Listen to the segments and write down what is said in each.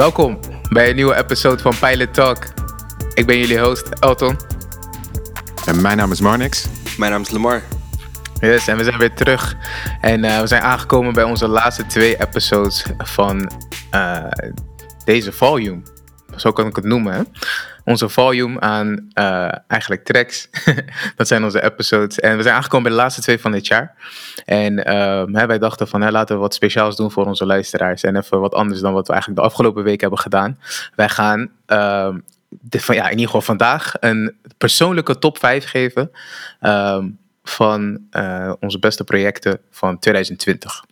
Welkom bij een nieuwe episode van Pilot Talk. Ik ben jullie host, Elton. En mijn naam is Marnix. Mijn naam is Lamar. Yes, en we zijn weer terug. En uh, we zijn aangekomen bij onze laatste twee episodes van uh, deze volume. Zo kan ik het noemen. Hè? Onze volume aan uh, eigenlijk tracks. dat zijn onze episodes. En we zijn aangekomen bij de laatste twee van dit jaar. En hè, wij dachten van laten we wat speciaals doen voor onze luisteraars. En even wat anders dan wat we eigenlijk de afgelopen week hebben gedaan. Wij gaan de, van, ja, in ieder geval vandaag een persoonlijke top 5 geven. Um, van uh, onze beste projecten van 2020.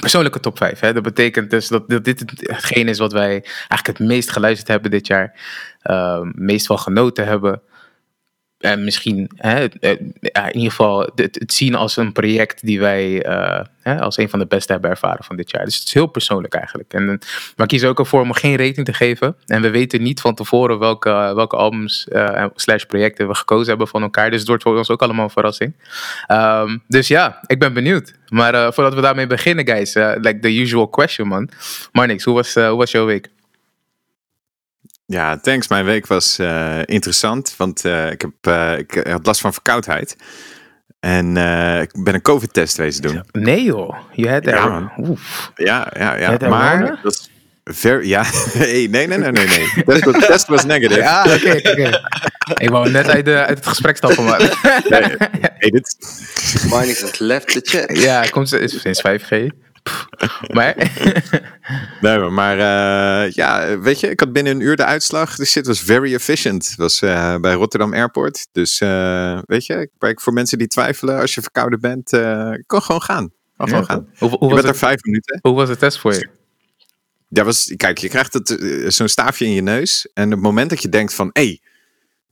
Persoonlijke top 5. Hè? Dat betekent dus dat, dit hetgeen is wat wij eigenlijk het meest geluisterd hebben dit jaar. Uh, meest van genoten hebben en misschien hè, in ieder geval het, zien als een project die wij uh, hè, als een van de beste hebben ervaren van dit jaar. Dus het is heel persoonlijk eigenlijk. En, we kiezen ook ervoor om geen rating te geven. En we weten niet van tevoren welke, welke albums slash projecten we gekozen hebben van elkaar. Dus het wordt voor ons ook allemaal een verrassing. Um, dus ja, ik ben benieuwd. Maar voordat we daarmee beginnen, guys, like the usual question, man. Marnix, hoe was, hoe was jouw week? Ja, thanks. Mijn week was uh, interessant, want uh, ik, heb, uh, ik had last van verkoudheid. En ik ben een COVID-test wezen doen. Nee joh, je had er... Ja, Oef. ja, ja, ja. maar dat is ver... Ja, hey, nee, nee, nee, nee, nee. De test was negative. Ja, oké, okay, oké. Okay. Ik wou net uit, de, uit het gesprek stappen, maar... nee, hey, dit... Marnix has left the chat. Ja, komt, is sinds 5G. Maar. nee, maar uh, ja, weet je, ik had binnen een uur de uitslag. De shit was very efficient. Het was uh, bij Rotterdam Airport. Dus uh, weet je, ik voor mensen die twijfelen, als je verkouden bent, kan gewoon gaan. Kan gewoon gaan. Hoe, hoe je bent er vijf minuten. Hoe was de test voor je? Ja, was, kijk, je krijgt zo'n staafje in je neus. En op het moment dat je denkt van, hé, hey,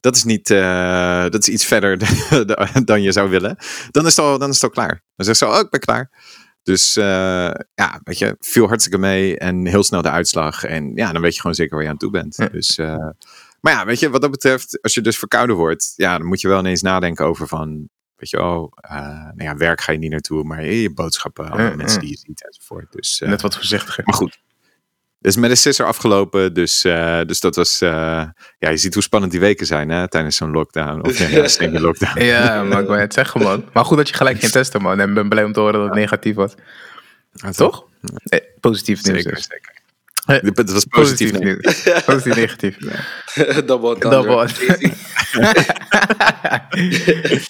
dat is niet, dat is iets verder dan je zou willen. Dan is het al, dan is het al klaar. Dan zeg je zo, oh, ik ben klaar. Dus uh, ja, weet je, viel hartstikke mee en heel snel de uitslag. En ja, dan weet je gewoon zeker waar je aan toe bent. Ja. Dus, uh, maar ja, weet je, wat dat betreft, als je dus verkouden wordt, ja, dan moet je wel ineens nadenken over van, weet je, oh, uh, nou ja, werk ga je niet naartoe, maar je boodschappen, alle mensen die je ziet enzovoort. Dus, Net wat voorzichtiger. Maar goed, dus met de sisser afgelopen. Dus, uh, dus dat was. Uh, ja, je ziet hoe spannend die weken zijn hè, tijdens zo'n lockdown. Of ja, lockdown. ja, maar ik wil het zeggen, man. Maar goed dat je gelijk ging testen, man. En ben blij om te horen dat het negatief was. Ja, toch? Eh, positief nieuws. Zeker, dus. zeker. Het was positief, positief positief negatief. Double Double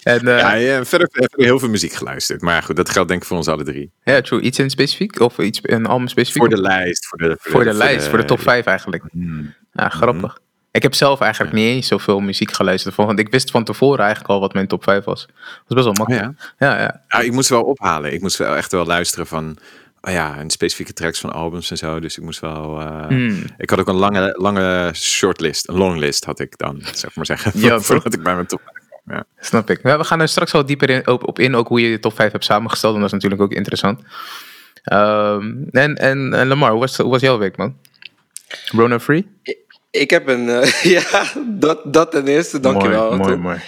en, uh, ja, ja, verder heb ik heel veel muziek geluisterd. Maar goed, dat geldt denk ik voor ons alle drie. Ja, true. Iets in specifiek? Of iets, een album specifiek? Voor de lijst. Voor de, voor, voor de, de, lijst, voor de top 5 eigenlijk. Mm. Ja, grappig. Mm. Ik heb zelf eigenlijk ja. niet eens zoveel muziek geluisterd. Want ik wist van tevoren eigenlijk al wat mijn top 5 was. Dat was best wel makkelijk. Oh ja? Ja, ja. ja, ik moest wel ophalen. Ik moest wel echt wel luisteren van oh ja, een specifieke tracks van albums en zo. Dus ik moest wel. Uh, mm. Ik had ook een lange, lange shortlist, een longlist had ik dan, zeg maar zeggen. Ja, voordat ik bij mijn top ja. Snap ik. Ja, we gaan er straks wel dieper in, op, op, in, ook hoe je de top 5 hebt samengesteld. En dat is natuurlijk ook interessant. Um, en, en, en Lamar, hoe was, hoe was jouw week, man? Rona Free? Ik, ik heb een, uh, ja, dat, dat ten eerste, dankjewel. Mooi, mooi, mooi.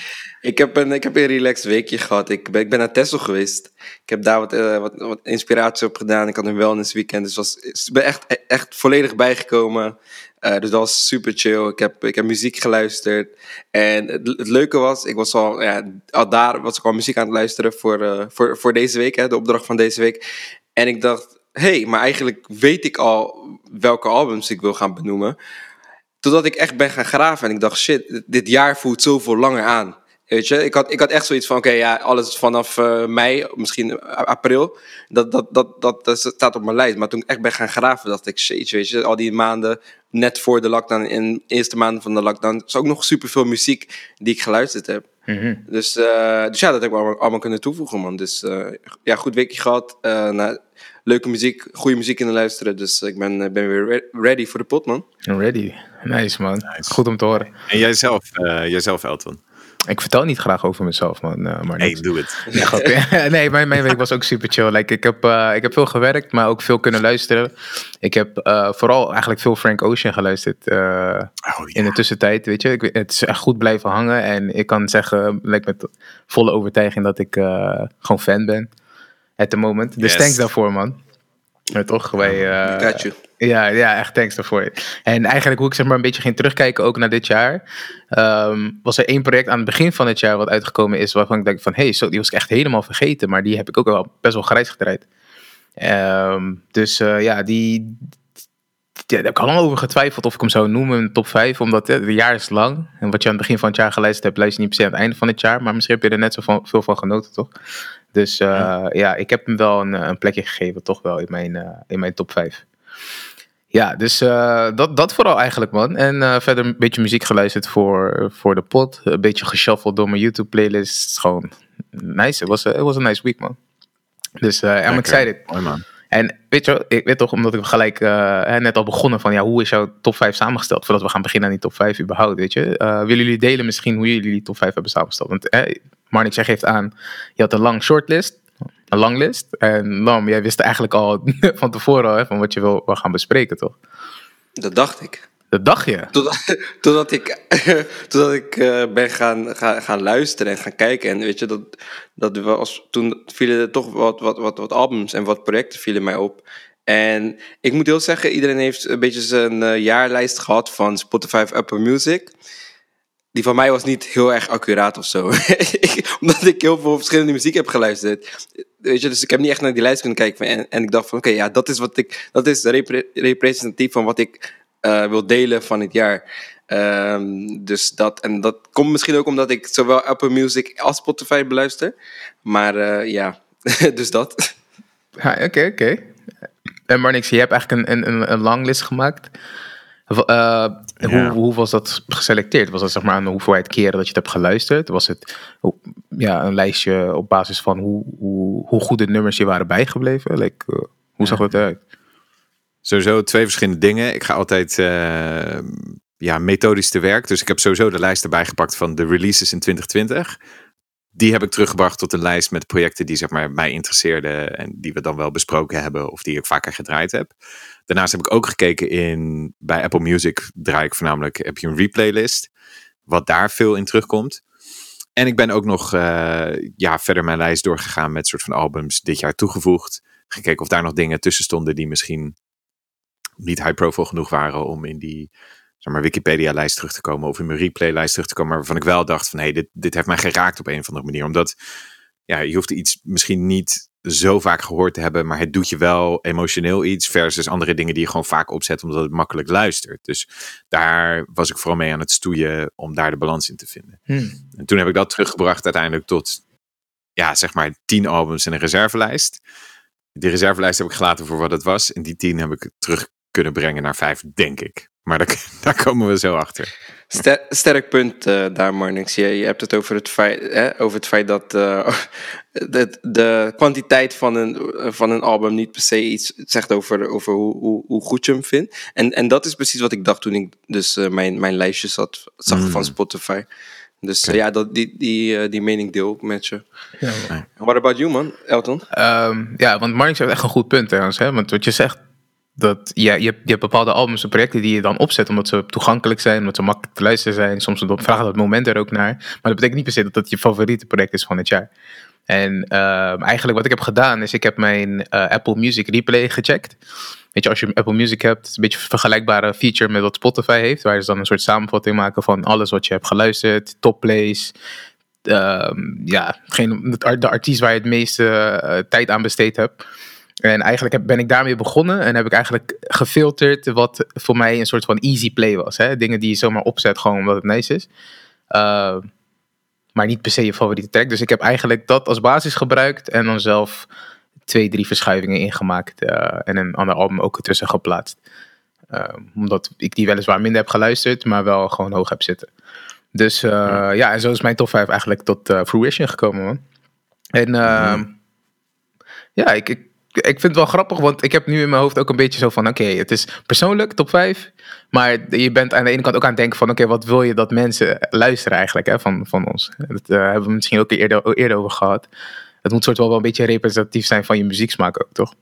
Ik heb een, ik heb een relaxed weekje gehad. Ik ben, ik ben naar Texel geweest. Ik heb daar wat, uh, wat, wat, inspiratie op gedaan. Ik had een wellness weekend. Dus was, ik ben echt, echt volledig bijgekomen. Uh, dus dat was super chill. Ik heb, ik heb muziek geluisterd. En het, leuke was, ik was al, ja, al daar was ik al muziek aan het luisteren voor, uh, voor, voor deze week. Hè, de opdracht van deze week. En ik dacht, hey, maar eigenlijk weet ik al welke albums ik wil gaan benoemen. Totdat ik echt ben gaan graven en ik dacht, shit, dit jaar voelt zoveel langer aan. Weet je, ik had, ik had echt zoiets van, oké, ja, alles vanaf uh, mei, misschien april, dat, dat, dat, dat, dat, staat op mijn lijst. Maar toen ik echt ben gaan graven, dacht ik, shit, weet je, al die maanden net voor de lockdown, in de eerste maanden van de lockdown, is ook nog superveel muziek die ik geluisterd heb. Mm -hmm. dus, uh, dus ja, dat heb ik allemaal, allemaal kunnen toevoegen, man. Dus uh, ja, goed weekje gehad. Nou, leuke muziek, goede muziek in de luisteren. Dus ik ben, ben weer ready voor de pot, man. Ready. Nice, man. Nice. Goed om te horen. En jijzelf, jijzelf Elton? Ik vertel niet graag over mezelf, man. Uh, maar hey, doe het. Nee, mijn, mijn week was ook super chill. Like, ik, heb, uh, ik heb veel gewerkt, maar ook veel kunnen luisteren. Ik heb uh, vooral eigenlijk veel Frank Ocean geluisterd oh, in de tussentijd. Weet je, ik, het is echt goed blijven hangen. En ik kan zeggen, like, met volle overtuiging, dat ik gewoon fan ben. At the moment. Dus yes. thanks daarvoor, man. Ja, toch? Wij, eh, ja, ja, echt thanks daarvoor. En eigenlijk hoe ik zeg maar een beetje ging terugkijken ook naar dit jaar. ehm, was er één project aan het begin van het jaar wat uitgekomen is. Waarvan ik denk van, hé, hey, zo, die was ik echt helemaal vergeten. Maar die heb ik ook wel best wel grijs gedraaid. Ehm, dus eh, ja, die... Ja, daar heb ik al lang over getwijfeld of ik hem zou noemen een top 5. Omdat het jaar is lang. En wat je aan het begin van het jaar geluisterd hebt, luister je niet per se aan het einde van het jaar. Maar misschien heb je er net zo van, veel van genoten, toch? Dus eh, ja. Ja. ik heb hem wel een, een plekje gegeven, toch wel, in mijn, eh, in mijn top 5. Ja, dus eh, dat, dat vooral eigenlijk, man. En eh, verder een beetje muziek geluisterd voor, voor de pot. Een beetje geshuffeld door mijn YouTube-playlist. Gewoon nice. Het was, was een nice week, man. Dus eh I'm excited. Mooi man. En weet je, ik weet toch, omdat ik gelijk eh, net al begonnen van, ja, hoe is jouw top 5 samengesteld? Voordat we gaan beginnen aan die top 5 überhaupt, weet je. Eh, willen jullie delen misschien hoe jullie die top 5 hebben samengesteld? Want eh, Marnix, jij geeft aan, je had een lang shortlist, een lang list. En Lam, jij wist eigenlijk al van tevoren al, hè, van wat je wil, wil gaan bespreken, toch? Dat dacht ik. Dat dacht je. Totdat, totdat ik, totdat ik eh, ben gaan, gaan, gaan luisteren en gaan kijken. En weet je, dat, dat was, toen vielen er toch wat, wat, wat, wat albums en wat projecten vielen mij op. En ik moet heel zeggen, iedereen heeft een beetje zijn eh, jaarlijst gehad van Spotify Apple Music. Die van mij was niet heel erg accuraat of zo. Omdat ik heel veel verschillende muziek heb geluisterd. Weet je, dus ik heb niet echt naar die lijst kunnen kijken. En, en ik dacht van, oké, ja, dat is wat ik, dat is repre- representatief van wat ik eh, wil delen van het jaar. Ehm, dus dat, en dat komt misschien ook omdat ik zowel Apple Music als Spotify beluister. Maar eh, ja, dus dat. Oké, oké. En Marnix, je hebt eigenlijk een, een, een, een lang list gemaakt. Eh, hoe, hoe was dat geselecteerd? Was dat zeg maar aan de hoeveelheid keren dat je het hebt geluisterd? Was het ja, een lijstje op basis van hoe, hoe, hoe goed de nummers je waren bijgebleven? Like, eh, hoe zag dat eruit? Sowieso twee verschillende dingen. Ik ga altijd eh, ja, methodisch te werk. Dus ik heb sowieso de lijst erbij gepakt van de releases in 2020. Die heb ik teruggebracht tot een lijst met projecten die zeg maar, mij interesseerden. En die we dan wel besproken hebben of die ik vaker gedraaid heb. Daarnaast heb ik ook gekeken in, bij Apple Music draai ik voornamelijk, heb je een replaylist. Wat daar veel in terugkomt. En ik ben ook nog eh, ja, verder mijn lijst doorgegaan met soort van albums dit jaar toegevoegd. Gekeken of daar nog dingen tussen stonden die misschien niet high profile genoeg waren om in die zeg maar, Wikipedia-lijst terug te komen of in mijn replay-lijst terug te komen, waarvan ik wel dacht van hé, hey, dit, dit heeft mij geraakt op een of andere manier. Omdat ja, je hoeft iets misschien niet zo vaak gehoord te hebben, maar het doet je wel emotioneel iets versus andere dingen die je gewoon vaak opzet omdat het makkelijk luistert. Dus daar was ik vooral mee aan het stoeien om daar de balans in te vinden. Hmm. En toen heb ik dat teruggebracht uiteindelijk tot, ja, zeg maar tien albums en een reservelijst. Die reservelijst heb ik gelaten voor wat het was. En die tien heb ik terug kunnen brengen naar vijf, denk ik. Maar daar, daar komen we zo achter. Ster- sterk punt eh, daar, Marnix. Je, je hebt het over het feit, hè, over het feit dat eh, de, de kwantiteit van een, van een album niet per se iets zegt over, over hoe, hoe, hoe goed je hem vindt. En, en dat is precies wat ik dacht toen ik dus eh, mijn, mijn lijstje zat, zag Mm. van Spotify. Dus ja, dat, die, die, die mening deel ik met je. Ja, What about you, man? Elton? Ehm, ja, want Marnix heeft echt een goed punt trouwens. Hè? Want wat je zegt, dat ja, je, hebt, je hebt bepaalde albums en projecten die je dan opzet omdat ze toegankelijk zijn, omdat ze makkelijk te luisteren zijn. Soms vragen dat moment er ook naar. Maar dat betekent niet per se dat dat je favoriete project is van het jaar. En ehm, eigenlijk wat ik heb gedaan is, ik heb mijn eh, Apple Music Replay gecheckt. Weet je, als je Apple Music hebt, het een beetje een vergelijkbare feature met wat Spotify heeft. Waar ze dan een soort samenvatting maken van alles wat je hebt geluisterd, top plays, ehm, ja, geen, de artiest waar je het meeste eh, tijd aan besteed hebt. En eigenlijk heb, ben ik daarmee begonnen en heb ik eigenlijk gefilterd wat voor mij een soort van easy play was. Hè? Dingen die je zomaar opzet gewoon omdat het nice is. Uh, maar niet per se je favoriete track. Dus ik heb eigenlijk dat als basis gebruikt en dan zelf twee, drie verschuivingen ingemaakt uh, en een ander album ook ertussen geplaatst. Uh, omdat ik die weliswaar minder heb geluisterd, maar wel gewoon hoog heb zitten. Dus uh, ja. ja, en zo is mijn top 5 eigenlijk tot uh, fruition gekomen, man. En mm. ja, ik, ik, ik vind het wel grappig, want ik heb nu in mijn hoofd ook een beetje zo van... oké, okay, het is persoonlijk top 5, maar je bent aan de ene kant ook aan het denken van... oké, okay, wat wil je dat mensen luisteren eigenlijk hè, van, van ons? Dat uh, hebben we misschien ook eerder, eerder over gehad. Het moet soort wel wel een beetje representatief zijn van je muzieksmaak ook, toch?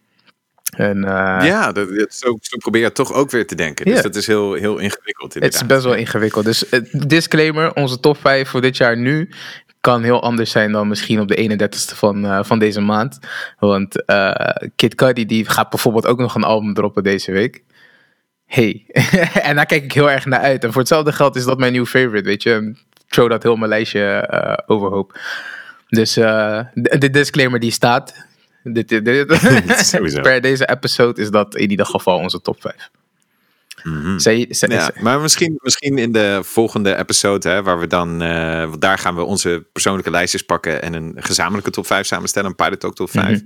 En, uh, ja, dat, dat, zo, zo probeer je toch ook weer te denken. Dus yeah. dat is heel, heel ingewikkeld. Het is best wel ingewikkeld. Dus uh, disclaimer, onze top 5 voor dit jaar nu kan heel anders zijn dan misschien op de 31ste van, eh, van deze maand. Want eh, Kid Cudi die gaat bijvoorbeeld ook nog een album droppen deze week. Hey. en daar kijk ik heel erg naar uit. En voor hetzelfde geld is dat mijn nieuwe favorite, weet je. En Throw dat heel mijn lijstje eh, overhoop. Dus de, disclaimer die staat. Dit, dit, dit- Sowieso. per deze episode is dat in ieder geval onze top 5. Mhm. Zij, zij, Ja, maar misschien, misschien in de volgende episode, hè, waar we dan, eh, want daar gaan we onze persoonlijke lijstjes pakken en een gezamenlijke top 5 samenstellen, een Pilot Talk top 5.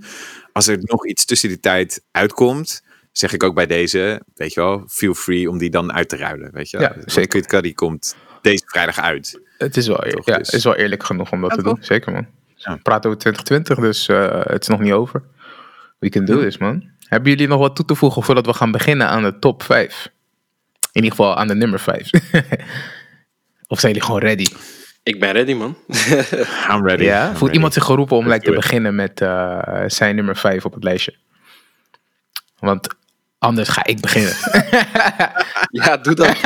Als er nog iets tussen die tijd uitkomt, zeg ik ook bij deze, weet je wel, feel free om die dan uit te ruilen, weet je wel. Ja, zeker. Kid Cudi komt deze vrijdag uit. Het is wel, Toch, ja, dus- is wel eerlijk genoeg om dat Ja, te doen. Zeker, man. Ja. We praten over 2020, dus eh, het is nog niet over. We can do this, man. Hebben jullie nog wat toe te voegen voordat we gaan beginnen aan de top 5? In ieder geval aan de nummer 5. of zijn jullie gewoon ready? Ik ben ready, man. I'm ready. Ja? I'm Voelt ready. iemand zich geroepen om like, te it. beginnen met eh, zijn nummer 5 op het lijstje? Want anders ga ik beginnen. ja, doe dat.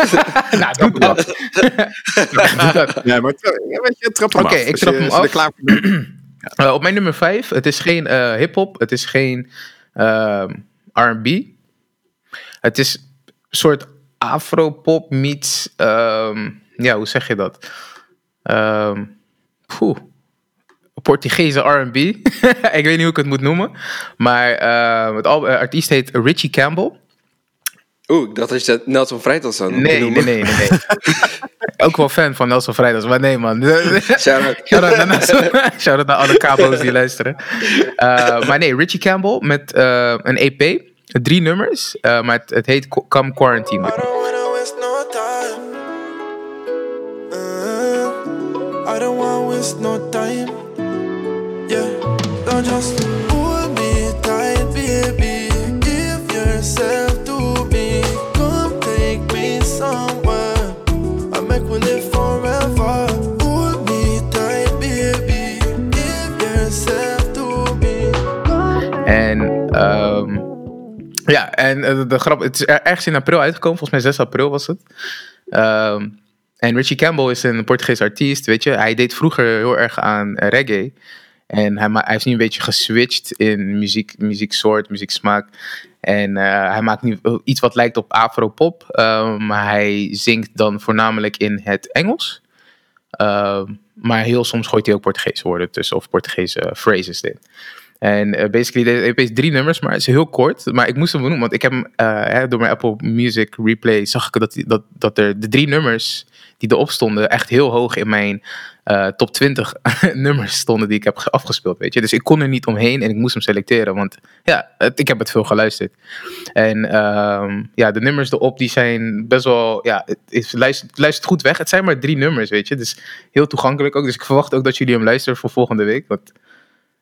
nou, doe dat. doe dat. Ja, maar je, trap hem Oké, ik trap je- hem af. klaar voor bent. Eh, op mijn nummer 5, het is geen eh hip-hop, het is geen ehm, RB. Het is een soort afropop meets. ehm, ja, hoe zeg je dat? Ehm poeh. Portugese RB. ik weet niet hoe ik het moet noemen. Maar eh, het eh, artiest heet Richie Campbell. Oeh, ik dacht dat Nelson Vrijtas zou Nee, nee, nee, nee. nee. Ook wel fan van Nelson Vrijdags, maar nee, man. Naar. Shout-out naar alle cabo's die luisteren. Eh, maar nee, Richie Campbell met eh, een EP. Drie nummers. eh, maar het, het heet Come Quarantine With Me. don't wanna waste no time. Uh, I don't wanna waste no time. Yeah, don't just hold me tight, baby. Give yourself to me. Come take me somewhere. I make we live forever. Hold me tight, baby. Give yourself to me. En ehm, ja, en eh, de, grap, het is er- ergens in april uitgekomen. Volgens mij 6 april was het. Ehm, en Richie Campbell is een Portugees artiest, weet je. Hij deed vroeger heel erg aan eh, reggae. En hij, hij is nu een beetje geswitcht in muziek, muzieksoort, muzieksmaak. En eh, hij maakt nu iets wat lijkt op afropop. ehm, maar hij zingt dan voornamelijk in het Engels. Ehm, maar heel soms gooit hij ook Portugese woorden tussen of Portugese phrases in. En eh, basically, deze EP drie nummers, maar het is heel kort. Maar ik moest hem benoemen, want ik heb hem eh, door mijn Apple Music replay zag ik dat, dat, dat er de drie nummers die erop stonden echt heel hoog in mijn eh, top 20 nummers stonden die ik heb ge- afgespeeld, weet je. Dus ik kon er niet omheen en ik moest hem selecteren, want ja, het- ik heb het veel geluisterd. En ehm, ja, de nummers erop die zijn best wel, ja, het, is, luistert, luistert goed weg. Het zijn maar drie nummers, weet je. Dus heel toegankelijk ook. Dus ik verwacht ook dat jullie hem luisteren voor volgende week, want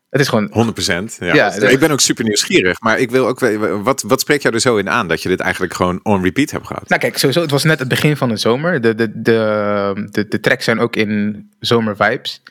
het is gewoon 100%. Ja. Ja, ik ben ook super nieuwsgierig. Maar ik wil ook weten, wat, wat spreekt jou er zo in aan dat je dit eigenlijk gewoon on repeat hebt gehad? Nou kijk, sowieso, het was net het begin van de zomer. De, de, de, de, de tracks zijn ook in zomervibes.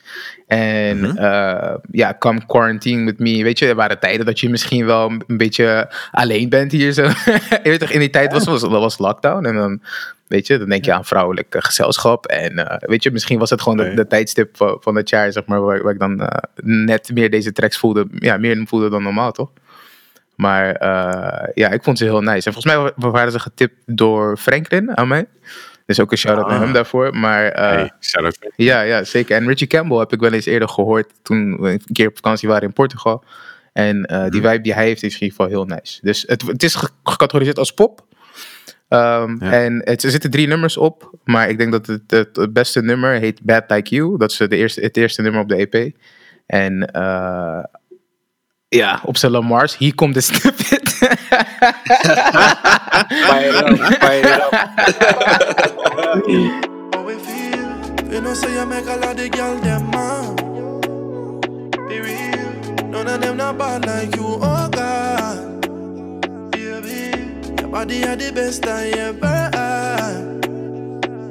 En eh, ja, come quarantine with me. Weet je, er waren tijden dat je misschien wel een beetje alleen bent hier zo. je weet toch, in die tijd was, was, was lockdown. En dan, weet je, dan denk je aan vrouwelijk eh, gezelschap. En eh, weet je, misschien was het gewoon de, Nee. de tijdstip van, van het jaar, zeg maar, waar, waar ik dan eh, net meer deze tracks voelde. Ja, meer voelde dan normaal, toch? Maar ja, ik vond ze heel nice. En volgens mij wa- waren ze getipt door Franklin aan mij. Dus ook een shout-out Ah. naar hem daarvoor. Maar eh, hey, shout-out. ja, ja, zeker. En Richie Campbell heb ik wel eens eerder gehoord toen we een keer op vakantie waren in Portugal. En die vibe die hij heeft is in ieder geval heel nice. Dus het, het is ge- gecategoriseerd als pop. Ehm, Ja. En het, er zitten drie nummers op. Maar ik denk dat het, het, het beste nummer heet Bad Like You. Dat is de eerste, het eerste nummer op de EP. En eh, ja, op zijn Lamar's. Hier komt de snippet. Fire it up, fire it up. How we feel? You know, say you make a lot of girl them man. Be real. None of them not bad like you, oh God. Body are the best I ever had.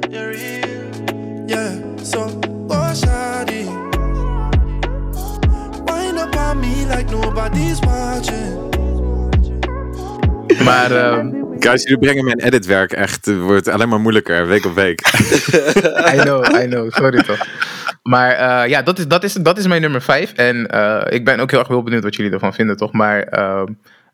You're real, yeah. So go shawty. Wind up on me like nobody's watching. maar ehm, Guys, jullie brengen mijn editwerk echt, het wordt alleen maar moeilijker, week op week. I know, I know. Sorry toch. Maar eh, ja, dat is, dat, is, dat is mijn nummer 5. En eh, ik ben ook heel erg heel benieuwd wat jullie ervan vinden, toch? Maar eh,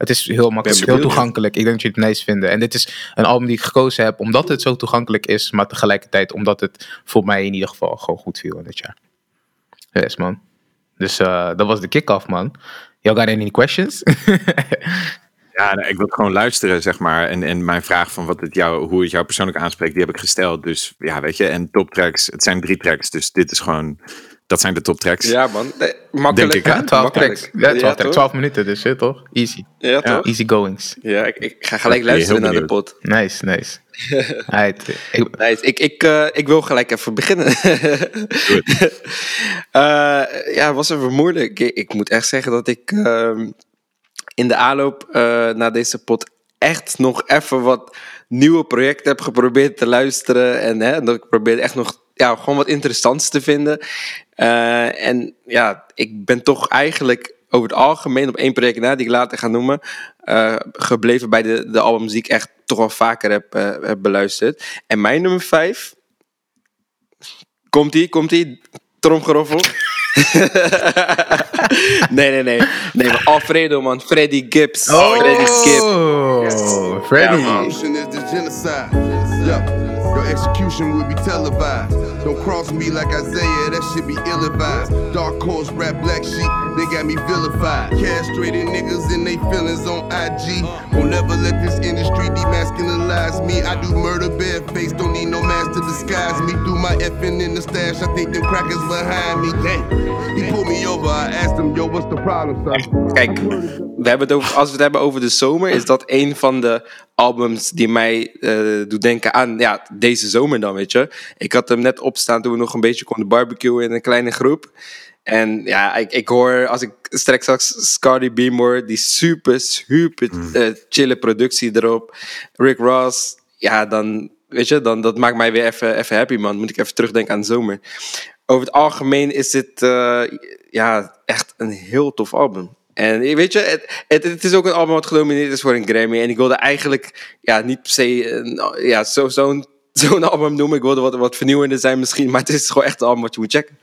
het is heel makkelijk, heel toegankelijk. Ik denk dat jullie het nice vinden. En dit is een album die ik gekozen heb omdat het zo toegankelijk is, maar tegelijkertijd omdat het voor mij in ieder geval gewoon goed viel in dit jaar. Yes, man. Dus eh, dat was de kick-off, man. Y'all got any questions? Ja, ik wil gewoon luisteren, zeg maar. En, en mijn vraag van wat het jou, hoe het jou persoonlijk aanspreekt, die heb ik gesteld. Dus ja, weet je. En top tracks, het zijn drie tracks. Dus dit is gewoon, dat zijn de top tracks. Ja, man. Nee, makkelijk. Denk ik, hè? ja, 12 Makkelijk. tracks. Ja, 12, tracks. toch? 12 minuten dus, hè, toch? Easy. Ja, toch? Easy goings. Ja, ik, ik ga gelijk luisteren naar de pot. Nice, nice. Alright, ik, Nice. Ik, ik, eh, ik wil gelijk even beginnen. Eh, ja, was even moeilijk. Ik, ik moet echt zeggen dat ik ehm, in de aanloop eh, naar deze pot echt nog even wat nieuwe projecten heb geprobeerd te luisteren. En hè, dat ik probeerde echt nog ja, gewoon wat interessants te vinden. Eh, en ja, ik ben toch eigenlijk over het algemeen op één project na, die ik later ga noemen, eh, gebleven bij de, de albums die ik echt toch wel vaker heb, eh, heb beluisterd. En mijn nummer vijf, komt-ie, komt-ie, tromgeroffel. nee, nee, nee. Nee, maar Alfredo, man. Freddy Gibbs. Freddy Gibbs. Oh, Freddy. Ja, Your execution will be televised. Don't cross me like Isaiah, that shit be ill advised. Dark horse rap black sheep, they got me vilified. Castrated niggas in they feelings on IG. Won't never let this industry demasculinize me. I do murder bareface, don't need no mask to disguise me. Do my effing in the stash, I think them crackers behind me. Damn. He pulled me over, I asked him, yo, what's the problem, son? Kijk, we hebben het over, als we het hebben over de zomer, is dat een van de albums die mij eh, doet denken aan ja, deze zomer dan, weet je. Ik had hem net opstaan toen we nog een beetje konden barbecuen in een kleine groep. En ja, ik, ik hoor, als ik straks straks Scotty Beam hoor, die super, super eh, chille productie erop. Rick Ross, ja, dan, weet je, dan, dat maakt mij weer even, even happy, man. Moet ik even terugdenken aan de zomer. Over het algemeen is dit eh, ja, echt een heel tof album. En weet je, het, het, het is ook een album wat genomineerd is voor een Grammy. En ik wilde eigenlijk ja, niet per se ja, zo- zo'n album noemen. Ik wilde wat, wat vernieuwender zijn misschien. Maar het is gewoon echt een album wat je moet checken.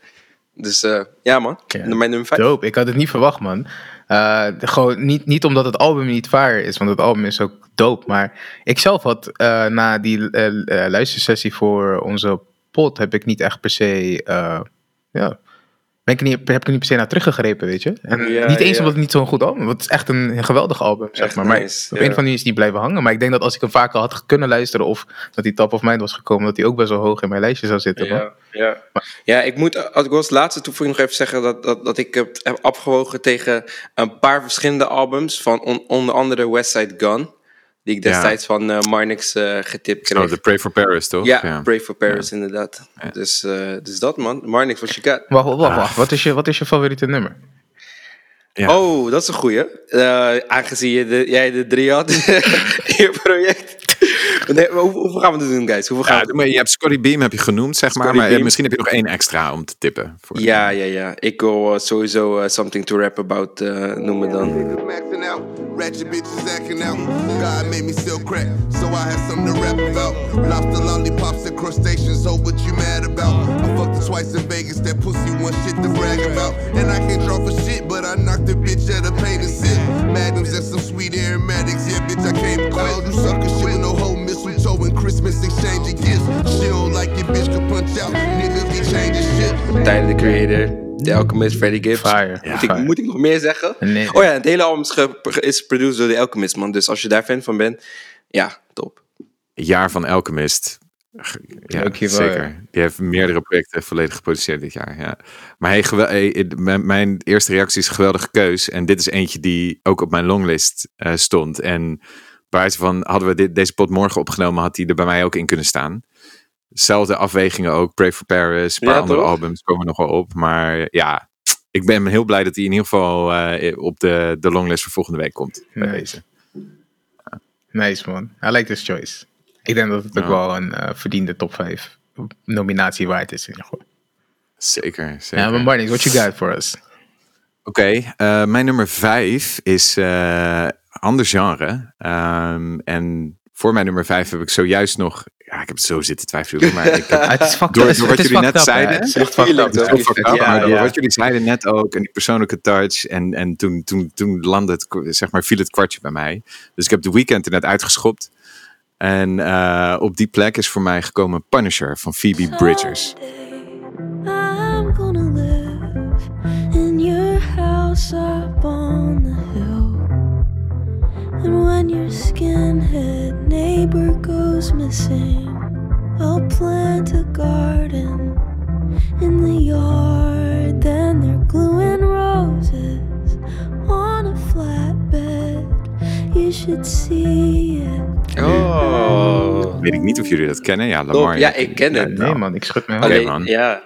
Dus eh, ja man, mijn nummer 5. Dope, ik had het niet verwacht, man. Eh, gewoon niet, niet omdat het album niet fire is, want het album is ook dope. Maar ik zelf had eh, na die luistersessie voor onze pod, heb ik niet echt per se. ja, ben ik niet, heb ik er niet per se naar teruggegrepen, weet je. En Ja, niet eens ja. omdat het niet zo'n goed album is, want het is echt een geweldig album, zeg Echt maar. Maar nice, op ja. een of andere manier is die blijven hangen. Maar ik denk dat als ik hem vaker had kunnen luisteren, of dat die top of mind was gekomen, dat hij ook best wel hoog in mijn lijstje zou zitten. Ja, ja. ja, ik moet als ik als laatste toevoeging nog even zeggen dat, dat, dat ik het heb afgewogen tegen een paar verschillende albums van on- onder andere West Side Gun. Die ik Ja. destijds van eh, Marnix eh, getipt kreeg. Oh, de Pray for Paris, toch? ja, Brave for Paris inderdaad. Dus, eh, dus dat man. Marnix, wat je got? Wacht, wacht, wacht. Wat is je, wat is je favoriete nummer? Ja. Oh, dat is een goeie. Eh, aangezien je de, jij de drie had in je project. Nee, maar hoe- hoeveel gaan we het doen, guys? Hoeveel gaan Ja, maar je hebt Scotty Beam heb je genoemd, zeg maar. Scotty Maar eh, Beam. misschien heb je nog één extra om te tippen. Voor Ja, ja, ja. Ik wil eh, sowieso eh, Something to Rap About eh, noemen dan. Ratchet bitches acting out. God made me sell crack, so I had something to rap about. Lobster lollipops and crustaceans, oh, what you mad about? I fucked her twice in Vegas, that pussy one shit to brag about. And I can't draw for shit, but I knocked the bitch at a pain and sip. Magnums and some sweet aromatics, yeah, bitch, I came quit. Do sucker shit with no whole mistletoe and Christmas exchanging gifts. She don't like your bitch can punch out, niggas be changing ships. Tyler, the Creator. The Alchemist, Freddie Gibbs. Fire. Moet, ik, Fire. moet ik nog meer zeggen? Nee. Oh ja, het hele album is, ge- is geproduceerd door The Alchemist, man. Dus als je daar fan van bent, ja, top. Jaar van Alchemist. Ja, Dankjewel, zeker. ja. Die heeft meerdere projecten volledig geproduceerd dit jaar. Ja. Maar hey, gewel- hey, mijn, eerste reactie is een geweldige keus. En dit is eentje die ook op mijn longlist eh, stond. En wijze van, hadden we dit, deze pot morgen opgenomen, had die er bij mij ook in kunnen staan. Zelfde afwegingen ook. Pray for Paris, een paar Ja, andere toch? albums komen nog wel op. Maar ja, ik ben heel blij dat hij in ieder geval eh, op de, de longlist voor volgende week komt. Bij Nice. deze. Nice man. I like this choice. Ik denk dat het ook wel een eh, verdiende top 5 nominatie waard is. in ieder geval. Zeker, zeker. Ja, maar Barney, what you got for us? Oké, eh, mijn nummer vijf is ander genre. Ehm, en voor mijn nummer vijf heb ik zojuist nog ja, ik heb zo zitten twijfelen. Maar ik heb, het is Door- wat jullie net up, zeiden. Het is echt Feel fucked it, up. hoor. Het is heel fucked up, Ja, maar door ja. wat jullie zeiden net ook, en die persoonlijke touch, en, en toen, toen, toen landde het, zeg maar, viel het kwartje bij mij. Dus ik heb de weekend er net uitgeschopt. En eh, op die plek is voor mij gekomen Punisher van Phoebe Bridgers. I'm gonna live in your house up on the hill. And when your skinhead neighbor goes missing, I'll plant a garden in the yard. Then they're gluing roses on a flatbed. You should see it. Oh. Weet ik niet of jullie dat kennen. Ja, Top. Lamar. Ja, ik ken het. Nee man, ik schud me Oké, Alleen, man. Ja.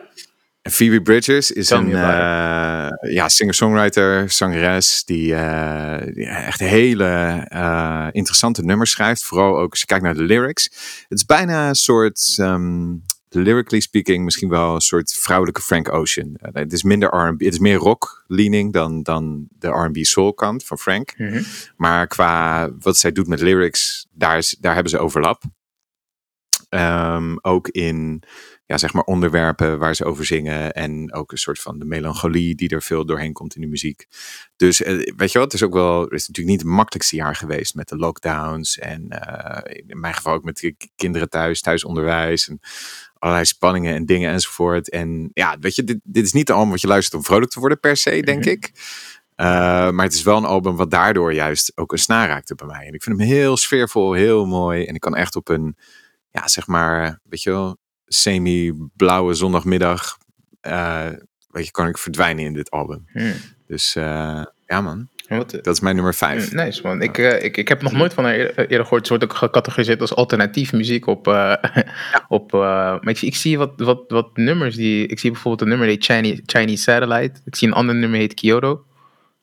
Phoebe Bridgers is Tell een eh, ja, singer-songwriter, zangeres, die, eh, die echt hele eh, interessante nummers schrijft. Vooral ook als je kijkt naar de lyrics. Het is bijna een soort, ehm, lyrically speaking, misschien wel een soort vrouwelijke Frank Ocean. Het is minder R&B, het is meer rock-leaning dan, dan de R&B soul kant van Frank. Mhm. Maar qua wat zij doet met lyrics, daar, is, daar hebben ze overlap. Ehm, ook in ja, zeg maar onderwerpen waar ze over zingen. En ook een soort van de melancholie die er veel doorheen komt in de muziek. Dus eh, weet je wat, het is ook wel, het is natuurlijk niet het makkelijkste jaar geweest met de lockdowns. En eh, in mijn geval ook met kinderen thuis, thuisonderwijs. En allerlei spanningen en dingen enzovoort. En ja, weet je, dit, dit is niet de album wat je luistert om vrolijk te worden per se, denk Mhm. ik. Uh, maar het is wel een album wat daardoor juist ook een snaar raakte bij mij. En ik vind hem heel sfeervol, heel mooi. En ik kan echt op een, ja, zeg maar, weet je wel, semi-blauwe zondagmiddag, uh, weet je, kan ik verdwijnen in dit album. Hmm. Dus uh, ja, man. Wat, Dat is mijn nummer vijf. Hmm, Nice man. Ik, uh, ik, ik heb nog nooit van haar eerder, gehoord. Het wordt ook gecategoriseerd als alternatief muziek op. Op maar ik, ik, zie wat, wat, wat nummers die. Ik zie bijvoorbeeld een nummer heet Chinese, Chinese Satellite. Ik zie een ander nummer heet Kyoto. Is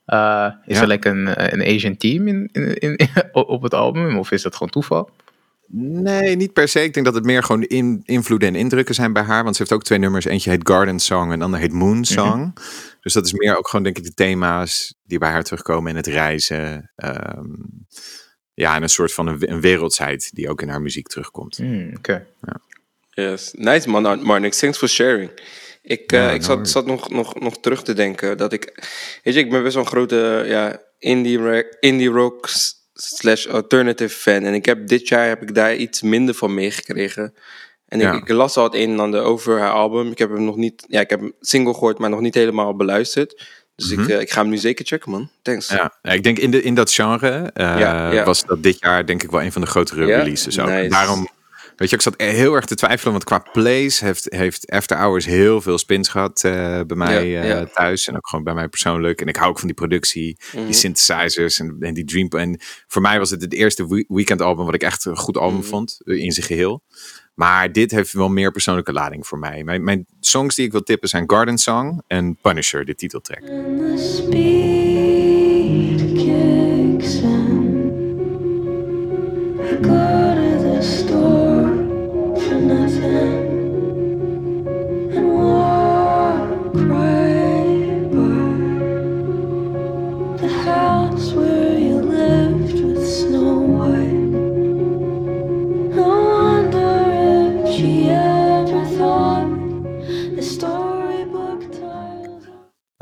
Ja. er like een, een Asian team in, in, in, op het album? Of is dat gewoon toeval? Nee, niet per se. Ik denk dat het meer gewoon in, invloeden en indrukken zijn bij haar. Want ze heeft ook twee nummers. Eentje heet Garden Song en de ander heet Moon Song. Dus dat is meer ook gewoon, denk ik, de thema's die bij haar terugkomen in het reizen. Ehm, ja, en een soort van een, een wereldzijd die ook in haar muziek terugkomt. Hmm, Oké. Yes. Nice man, Marnix. Thanks for sharing. Ik, uh, Ja, ik zat, zat nog, nog, nog terug te denken dat ik... Weet je, ik ben best wel een grote ja, indie, indie rock slash alternative fan. En ik heb dit jaar heb ik daar iets minder van meegekregen. En Ja. ik, ik las al het een en ander over haar album. Ik heb hem nog niet... Ja, ik heb hem single gehoord, maar nog niet helemaal beluisterd. Dus ik, Mhm. uh, ik ga hem nu zeker checken, man. Thanks. Ja, ik denk in, de, in dat genre eh, Ja, ja. was dat dit jaar denk ik wel een van de grotere releases ook. Nice. Daarom, weet je, ik zat heel erg te twijfelen, want qua plays heeft, heeft After Hours heel veel spins gehad eh, bij mij Ja, eh, ja. thuis en ook gewoon bij mij persoonlijk. En ik hou ook van die productie, Mhm. die synthesizers en, en die dream. En voor mij was het het eerste we- weekend album wat ik echt een goed album Mhm. vond eh, in zijn geheel. Maar dit heeft wel meer persoonlijke lading voor mij. Mijn, mijn songs die ik wil tippen zijn Garden Song en Punisher, de titeltrack.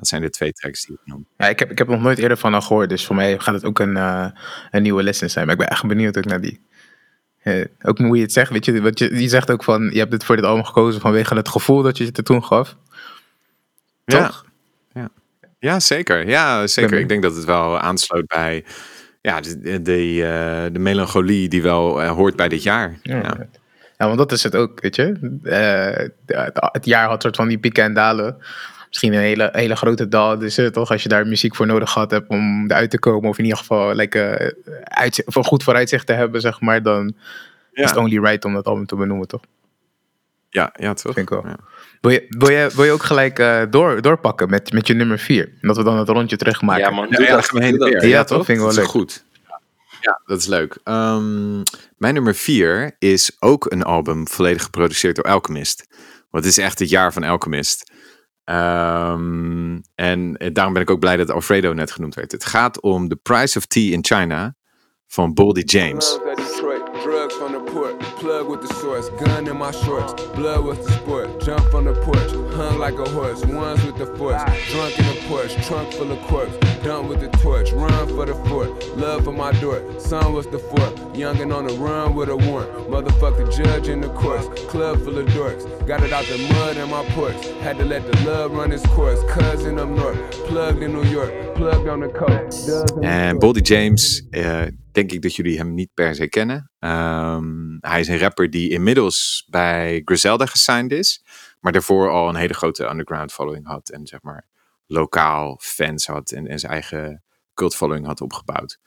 Dat zijn de twee tracks die ik noem. Ja, ik heb, ik heb nog nooit eerder van haar gehoord. Dus voor mij gaat het ook een, eh, een nieuwe listen zijn. Maar ik ben echt benieuwd ook naar die. Eh, ook hoe je het zegt. Weet je, wat je, je zegt ook van. Je hebt dit voor dit album gekozen vanwege het gevoel dat je het er toen gaf. Ja. Toch? Ja, zeker. Ja, zeker. Ik denk dat het wel aansloot bij ja, de, de, de, eh, de melancholie die wel hoort bij dit jaar. Ja. Ja. ja. want dat is het ook, weet je. Het- het jaar had soort van die pieken en dalen. Misschien een hele, hele grote dal. Dus eh, toch, als je daar muziek voor nodig gehad hebt om eruit te komen. Of in ieder geval like, eh, of een goed vooruitzicht te hebben, zeg maar. Dan Ja. is het only right om dat album te benoemen, toch? Ja, ja, toch? Vind ik wel. Ja. Wil je, wil je, wil je ook gelijk eh, door, doorpakken met, met je nummer 4? En dat we dan het rondje terugmaken. Ja, man. Ja, Doe ja, dat. gaan we heen weer. Ja, toch? Vind ik wel Dat is leuk. goed. Ja, dat is leuk. Ehm, mijn nummer vier is ook een album volledig geproduceerd door Alchemist. Want het is echt het jaar van Alchemist. Ehm, en daarom ben ik ook blij dat Alfredo net genoemd werd. Het gaat om The Price of Tea in China van Boldy James. Drugs from the port, plug with the source, gun in my shorts, blood was the sport. Jump from the porch, hung like a horse, ones with the force, drunk in the porch, trunk full of corpse, done with the torch, run for the fort, love for my door, son was the fort, young and on the run with a warrant, motherfucker judge in the courts, club full of dorks, got it out the mud in my porch, had to let the love run its course, cousin up north, plugged in New York, plugged on the coast. En Boldy James, eh, denk ik dat jullie hem niet per se kennen. Ehm, hij is een rapper die inmiddels bij Griselda gesigned is. Maar daarvoor al een hele grote underground following had. En zeg maar lokaal fans had. En, en zijn eigen cult following had opgebouwd.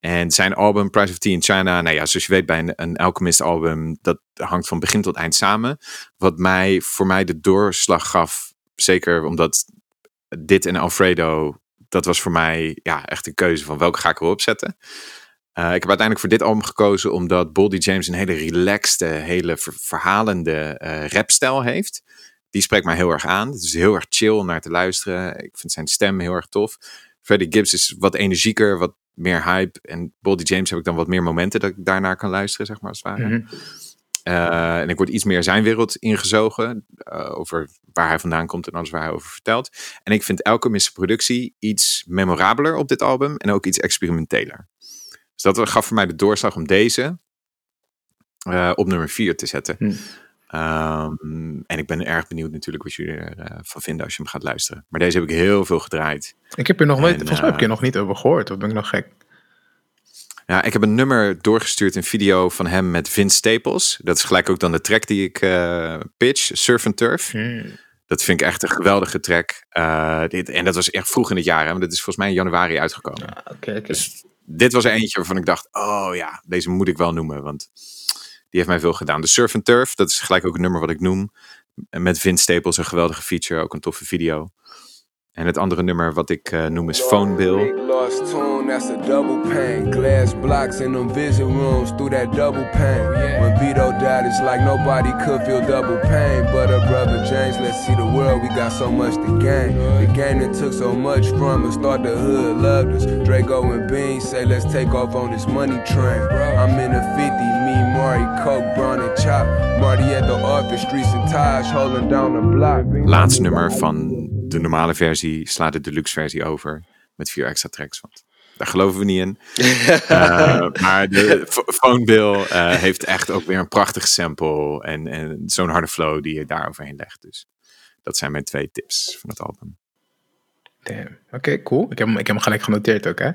En zijn album Price of Tea in China. Nou ja, zoals je weet bij een, Alchemist album. Dat hangt van begin tot eind samen. Wat mij, voor mij de doorslag gaf. Zeker omdat dit en Alfredo dat was voor mij ja, echt een keuze van welke ga ik erop zetten. Eh, ik heb uiteindelijk voor dit album gekozen omdat Boldy James een hele relaxte, hele ver- verhalende eh, rapstijl heeft. Die spreekt mij heel erg aan. Het is heel erg chill om naar te luisteren. Ik vind zijn stem heel erg tof. Freddie Gibbs is wat energieker, wat meer hype. En Boldy James heb ik dan wat meer momenten dat ik daarnaar kan luisteren, zeg maar als het ware. Mhm. Eh, en ik word iets meer zijn wereld ingezogen. over waar hij vandaan komt en alles waar hij over vertelt. En ik vind elke misse productie iets memorabeler op dit album. En ook iets experimenteler. Dus dat gaf voor mij de doorslag om deze eh, op nummer 4 te zetten. Hm. Ehm, en ik ben erg benieuwd natuurlijk wat jullie ervan vinden als je hem gaat luisteren. Maar deze heb ik heel veel gedraaid. Ik heb je nog nooit, En, volgens mij heb ik eh, nog niet over gehoord. Of ben ik nog gek? Ja, ik heb een nummer doorgestuurd, een video van hem met Vince Staples. Dat is gelijk ook dan de track die ik eh, pitch, Surf and Turf. Hmm. Dat vind ik echt een geweldige track. Eh, dit, en dat was echt vroeg in het jaar, hè, want dat is volgens mij in januari uitgekomen. Oké. Dus dit was er eentje waarvan ik dacht, oh ja, deze moet ik wel noemen, want die heeft mij veel gedaan. De Surf and Turf, dat is gelijk ook een nummer wat ik noem. Met Vince Staples, een geweldige feature, ook een toffe video. En het andere nummer wat ik eh, noem is Phone Bill. Big lost tune, that's a double pain. Glass blocks in them visit rooms through that double pain. When Vito died, it's like nobody could feel double pain. But her brother James, let's see the world, we got so much to gain. The game that took so much from us, thought the hood loved us. Draco and Bean say, let's take off on this money train. I'm in a 50, me, Mari, Coke, Brown and Chop. Marty at the office, streets and ties, holding down the block. Laatste nummer van de normale versie slaat de deluxe versie over met vier extra tracks. Want daar geloven we niet in. Eh, maar de Ph- Phone Bill eh, heeft echt ook weer een prachtig sample en, en zo'n harde flow die je daar overheen legt. Dus dat zijn mijn twee tips van het album. Damn. Oké, cool. Ik heb, hem, ik heb hem gelijk genoteerd ook, hè.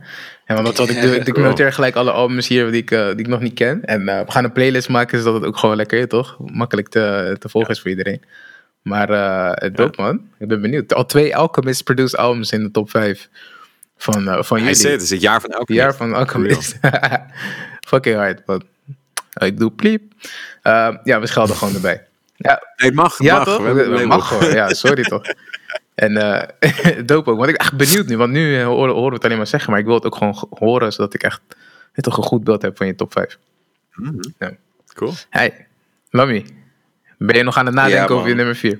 En wat, wat ik doe, ik noteer gelijk alle albums hier die ik, eh, die ik nog niet ken. En eh, we gaan een playlist maken, zodat het ook gewoon lekker is, toch? Makkelijk te, te volgen is voor iedereen. Maar eh dope, man. Ik ben benieuwd. Al twee Alchemist produced albums in de top 5 van, eh, van Hij jullie. zei het, is het jaar van elke Het jaar van Alchemist. Fucking hard, man. Ik doe pliep. Eh, ja, we schelden gewoon erbij. Ja, Nee, mag. ja, mag. toch? We mag gewoon. Ja, sorry toch. En eh dope ook. Want ik ben echt benieuwd nu. Want nu horen, horen we het alleen maar zeggen. Maar ik wil het ook gewoon ge- horen. Zodat ik echt toch een goed beeld heb van je top 5. Mhm. Ja. Cool. Hey, Lammy. Ben je nog aan het nadenken Ja, over je nummer 4?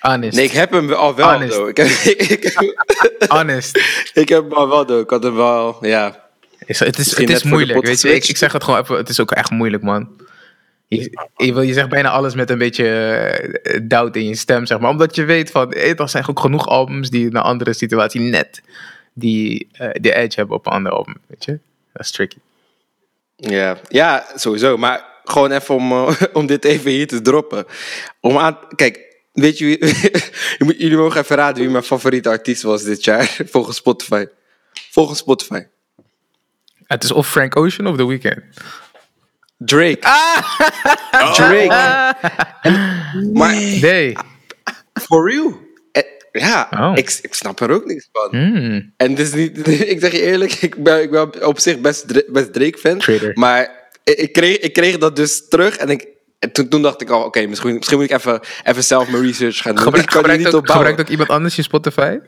Honest. Nee, ik heb hem al wel, Honest. though. Ik heb, ik, heb, Honest. ik heb hem al wel, though. Ik had hem wel, ja. Is- Het is, Misschien het is moeilijk, weet je. Ik, ik zeg het gewoon even. Het is ook echt moeilijk, man. Je, je, wil- je zegt bijna alles met een beetje eh, doubt in je stem, zeg maar. Omdat je weet van, eh, er zijn ook genoeg albums die in een andere situatie net die, eh de edge hebben op een ander album, weet je. Dat is tricky. Ja, ja, sowieso. Maar gewoon even om, om dit even hier te droppen. Om aan, kijk, weet je wie, je moet- jullie mogen even raden wie mijn favoriete artiest was dit jaar, volgens Spotify. Volgens Spotify. Het is of Frank Ocean of The Weeknd. Drake. Ah! Drake. Maar Nee. for real? Eh, ja, Oh. ik, ik snap er ook niks van. Hmm. En het is niet, ik zeg je eerlijk, ik ben, ik ben op zich best, best Drake-fan. Maar ik, ik kreeg, ik kreeg dat dus terug en, ik, en toen, toen dacht ik al, oké, misschien, misschien moet ik even, even zelf mijn research gaan doen. Gebruik, ik kan hier gebruikt, niet ook, op bouwen. gebruikt ook iemand anders je Spotify?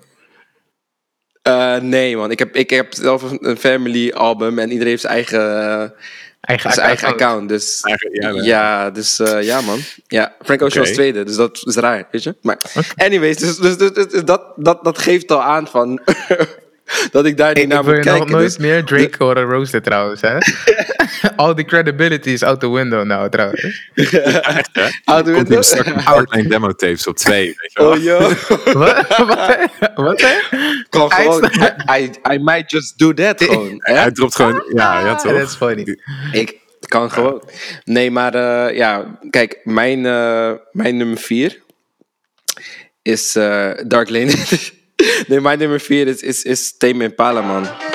Eh, nee man, ik heb, ik heb zelf een, family album en iedereen heeft zijn eigen, Eigen, zijn eigen account. Dus Eigen- ja, dus eh, ja man. Ja, Frank Ocean was tweede, dus dat is raar, weet je. Maar anyways, dus, dus, dus, dus dat, dat, dat geeft al aan van dat ik daar niet Ik, naar ik wil moet je nog kijken. nooit dus- meer Drake horen roosten trouwens, hè? All the credibility is out the window nou, trouwens. Out the Komt window. Outline demo tapes op twee. Weet je wel. Oh yo, Wat? Wat je? kan gewoon. I, I, I might just do that gewoon. hè? Hij dropt gewoon, ja, ja toch? That's funny. Ik kan gewoon. Nee, maar eh, ja, kijk, mijn, eh, mijn nummer vier is eh, Dark Lane. Nee, mijn nummer vier is, is, is Tame Impala, man.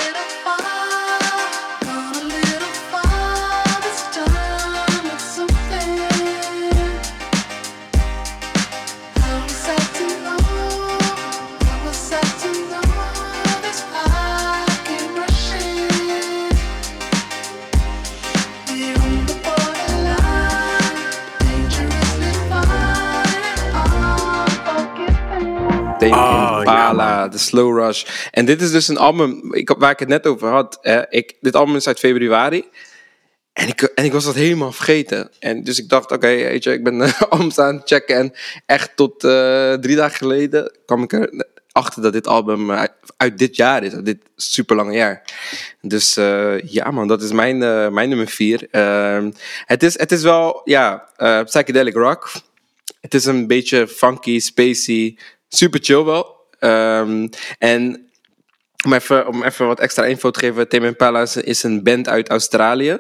The Slow Rush. En dit is dus een album ik, waar ik het net over had. hè. ik, dit album is uit februari. En ik, en ik was dat helemaal vergeten. En dus ik dacht, oké, weet je, ik ben albums aan het checken. En echt tot eh, drie dagen geleden kwam ik erachter dat dit album eh, uit, dit jaar is. Dit super lange jaar. Dus ja man, dat is mijn, mijn nummer vier. Ehm, het, is, het is wel, ja, psychedelic rock. Het is een beetje funky, spacey, super chill wel. Ehm, en om even, om even wat extra info te geven, Tame Impala is, een band uit Australië.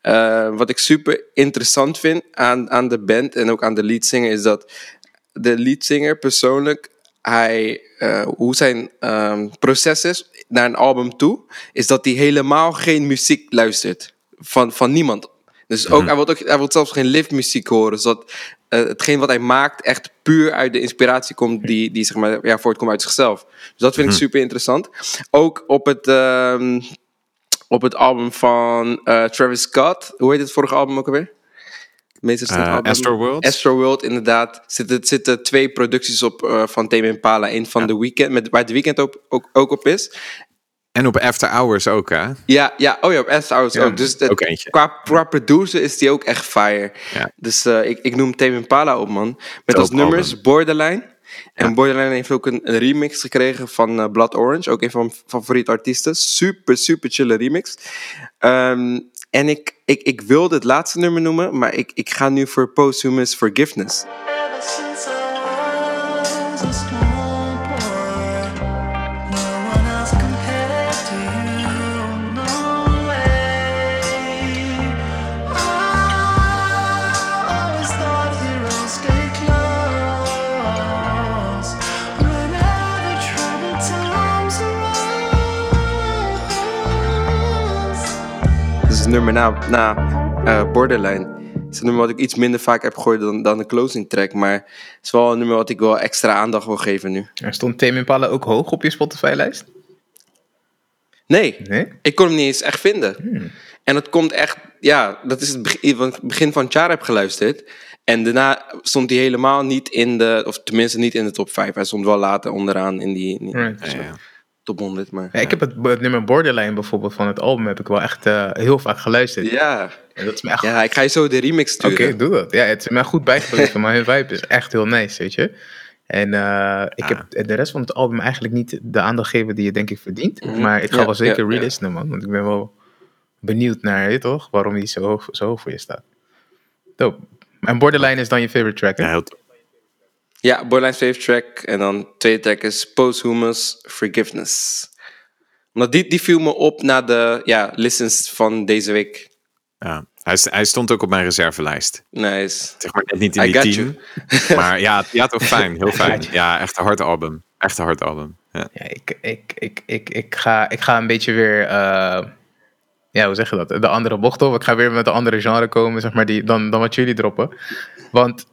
Eh, wat ik super interessant vind aan, aan de band en ook aan de leadzanger is dat de leadzanger persoonlijk, hij, eh, hoe zijn ehm, proces is naar een album toe, is dat hij helemaal geen muziek luistert van, van niemand. Dus ook, hij, wil ook, hij wil zelfs geen live muziek horen, zodat eh, hetgeen wat hij maakt echt puur uit de inspiratie komt die, die zeg maar, ja, voortkomt uit zichzelf. Dus dat vind ik super interessant. Ook op het, ehm, op het album van eh, Travis Scott, hoe heet het vorige album ook alweer? Recente Eh, album. Astroworld? Astroworld, inderdaad. Zitten, zitten twee producties op van Tame Impala. Eén van The Weeknd, met, waar The Weeknd ook, ook, ook op is. En op After Hours ook, hè? Ja, ja, oh ja, op Astor Hours ook. Dus het- ook eentje. Qua, qua producer is die ook echt fire. Ja. Dus eh, ik, ik noem Tame Impala op, man. Met als nummers album. Borderline. En Borderline heeft ook een, een remix gekregen van eh, Blood Orange. Ook een van mijn favoriete artiesten. Super, super chille remix. Ehm, en ik, ik, ik wilde het laatste nummer noemen, maar ik, ik ga nu voor Posthumous Forgiveness. Nummer na, na eh, Borderline. Het is een nummer wat ik iets minder vaak heb gegooid dan, dan de closing track. Maar het is wel een nummer wat ik wel extra aandacht wil geven nu. Er stond Tame Impala ook hoog op je Spotify-lijst? Nee, Nee? ik kon hem niet eens echt vinden. En het komt echt, ja, dat is het begin, want begin van het jaar heb geluisterd. En daarna stond hij helemaal niet in de, of tenminste niet in de top 5. Hij stond wel later onderaan in die, in die Right. Ja, ja. Top 100. Maar Ja, ik heb het, het nummer Borderline bijvoorbeeld van het album heb ik wel echt eh, heel vaak geluisterd. ja, En dat is me echt ja, ik ga je zo de remix Oké, sturen. doe dat. Ja, het is mij goed bijgebleven, maar hun vibe is echt heel nice, weet je. En eh, ik heb de rest van het album eigenlijk niet de aandacht gegeven die je denk ik verdient. Mhm. Maar ik ga Ja, wel zeker ja, relisten, man. Want ik ben wel benieuwd naar, je toch, waarom die zo hoog, zo hoog voor je staat. Dope. En Borderline is dan je favorite track, hè? Ja, heel. Ja, Borderline favorite track. En dan tweede track is Posthumous Forgiveness. Omdat die, die viel me op na de ja, listens van deze week. Ja. Hij, hij stond ook op mijn reservelijst. Nice. Zeg maar net niet in I die got team. Maar ja, ja, toch fijn. Heel fijn. Ja, echt een hard album. Echt een hard album. Ja. Ja, ik, ik, ik, ik, ik, ga, ik ga een beetje weer, eh, ja, hoe zeg je dat? De andere bocht op. Ik ga weer met een andere genre komen, zeg maar, die, dan, dan wat jullie droppen. Want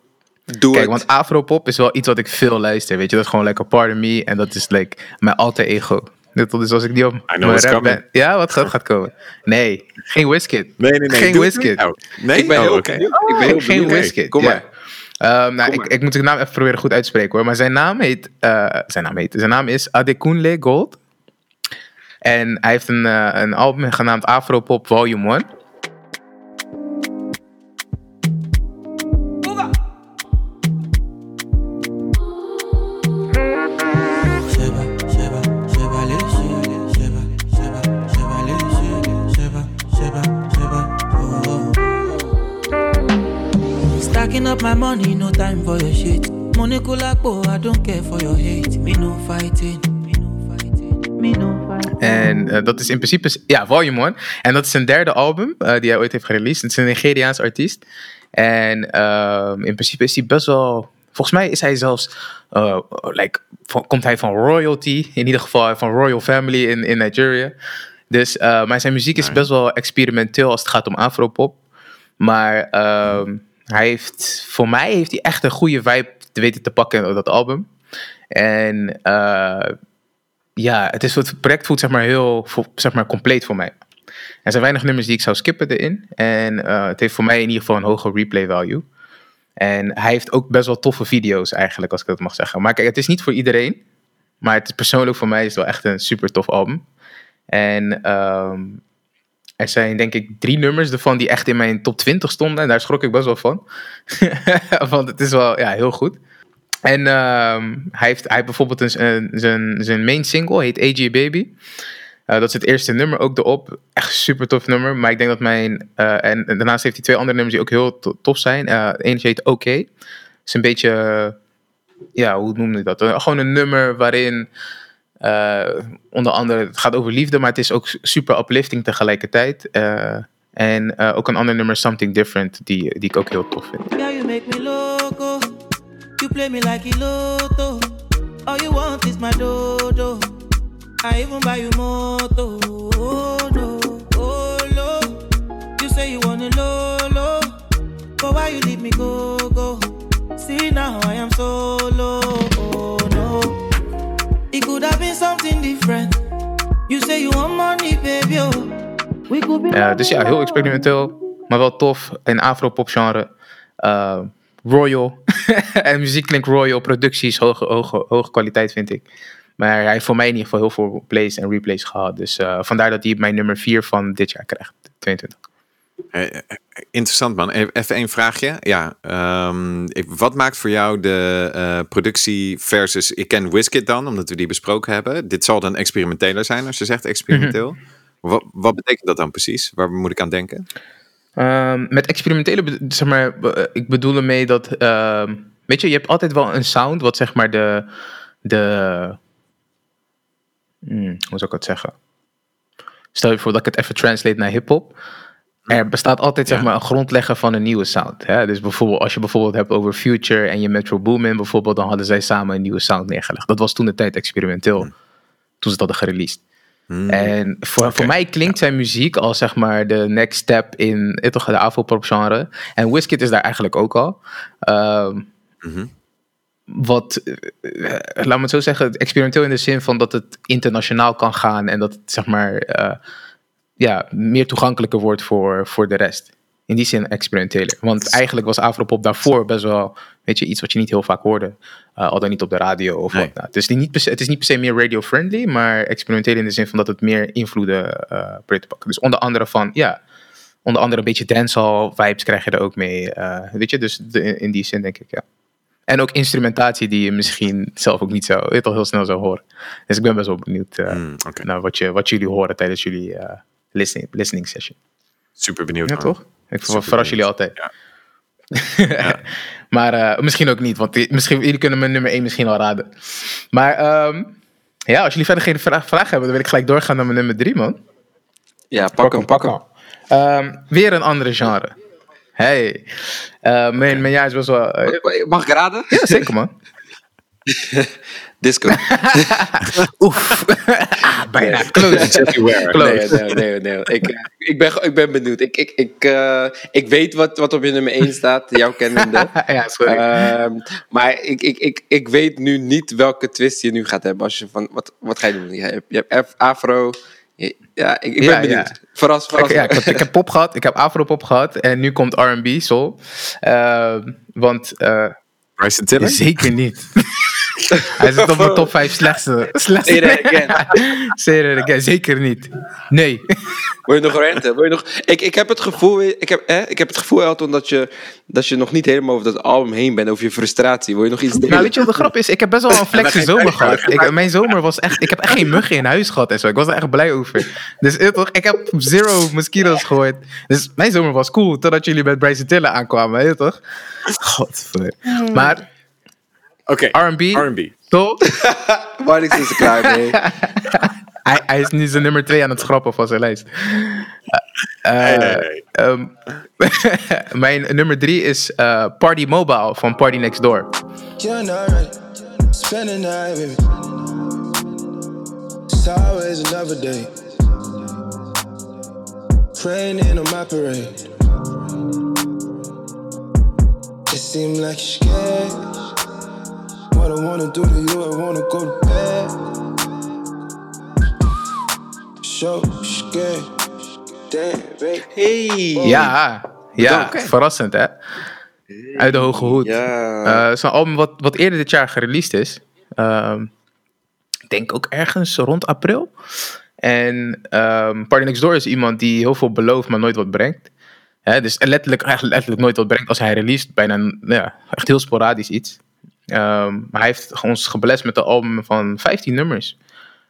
Doe Kijk, het. want afropop is wel iets wat ik veel luister, weet je. Dat is gewoon lekker part of me en dat is like mijn alter ego. Net Dus als ik niet op mijn rap coming. ben... Ja, wat gaat, gaat komen? Nee, geen Wizkid. Nee, nee, nee. Geen Wizkid. Oh, nee? Ik ben Oh, heel oké. benieuwd. Ik ben heel geen benieuwd. Wizkid. Kom ja. maar. Ehm, nou, Kom ik, ik moet de naam even proberen goed uit te spreken hoor. Maar zijn naam heet... eh, zijn naam heet... Zijn naam is Adekunle Gold. En hij heeft een, eh, een album genaamd Afropop Volume 1. Up my money, no time for your shit. Money kulapo, I don't care for your hate. Me no fighting. Me no fighting. Me no fighting. En eh, dat is in principe, ja, Volume 1. En dat is zijn derde album eh, die hij ooit heeft gereleased. Het is een Nigeriaans artiest. En ehm, in principe is hij best wel, volgens mij is hij zelfs, eh, like, van- komt hij van royalty. In ieder geval van royal family in, in Nigeria. Dus, eh, maar zijn muziek is best wel experimenteel als het gaat om afropop. Maar ehm, hij heeft, voor mij heeft hij echt een goede vibe te weten te pakken op dat album. En eh, ja, het, is, het project voelt zeg maar heel zeg maar, compleet voor mij. Er zijn weinig nummers die ik zou skippen erin. En eh, het heeft voor mij in ieder geval een hoge replay value. En hij heeft ook best wel toffe video's eigenlijk, als ik dat mag zeggen. Maar kijk, het is niet voor iedereen. Maar het is persoonlijk voor mij is het wel echt een super tof album. En ehm, er zijn denk ik drie nummers ervan die echt in mijn top 20 stonden. En daar schrok ik best wel van. Want het is wel ja, heel goed. En ehm, hij heeft hij bijvoorbeeld een, zijn, zijn main single, heet AJ Baby. Eh, dat is het eerste nummer ook erop. Echt super tof nummer. Maar ik denk dat mijn. eh, en, daarnaast heeft hij twee andere nummers die ook heel to- tof zijn. Eh eentje heet. Het is een beetje. ja, hoe noemde je dat? Gewoon een nummer waarin. Eh, onder andere, het gaat over liefde, maar het is ook super uplifting tegelijkertijd. Eh, en eh, ook een ander nummer, Something Different, die, die ik ook heel tof vind. Yeah, you make me loco. You play me like a lotto. All you want is my dodo. I even buy you moto. Oh no, oh no. You say you want a lolo, but why you leave me go go? See now I am solo. Could have been something different. You say you money, baby. Oh, dus ja, heel experimenteel, maar wel tof. In afro-pop genre. Eh, royal. en muziek klinkt royal. Producties, hoge, hoge, hoge kwaliteit vind ik. Maar hij heeft voor mij in ieder geval heel veel plays en replays gehad. Dus eh, vandaar dat hij mijn nummer 4 van dit jaar krijgt. 22. Eh, eh, interessant man. Even even één vraagje. Ja, ehm, ik- wat maakt voor jou de eh, productie versus... Ik ken Wizkid dan, omdat we die besproken hebben. Dit zal dan experimenteler zijn als je zegt experimenteel. Mhm. wat, wat betekent dat dan precies? Waar moet ik aan denken? Ehm, met experimentele, zeg maar, ik bedoel ermee dat, ehm, weet je, je hebt altijd wel een sound wat zeg maar de, de, hmm, hoe zou ik het zeggen? Stel je voor dat ik het even translate naar hip-hop. Er bestaat altijd zeg maar een grondlegger van een nieuwe sound. Hè? Dus bijvoorbeeld, als je bijvoorbeeld hebt over Future en je Metro Boomin bijvoorbeeld, dan hadden zij samen een nieuwe sound neergelegd. Dat was toen de tijd experimenteel, toen ze het hadden gereleased. Hmm. En voor, voor mij klinkt zijn muziek als zeg maar de next step in eh, toch, de afropop genre. En Wizkid is daar eigenlijk ook al. Ehm, Mhm. Wat, eh, laat me het zo zeggen, experimenteel in de zin van dat het internationaal kan gaan en dat het zeg maar ja, meer toegankelijker wordt voor, voor de rest. In die zin experimenteler. Want eigenlijk was afropop daarvoor best wel, weet je, iets wat je niet heel vaak hoorde. Eh, al dan niet op de radio of Nee. wat. Nou, het, is niet se, het is niet per se meer radio-friendly, maar experimenteel in de zin van dat het meer invloeden eh probeert te pakken. Dus onder andere van, ja, onder andere een beetje dancehall vibes krijg je er ook mee. eh, weet je, dus de- in die zin denk ik, ja. En ook instrumentatie die je misschien zelf ook niet zo weet, al heel snel zou horen. Dus ik ben best wel benieuwd Hmm, naar wat, je, wat jullie horen tijdens jullie listening, listening session. super benieuwd. Ja, man. toch? Ik Super verras jullie altijd. Ja. maar eh, misschien ook niet, want die- misschien, jullie kunnen mijn nummer 1 misschien al raden. Maar ehm, ja, als jullie verder geen vraag, vraag hebben, dan wil ik gelijk doorgaan naar mijn nummer 3, man. Ja, pak hem, pak hem. Ehm, weer een andere genre. Hey, Eh, mijn, mijn jaar is best wel... eh, Mag ik raden? ja, zeker man. Disco. Oef. ah, bijna. Close. Everywhere. Close. Nee, nee, nee. nee. Ik, eh, ik, ben, ik ben benieuwd. Ik, ik, ik, eh, ik weet wat, wat op je nummer 1 staat, jouw kennende. ja, sorry. Ehm, maar ik, ik, ik, ik weet nu niet welke twist je nu gaat hebben. Als je van, wat, wat ga je doen? Je hebt, je hebt F- afro. Ja, ik, ik ben Ja, benieuwd. ja. Verras, ja, ik, heb, ik heb pop gehad, ik heb afro-pop gehad en nu komt R&B, soul. Ehm, want eh, Bryson Tiller? zeker niet. Hij zit op mijn top 5 slechtste. slechtste. Say that again. Say that again, zeker niet. Nee. Wil je nog ranten? Wil je nog... ik, ik heb het gevoel, ik heb, hè, ik heb het gevoel Elton, dat je, dat je nog niet helemaal over dat album heen bent, over je frustratie. Wil je nog iets delen? Nou, weet je wat de grap is? Ik heb best wel een flexe zomer gehad. Ik, mijn zomer was echt... Ik heb echt geen muggen in huis gehad en zo. Ik was er echt blij over. Dus eh, toch, ik heb zero mosquito's gegooid. Dus mijn zomer was cool, totdat jullie met Bryce Tiller aankwamen, weet je toch? Godver. Maar Oké, R&B, R&B. toch? Marnix is er klaar mee. Hij, hij is nu zijn nummer 2 aan het schrappen van zijn lijst. Eh, Nee, nee, nee. ehm, mijn nummer 3 is eh, Party Mobile van Party Next Door. You're not right. Spend the night with me. It's always another day. Raining on my parade. It seems like you're scared. What I wanna do to you, I wanna go to bed. So scared. Damn, baby. Hey. Ja, ja Oké. verrassend hè. Uit de hoge hoed. Ja. Eh, Het is een album wat, wat eerder dit jaar gereleased is. Ehm, ik denk ook ergens rond april. En ehm Party Next Door is iemand die heel veel belooft, maar nooit wat brengt. Hè, dus letterlijk, eigenlijk letterlijk nooit wat brengt als hij released. Bijna ja, echt heel sporadisch iets. Ehm, maar hij heeft ons geblest met een album van 15 nummers.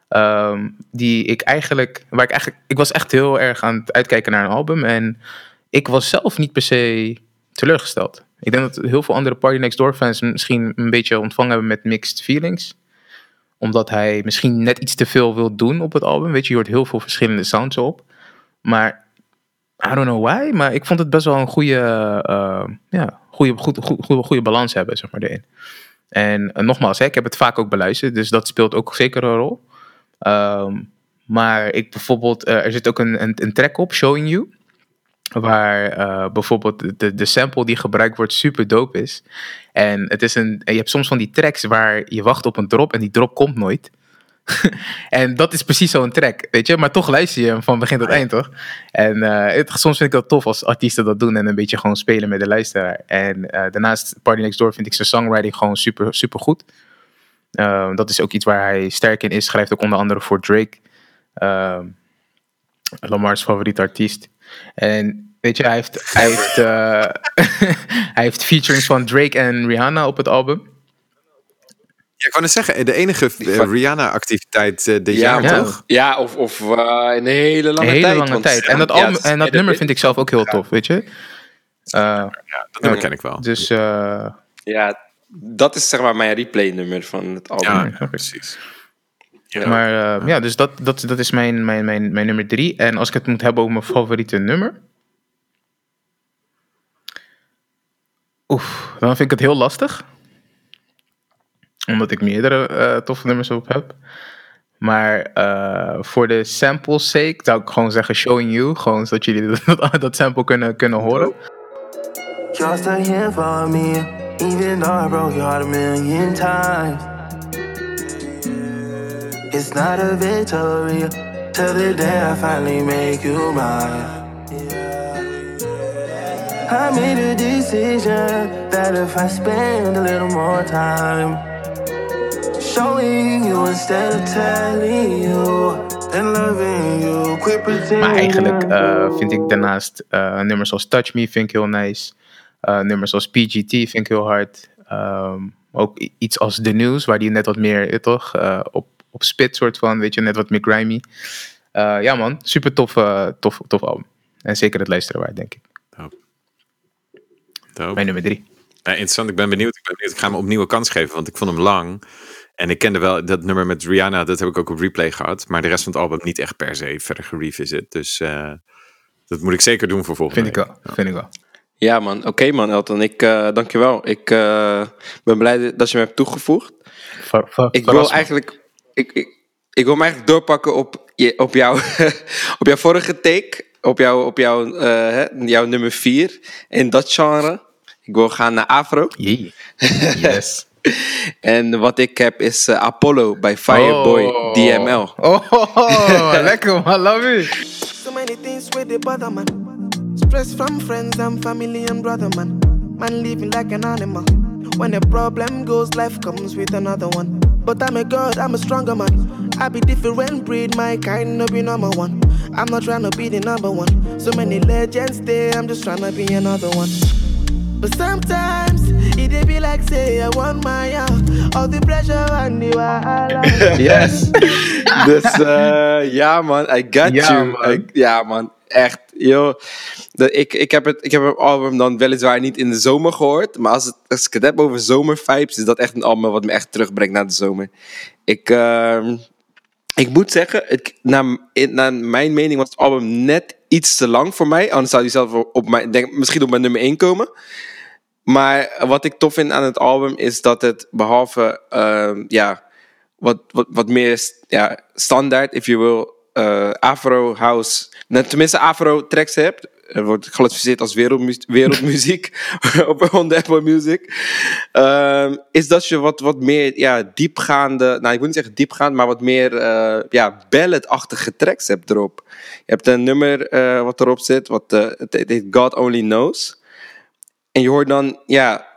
Ehm, die ik eigenlijk, waar ik eigenlijk, ik was echt heel erg aan het uitkijken naar een album. En ik was zelf niet per se teleurgesteld. Ik denk dat heel veel andere Party Next Door fans misschien een beetje ontvangen hebben met mixed feelings. Omdat hij misschien net iets te veel wil doen op het album. Weet je, je hoort heel veel verschillende sounds op. Maar I don't know why, maar ik vond het best wel een goede, eh, ja, goede, goed, goed, goede, goede balans hebben, zeg maar, erin. En eh, nogmaals, hè, ik heb het vaak ook beluisterd, dus dat speelt ook zeker een rol. Ehm, maar ik bijvoorbeeld, eh, er zit ook een, een, een track op, Showing You. Waar eh, bijvoorbeeld de, de sample die gebruikt wordt super dope is. En het is een, en je hebt soms van die tracks waar je wacht op een drop en die drop komt nooit. en dat is precies zo'n track, weet je. Maar toch luister je hem van begin tot eind, toch? En eh, het, soms vind ik dat tof als artiesten dat doen en een beetje gewoon spelen met de luisteraar. En eh, daarnaast, Party Next Door vind ik zijn songwriting gewoon super, super goed. Ehm, dat is ook iets waar hij sterk in is. Schrijft ook onder andere voor Drake. Ehm, Lamar's favoriete artiest. En weet je, hij heeft, hij heeft, eh, hij heeft featurings van Drake en Rihanna op het album. Ja, ik wou net zeggen, de enige eh, Rihanna-activiteit eh, dit Ja, jaar, ja. toch? Ja, of, of eh, een hele lange Een hele tijd. lange want- tijd. En dat, Ja, en dat nummer vind ik zelf ook heel tof, weet je. Eh, Dat nummer ken ik wel. dus eh, Ja, dat is zeg maar mijn replay-nummer van het album. ja, ja, precies. Ja. Maar eh, ja, dus dat, dat, dat is mijn, mijn, mijn, mijn nummer drie. En als ik het moet hebben over mijn favoriete nummer. Oef, dan vind ik het heel lastig. Omdat ik meerdere eh, toffe nummers op heb. Maar eh, voor de sample's sake zou ik gewoon zeggen Showing You. Gewoon zodat jullie dat, dat sample kunnen, kunnen horen. You're still here for me, even though I broke your heart a million times. It's not a victory till the day I finally make you mine. I made a decision that if I spend a little more time showing you instead of telling you and loving you, quit pretending. Maar eigenlijk eh, vind ik daarnaast eh, nummers zoals Touch Me vind ik heel nice. Eh, nummers zoals PGT vind ik heel hard. Ehm, ook iets als The News, waar die net wat meer, eh, toch, eh, op, op spit soort van, weet je, net wat meer grimy. Eh, ja man, super tof, eh, tof, tof album. En zeker het luisteren waard, denk ik. Dope. Mijn nummer drie. Ja, interessant, ik ben benieuwd. Ik ben benieuwd. Ik ga hem opnieuw een kans geven, want ik vond hem lang. En ik kende wel dat nummer met Rihanna, dat heb ik ook op replay gehad. Maar de rest van het album niet echt per se verder gerevisit. Dus eh, dat moet ik zeker doen voor volgende Vind ik wel, vind ik wel. Ja, man. Oké, man, Elton. Ik, eh dankjewel. Ik eh, ben blij dat je me hebt toegevoegd. Ver- ver- Ik wil eigenlijk... Ik, ik, ik wil me eigenlijk doorpakken op, je, op, jou, op jouw vorige take. Op, jou, op jou, eh, hè, jouw nummer vier in dat genre. Ik wil gaan naar Afro. Yes. En wat ik heb is eh, Apollo bij Fireboy Oh. DML. Oh, lekker man, love you. So many things where they bother man. Stress from friends and family and brother man. Man living like an animal. When a problem goes, life comes with another one. But I'm a god, I'm a stronger man. I be different breed, my kind no be number one. I'm not trying to be the number one. So many legends there, I'm just trying to be another one. But sometimes it dey be like say I want my out. All the pressure and the wahala. Yes. dus eh, ja, man. I got Ja, you. man. I- ja, man. Echt. Yo. De, ik, ik, heb het, ik heb het album dan weliswaar niet in de zomer gehoord. Maar als, het, als ik het heb over zomervibes, is dat echt een album wat me echt terugbrengt naar de zomer. Ik, ehm, ik moet zeggen, het, naar, in- naar mijn mening was het album net iets te lang voor mij. Anders zou hij zelf op- op mijn, denk, misschien op mijn nummer 1 komen. Maar wat ik tof vind aan het album is dat het behalve ehm, ja, wat, wat, wat meer ja, standaard, if you will, eh, Afro House, tenminste Afro tracks hebt. Er wordt geclassificeerd als wereldmu- wereldmuziek op Apple Music. Ehm, is dat je wat, wat meer ja, diepgaande, nou ik wil niet zeggen diepgaand, maar wat meer eh ja, balladachtige tracks hebt erop. Je hebt een nummer eh, wat erop zit, wat, eh, het heet God Only Knows. En je hoort dan, ja,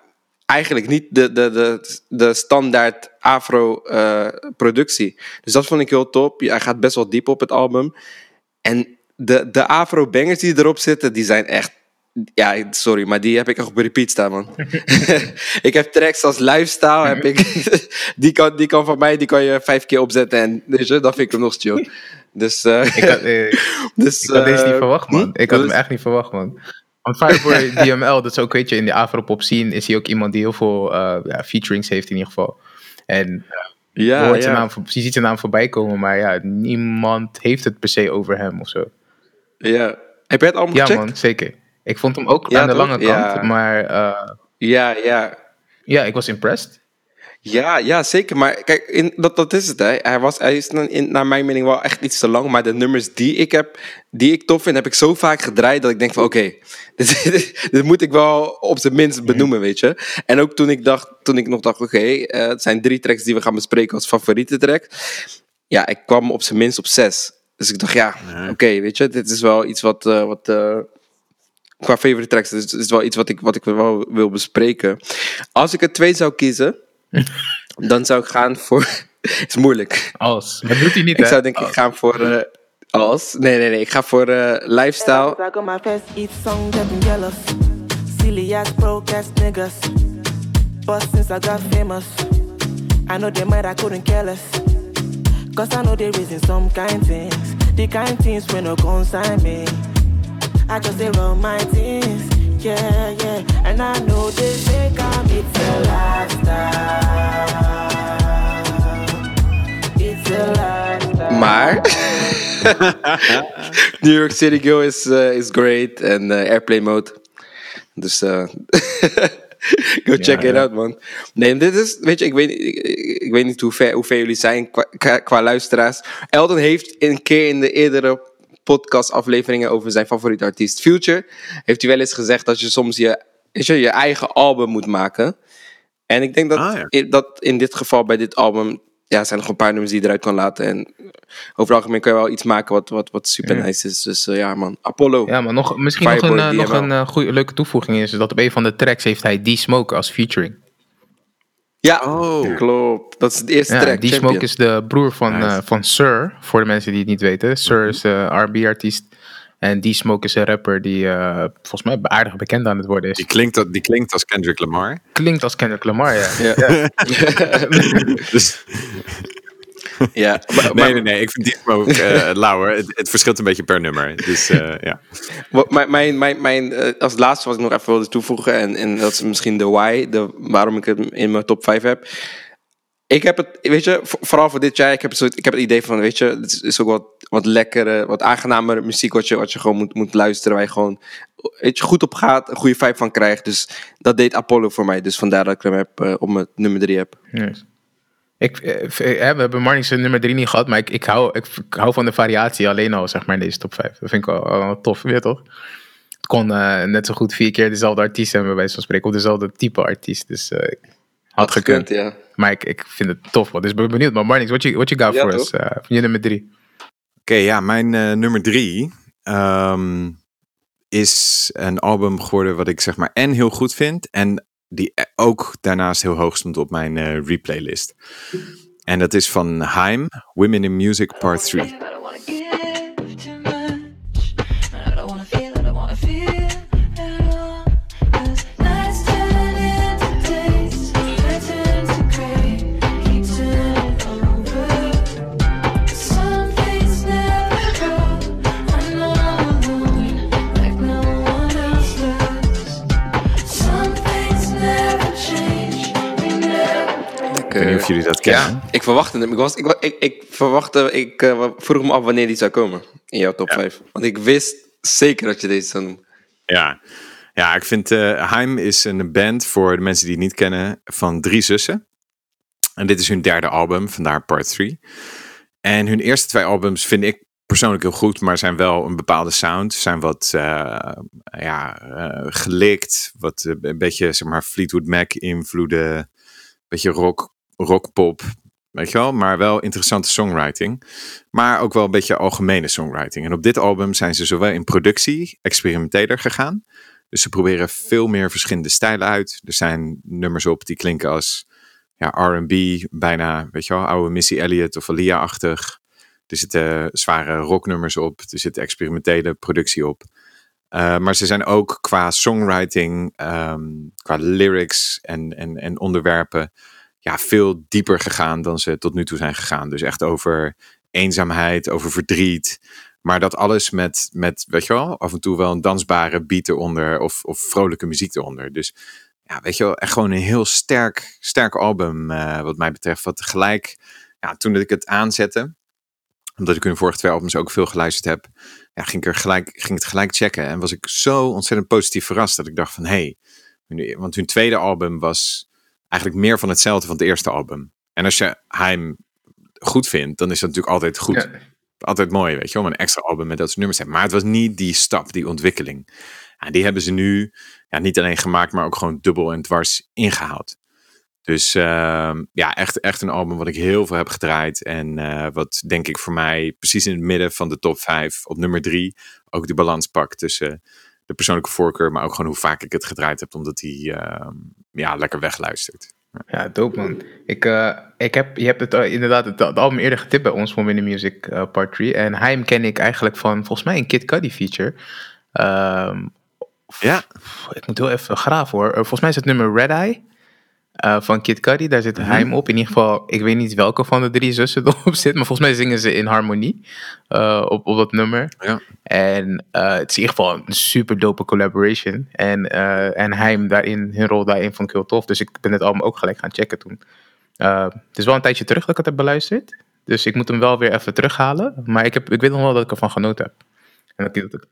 eigenlijk niet de, de, de, de standaard afro-productie. dus dat vond ik heel top. Hij gaat best wel diep op het album. En de, de afro-bangers die erop zitten, die zijn echt... Ja, sorry, maar die heb ik echt op repeat staan, man. ik heb tracks als Lifestyle, heb ik, die, kan, die kan van mij, die kan je vijf keer opzetten en je, dan vind ik hem nog chill. Dus, eh, Ik had, eh, dus, ik had deze niet eh, verwacht, man. hm? Ik had Dus- hem echt niet verwacht, man. Want Fireboy DML, dat is ook, weet je, in de Afropop scene is hij ook iemand die heel veel eh, ja, featurings heeft in ieder geval. En je, Ja, hoort zijn ja. naam, je ziet zijn naam voorbij komen, maar ja, niemand heeft het per se over hem of zo. ja. Heb jij het album Ja, gecheckt? man, zeker. Ik vond hem ook Ja, aan de lange kant, Ja. maar eh, Ja, ja. ja, ik was impressed. Ja, ja, zeker. Maar kijk, in, dat, dat is het. Hè. Hij, was, hij is in, naar mijn mening wel echt iets te lang. Maar de nummers die ik heb, die ik tof vind, heb ik zo vaak gedraaid dat ik denk van oké, dit, dit, dit moet ik wel op zijn minst benoemen, weet je. En ook toen ik, dacht, toen ik nog dacht, oké, eh, het zijn drie tracks die we gaan bespreken als favoriete track. Ja, ik kwam op zijn minst op zes. Dus ik dacht, ja, oké, weet je, dit is wel iets wat, eh, wat eh, qua favorite tracks, dus het is wel iets wat ik, wat ik wel wil bespreken. Als ik er twee zou kiezen, dan zou ik gaan voor. is moeilijk. Als. Dat doet hij niet, Ik hè? zou denk ik gaan voor. eh, als. Nee, nee, nee. Ik ga voor eh, lifestyle. I got my first eat song, getting jealous. Silly ass, broke ass niggas. But since I got famous, I know they might, I couldn't care less. Cause I know they raising some kind things. The kind things when no consign me. I just they run my things. Yeah, yeah. And I know they think I'm it's a lifestyle. It's a lifestyle. Maar. New York City Girl is, eh, is great. En eh, Airplane Mode. Dus. eh, Go check it out, man. Nee, dit is, weet je, ik weet, ik, weet niet hoe ver, hoe ver jullie zijn qua, qua, qua luisteraars. Eldon heeft een keer in de eerdere podcastafleveringen over zijn favoriete artiest Future, heeft hij wel eens gezegd dat je soms je, weet je, je eigen album moet maken. En ik denk dat, Ah, ja. dat in dit geval bij dit album, ja, zijn er nog een paar nummers die je eruit kan laten. En over het algemeen kan je wel iets maken wat, wat, wat super Ja. nice is. Dus eh, ja, man. Apollo. Ja, maar nog, misschien nog een, eh, nog een eh, goeie, leuke toevoeging is dat op een van de tracks heeft hij D-Smoke als featuring. Ja, Oh. klopt. Dat is de eerste Ja, track. D-Smoke Champion. is de broer van, Nice. eh, van Sir, voor de mensen die het niet weten. Sir is de R&B-artiest. En D-Smoke is een rapper die eh, volgens mij aardig bekend aan het worden is. Die klinkt, die klinkt als Kendrick Lamar. Klinkt als Kendrick Lamar, ja. Ja. Dus, ja. maar- nee, maar- nee, nee. Ik vind die ook uh, lauwer. Het, het verschilt een beetje per nummer. Dus eh, ja. Wat mijn, mijn, mijn, mijn, eh, als laatste wat ik nog even wilde toevoegen, en, en dat is misschien de why, de, waarom ik het in mijn top 5 heb. Ik heb het, weet je, vo- vooral voor dit jaar, ik heb het, ik heb het idee van, weet je, het is, is ook wat, wat lekkere, wat aangenamere muziek wat je, wat je gewoon moet, moet luisteren, waar je gewoon, weet je, goed op gaat, een goede vibe van krijgt. Dus dat deed Apollo voor mij, dus vandaar dat ik hem heb, eh, op mijn nummer 3 heb. Yes. Ik, eh, eh, we hebben Marnix nummer 3 niet gehad, maar ik, ik, hou, ik, ik hou van de variatie alleen al, zeg maar, in deze top 5. Dat vind ik wel, wel tof, weet je toch? Het kon eh, net zo goed vier keer dezelfde artiest hebben, bij wijze van spreken, of dezelfde type artiest. Dus eh, had gekund. ja. Maar ik, ik vind het tof, man. Dus ben benieuwd. Maar Marnix, what you, what you got Ja, for toch? us? eh, van je nummer 3. Oké, ja, mijn eh, nummer drie ehm, is een album geworden wat ik zeg maar en heel goed vind en die e- ook daarnaast heel hoog stond op mijn eh replaylist. En dat is van Haim, Women in Music Part 3. Jullie dat kennen. Ik verwachtte hem. Ik, was, ik, ik, ik verwachtte, ik eh, vroeg me af wanneer die zou komen in jouw top 5. Want ik wist zeker dat je deze zou noemen. Ja, ja ik vind eh Heim is een band voor de mensen die het niet kennen van drie zussen. En dit is hun derde album, vandaar part 3. En hun eerste twee albums vind ik persoonlijk heel goed, maar zijn wel een bepaalde sound. Zijn wat eh, ja, gelikt, wat een beetje zeg maar Fleetwood Mac invloeden, een beetje rock, rockpop, weet je wel, maar wel interessante songwriting. Maar ook wel een beetje algemene songwriting. En op dit album zijn ze zowel in productie experimenteler gegaan. Dus ze proberen veel meer verschillende stijlen uit. Er zijn nummers op die klinken als ja, R&B, bijna, weet je wel, oude Missy Elliott of Alia-achtig. Er zitten zware rocknummers op. Er zit experimentele productie op. Uh, maar ze zijn ook qua songwriting, ehm, qua lyrics en, en, en onderwerpen, ja, veel dieper gegaan dan ze tot nu toe zijn gegaan. Dus echt over eenzaamheid, over verdriet. Maar dat alles met, met, weet je wel, af en toe wel een dansbare beat eronder of, of vrolijke muziek eronder. Dus ja, weet je wel, echt gewoon een heel sterk, sterk album uh, wat mij betreft. Wat tegelijk, ja, toen ik het aanzette, omdat ik hun vorige twee albums ook veel geluisterd heb, ja, ging, ik er gelijk, ging het gelijk checken. En was ik zo ontzettend positief verrast dat ik dacht van, hé, hey, want hun tweede album was eigenlijk meer van hetzelfde van het eerste album. En als je hem goed vindt, dan is dat natuurlijk altijd goed. Ja. Altijd mooi, weet je wel, om een extra album met dat soort nummers te hebben. Maar het was niet die stap, die ontwikkeling. Ja, die hebben ze nu ja, niet alleen gemaakt, maar ook gewoon dubbel en dwars ingehaald. Dus uh, ja, echt, echt een album wat ik heel veel heb gedraaid. En uh, wat denk ik voor mij precies in het midden van de top 5 op nummer 3 ook de balans pakt tussen de persoonlijke voorkeur, maar ook gewoon hoe vaak ik het gedraaid heb, omdat hij uh, ja, lekker wegluistert. Ja, dope man. Ik, uh, ik heb, je hebt het uh, inderdaad het, het, album eerder getipt bij ons van Winnie Music uh, Part 3. En Heim ken ik eigenlijk van volgens mij een Kid Cudi feature. Um, ja. Ik moet heel even graven hoor. volgens mij is het nummer Red Eye. Uh, van Kid Cudi, daar zit Mhm. Heim op. In ieder geval, ik weet niet welke van de drie zussen erop zit, maar volgens mij zingen ze in harmonie uh, op, op dat nummer. Ja. En uh, het is in ieder geval een super dope collaboration. En, en Heim daarin, hun rol daarin vond ik heel tof. Dus ik ben het album ook gelijk gaan checken toen. het is wel een tijdje terug dat ik het heb beluisterd. Dus ik moet hem wel weer even terughalen. Maar ik, heb, ik weet nog wel dat ik ervan genoten heb. En dat ik dat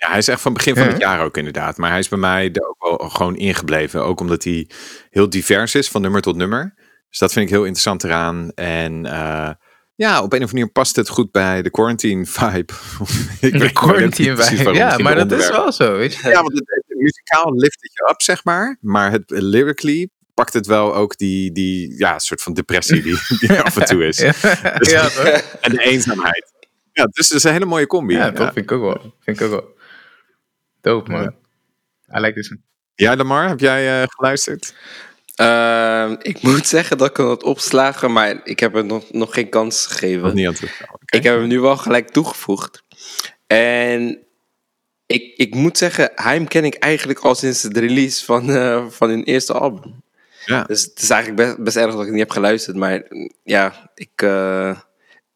ja, hij is echt van begin van het jaar ook inderdaad. Maar hij is bij mij er ook wel gewoon ingebleven. Ook omdat hij heel divers is van nummer tot nummer. Dus dat vind ik heel interessant eraan. En uh, ja, op een of andere manier past het goed bij de quarantine vibe. ik de quarantine vibe, ja, maar dat is wel zo, weet je. Ja, want het, muzikaal lift het je up, zeg maar. Maar het lyrically pakt het wel ook die, die ja, soort van depressie die, die af en toe is. ja, dus, ja en de eenzaamheid. Ja, dus het is een hele mooie combi. Ja, dat vind ik ook wel. Vind ik ook wel. Dope, man. I like this one. Ja, Lamar, heb jij uh, geluisterd? Uh, ik moet zeggen dat ik hem had opslagen, maar ik heb het nog, nog geen kans gegeven. Niet aan het okay. Ik heb hem nu wel gelijk toegevoegd. En ik, ik moet zeggen, Heim ken ik eigenlijk al sinds de release van, uh, van hun eerste album. Ja. Dus het is eigenlijk best, best erg dat ik niet heb geluisterd. Maar ja, ik, uh,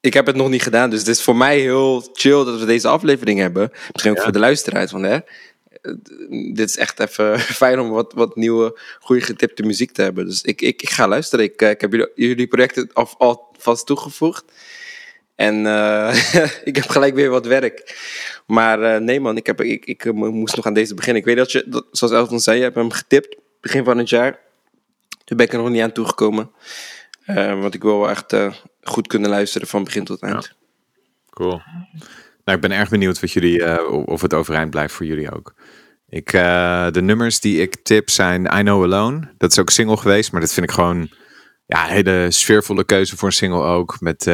ik heb het nog niet gedaan. Dus het is voor mij heel chill dat we deze aflevering hebben. Misschien ook ja. voor de luisteraars. van hè, dit is echt even fijn om wat, wat nieuwe, goede getipte muziek te hebben. Dus ik, ik, ik ga luisteren. Ik, ik heb jullie, jullie projecten al, alvast toegevoegd. En uh, ik heb gelijk weer wat werk. Maar uh, nee man, ik, heb, ik, ik moest nog aan deze beginnen. Ik weet dat je, dat, zoals Elton zei, je hebt hem getipt. Begin van het jaar. Toen ben ik er nog niet aan toegekomen. Uh, want ik wil wel echt goed kunnen luisteren van begin tot eind. Cool. Nou, ik ben erg benieuwd wat jullie, uh, of het overeind blijft voor jullie ook. Ik, de nummers die ik tip zijn I Know Alone. Dat is ook single geweest, maar dat vind ik gewoon ja, een hele sfeervolle keuze voor een single ook. Met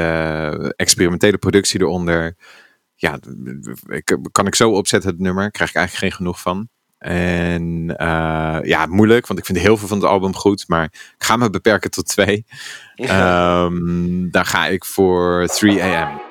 experimentele productie eronder. Ja, ik, kan ik zo opzetten het nummer. Krijg ik eigenlijk geen genoeg van. En uh, ja, moeilijk, want ik vind heel veel van het album goed. Maar ik ga me beperken tot twee. um, dan ga ik voor 3 AM.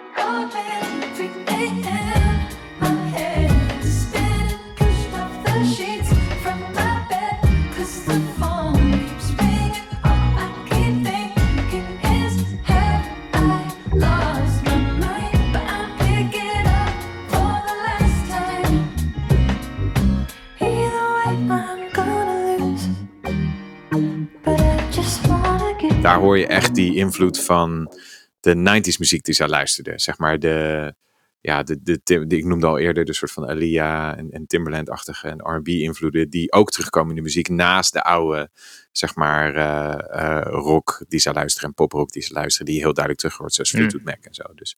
Hoor je echt die invloed van de 90s muziek die zij luisterde. Zeg maar de, ja, de, de, Tim- die, ik noemde al eerder de soort van Alia en, en Timberland-achtige en R&B invloeden die ook terugkomen in de muziek naast de oude, zeg maar, eh, rock die zij luisteren en poprock die ze luisteren, die je heel duidelijk terug hoort, zoals Mm. Fleetwood Mac en zo. Dus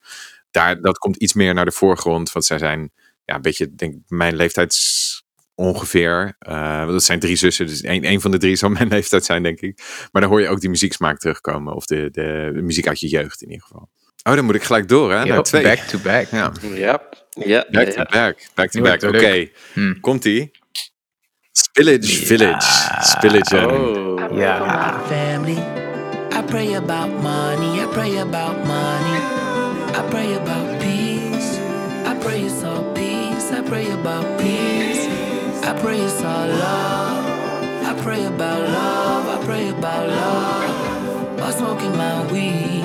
daar, dat komt iets meer naar de voorgrond, want zij zijn ja, een beetje, denk ik, mijn leeftijds ongeveer. eh, dat zijn drie zussen, dus één, één van de drie zal mijn leeftijd zijn, denk ik. Maar dan hoor je ook die muzieksmaak terugkomen, of de, de, de muziek uit je jeugd in ieder geval. Oh, dan moet ik gelijk door, hè? Naar twee. back to back. Ja. Ja, ja, Back ja. to back. Back to Nu back. Oké. het leuk. Hm. Komt-ie. Spillage Village. Spillage. Oh. Ja. family. I pray about money. I pray about money. I pray about peace. I pray it's all peace. I pray about peace. I pray it's all love. I pray about love. I pray about love. While smoking my weed.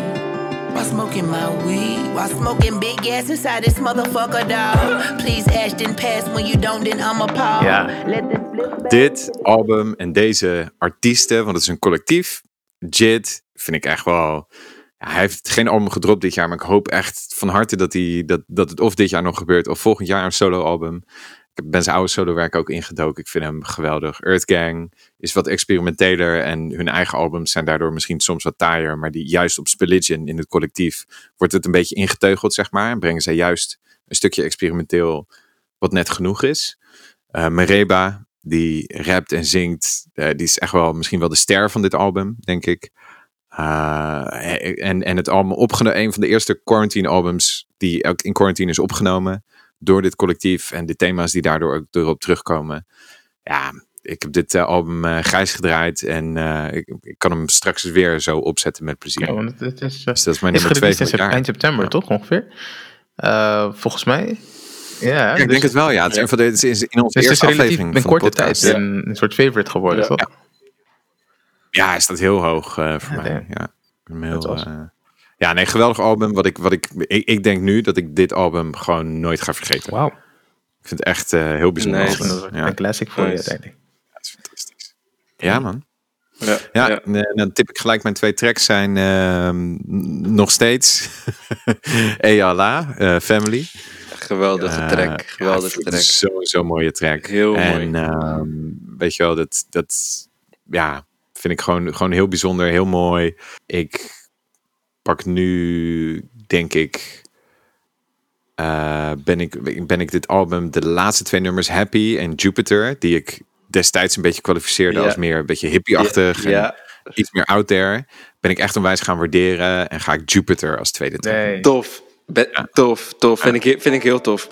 While smoking my weed. While smoking big gas inside this motherfucker, dog. Please, Ashton, pass when you don't, then I'm appalled. Ja. Let this. Dit album en deze artiesten, want het is een collectief. Jid vind ik echt wel... Ja, hij heeft geen album gedropt dit jaar, maar ik hoop echt van harte dat, hij, dat, dat het of dit jaar nog gebeurt of volgend jaar een solo album. Ik ben zijn oude solo werk ook ingedoken. Ik vind hem geweldig. Earth Gang is wat experimenteler en hun eigen albums zijn daardoor misschien soms wat taaier. Maar die juist op Spilligion in het collectief wordt het een beetje ingeteugeld, zeg maar. En brengen zij juist een stukje experimenteel wat net genoeg is. Eh Mereba, die rapt en zingt, eh, die is echt wel misschien wel de ster van dit album, denk ik. Eh, en, en het album opgenomen, een van de eerste quarantine albums die ook in quarantine is opgenomen door dit collectief en de thema's die daardoor ook erop terugkomen. Ja, ik heb dit eh, album eh, grijs gedraaid en eh, ik, ik kan hem straks weer zo opzetten met plezier. Ja, want het, is, dus dat is mijn nummer twee van eind september, Ja. toch ongeveer? Volgens mij. Ja, Ja, ik dus- denk het wel, ja. Het is, een van de- het is in onze Dus eerste aflevering in van korte tijd podcast. een, een soort favorite geworden, Ja. toch? Ja, hij staat heel hoog voor mij. Ja, heel, Dat awesome. Ja, nee, geweldig album. Wat ik, wat ik, ik, ik denk nu dat ik dit album gewoon nooit ga vergeten. Wauw. Ik vind het echt eh, heel bijzonder. Dat is album. een Ja, classic voor je Nice. uiteindelijk. het is fantastisch. Ja, man. Ja, Ja, ja. en, eh, dan tip ik gelijk mijn twee tracks zijn ehm, nog steeds Eyala, eh, Family. Geweldige track. ja, Geweldige ik track. Zo, zo mooie track. Heel en, mooi. ehm, weet je wel, dat, dat ja, vind ik gewoon, gewoon heel bijzonder, heel mooi. Ik pak nu, denk ik, eh, ben, ik, ben ik dit album, de laatste twee nummers, Happy en Jupiter, die ik destijds een beetje kwalificeerde als meer een beetje hippie-achtig en Ja, iets meer out there, ben ik echt onwijs gaan waarderen en ga ik Jupiter als tweede track. Nee. tof. Ben- Tof, tof. Vind, ik, vind ik heel tof.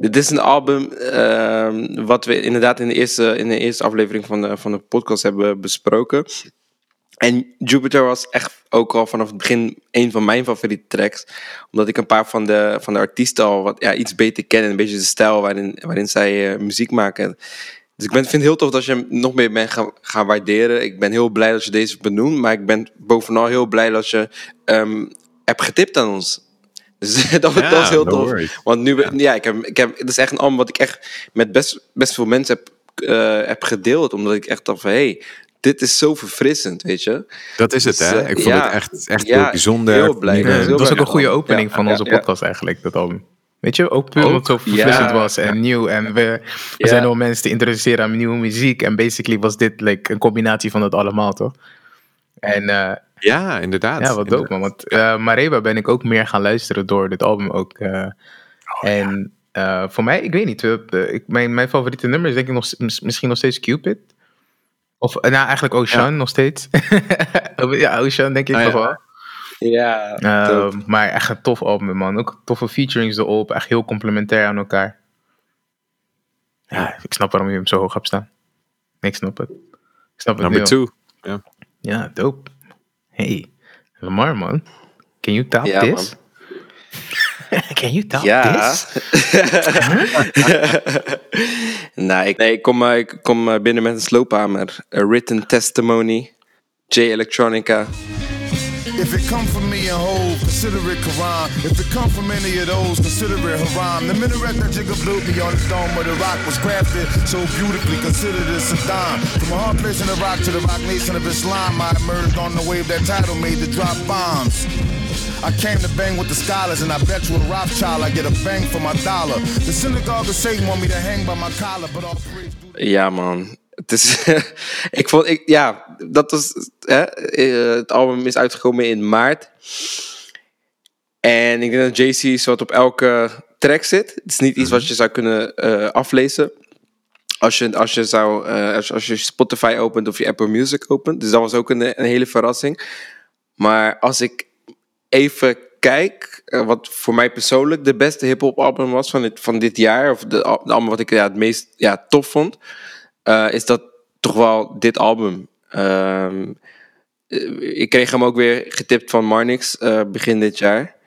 Dit is een album ehm, wat we inderdaad in de eerste, in de eerste aflevering van de, van de podcast hebben besproken. En Jupiter was echt ook al vanaf het begin een van mijn favoriete tracks. Omdat ik een paar van de, van de artiesten al wat, ja, iets beter ken. En een beetje de stijl waarin, waarin zij eh, muziek maken. Dus ik ben, vind het heel tof dat je hem nog meer bent gaan, gaan waarderen. Ik ben heel blij dat je deze benoemt. Maar ik ben bovenal heel blij dat je ehm, hebt getipt aan ons. Dus dat, Ja, dat is heel no tof. worries. Want nu, ben- ja, ik heb, ik heb, het is echt een album wat ik echt met best, best veel mensen heb, eh, heb gedeeld. Omdat ik echt dacht van, hé, hey, dit is zo verfrissend, weet je. Dat is het, Dus, hè? eh, Ik vond ja. het echt, echt Ja, heel bijzonder. heel blij. Heel dat was ook een goede opening Ja, van ja, onze ja. podcast eigenlijk, dat album. Weet je, ook puur omdat het zo verfrissend ja. was en nieuw. En we, we Ja. zijn al mensen te introduceren aan nieuwe muziek. En basically was dit like, een combinatie van het allemaal, toch? En eh, Ja, inderdaad. ja, wat dope, man. Want eh, Mareba ben ik ook meer gaan luisteren door dit album ook. eh. en eh, voor mij, ik weet niet. ik, mijn, mijn favoriete nummer is denk ik nog, misschien nog steeds Cupid. Of nou, eigenlijk Ocean nog steeds. ja, Ocean denk ik Oh, ja. wel. Ja, dope. maar echt een tof album, man. Ook toffe featurings erop. Echt heel complementair aan elkaar. Ja, ik snap waarom je hem zo hoog hebt staan. Ik snap het. Ik snap het Number nu two. al. Ja, dope. Hey, Lamar, man. Can you top Ja, this? Can you tell Ja. this? nou, ik, nee, ik kom, eh, ik kom eh, binnen met een sloophamer. A written testimony. J Electronica. If it come from me and Hove, consider it Quran. If it come from any of those, consider it haram. The minaret that Jigga built me on the dome of the rock was crafted so beautifully, considered it Saddam. From a hard place in Iraq to the rock nation of Islam, I emerged on the wave that title made to drop bombs. I came to bang with the scholars, and I bet you a Rothschild I get a bang for my dollar. The synagogue of Satan want me to hang by my collar, but all praise Ja, man. Het is, ik vond, ik, ja, dat was, hè, eh, het album is uitgekomen in maart. En ik denk dat JC soort op elke track zit. Het is niet iets wat je zou kunnen eh, aflezen. Als je, als, je zou, eh, als, als je Spotify opent of je Apple Music opent. Dus dat was ook een, een hele verrassing. Maar als ik even kijk, wat voor mij persoonlijk de beste hip-hop album was van dit, van dit jaar, of de, de album wat ik ja, het meest ja, tof vond, eh, is dat toch wel dit album. Ehm, eh, ik kreeg hem ook weer getipt van Marnix eh, begin dit jaar.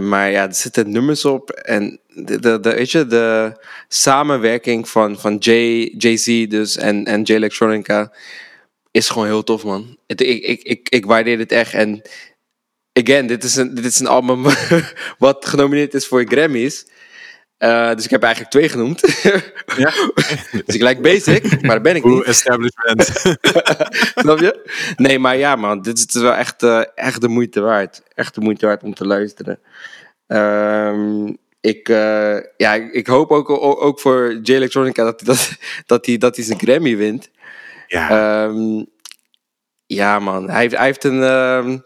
Maar ja, er zitten nummers op. En de, de, weet je, de samenwerking van, van Jay, Jay-Z dus en, en Jay Electronica is gewoon heel tof, man. Ik, ik, ik, ik waardeer het echt. En again, dit is een, dit is een album wat genomineerd is voor Grammys. Eh, dus ik heb eigenlijk twee genoemd. Ja. dus ik lijk basic, maar dat ben ik Hoe niet. establishment. Snap je? Nee, maar ja, man. Dit is, het is wel echt, eh, echt de moeite waard. Echt de moeite waard om te luisteren. Ehm, ik, eh, ja, ik hoop ook, ook, voor J Electronica dat hij dat, dat, hij, dat hij zijn Grammy wint. ja. Ehm, ja, man. Hij heeft, hij heeft een. ehm,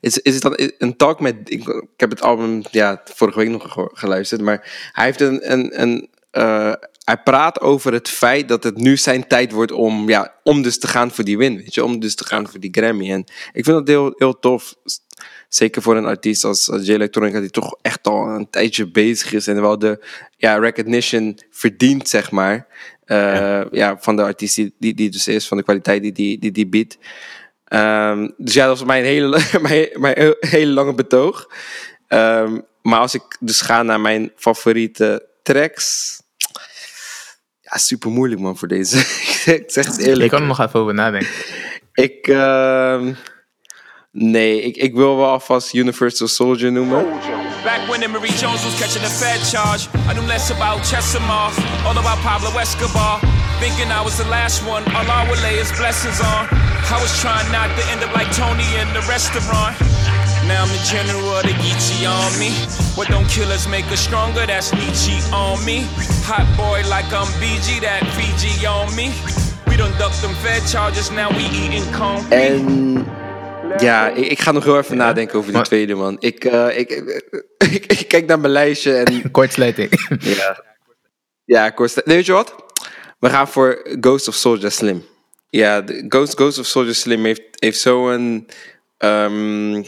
is, is het dan een talk met. Ik, ik heb het album ja, vorige week nog ge- geluisterd. Maar hij heeft een. een, een eh, hij praat over het feit dat het nu zijn tijd wordt om, ja, om dus te gaan voor die win. Weet je, om dus te gaan voor die Grammy. En ik vind dat heel, heel tof. Zeker voor een artiest als, als J Electronica, die toch echt al een tijdje bezig is en wel de ja, recognition verdient, zeg maar. Eh, ja. van de artiest die, die, die dus is, van de kwaliteit die die, die, die biedt. Ehm, dus ja, dat was mijn hele, mijn, mijn hele lange betoog. Ehm, maar als ik dus ga naar mijn favoriete tracks. Ja, super moeilijk man voor deze. ik zeg het Ik eerlijk. kan er nog even over nadenken. Ik, ehm, nee, ik, ik wil wel alvast Universal Soldier noemen. Back when Emery Jones was catching the Fed charge, I knew less about Chesimar, all about Pablo Escobar. Thinking I was the last one, Allah would lay his blessings on. I was trying not to end up like Tony in the restaurant. Now I'm the general of the Geechee army. What don't kill us make us stronger, that's Nietzsche on me. Hot boy like I'm BG, that Fiji on me. We done duck them Fed charges, now we eating corn. En ja, ik, ik ga nog heel even nadenken over die tweede man. Ik, eh, ik, ik, ik kijk naar mijn lijstje en Kortsluiting. Ja. Ja, ik hoor- Nee, weet je wat? We gaan voor Ghost of Soldier Slim. Ja, Ghost, Ghost of Soldier Slim heeft, heeft zo'n ehm,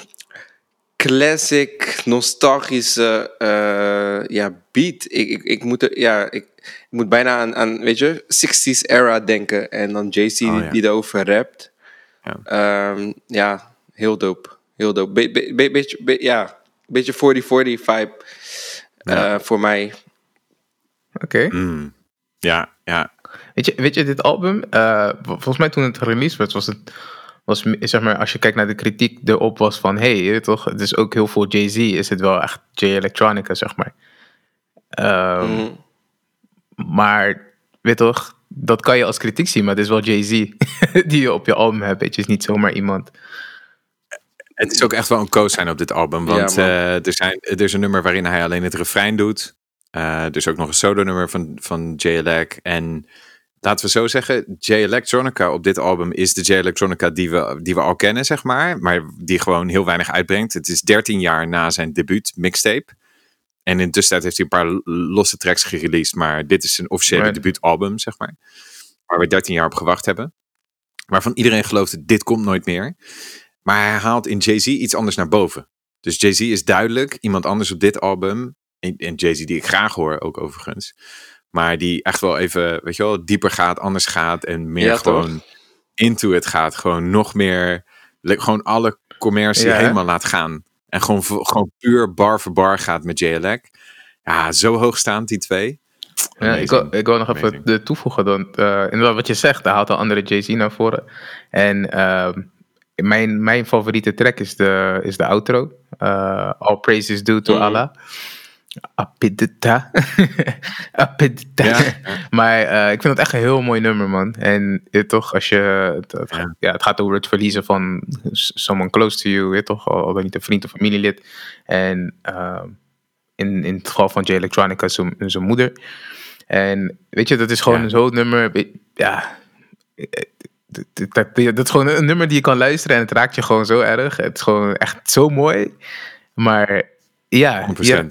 classic, nostalgische eh, ja, beat. Ik, ik, ik, moet er, ja, ik, ik moet bijna aan, aan weet je, 60s era denken. En dan JC die, ja. die erover rapt. Ja. Ehm, ja, heel dope. Heel dope. Be, be- be- beetje, be- ja, beetje 40-40 vibe eh, voor mij. Oké. Mm. Ja, ja. Weet je, weet je, dit album, eh, vol- volgens mij toen het released werd, was het, was, zeg maar, als je kijkt naar de kritiek erop, was van, hé, hey, toch, het is ook heel veel Jay-Z, is het wel echt J Electronica, zeg maar. Ehm, Mhm. Maar, weet toch, dat kan je als kritiek zien, maar het is wel Jay-Z die je op je album hebt, weet je, het is niet zomaar iemand. Het is ook echt wel een co-sign op dit album. Want Ja, eh, er, zijn, er is een nummer waarin hij alleen het refrein doet. Eh, er is ook nog een solo-nummer van, van J. Elec. En laten we zo zeggen, J. Electronica op dit album is de J. Electronica die we, die we al kennen, zeg maar. Maar die gewoon heel weinig uitbrengt. Het is 13 jaar na zijn debuut mixtape. En in de tussentijd heeft hij een paar losse tracks gereleased. Maar dit is zijn officiële Right. debuutalbum, zeg maar. Waar we 13 jaar op gewacht hebben. Waarvan iedereen geloofde, dit komt nooit meer. Maar hij haalt in Jay-Z iets anders naar boven. Dus Jay-Z is duidelijk iemand anders op dit album. En, Jay-Z die ik graag hoor, ook overigens. Maar die echt wel even, weet je wel, dieper gaat, anders gaat. En meer Ja, gewoon into it gaat. Gewoon nog meer, gewoon alle commercie Ja, helemaal laat gaan. En gewoon, gewoon puur bar voor bar gaat met JLX. Ja, zo hoog staand die twee. Ja, ik, wil, ik wil nog even de toevoegen. Dan, eh, inderdaad, wat je zegt, daar haalt een andere Jay-Z naar voren. En ehm, mijn, mijn favoriete track is de, is de outro. Eh, All praise is due to Allah. Apidita. Apidita. maar eh, ik vind het echt een heel mooi nummer, man. En je toch, als je. Het, ja, het gaat over het verliezen van someone close to you, je toch? Al, ben niet een vriend of familielid. En ehm, in, in het geval van Jay Electronica, zijn moeder. En weet je, dat is gewoon zo'n nummer. Ja. Dat, dat, dat, dat is gewoon een nummer die je kan luisteren en het raakt je gewoon zo erg. Het is gewoon echt zo mooi. Maar ja. 100%. je-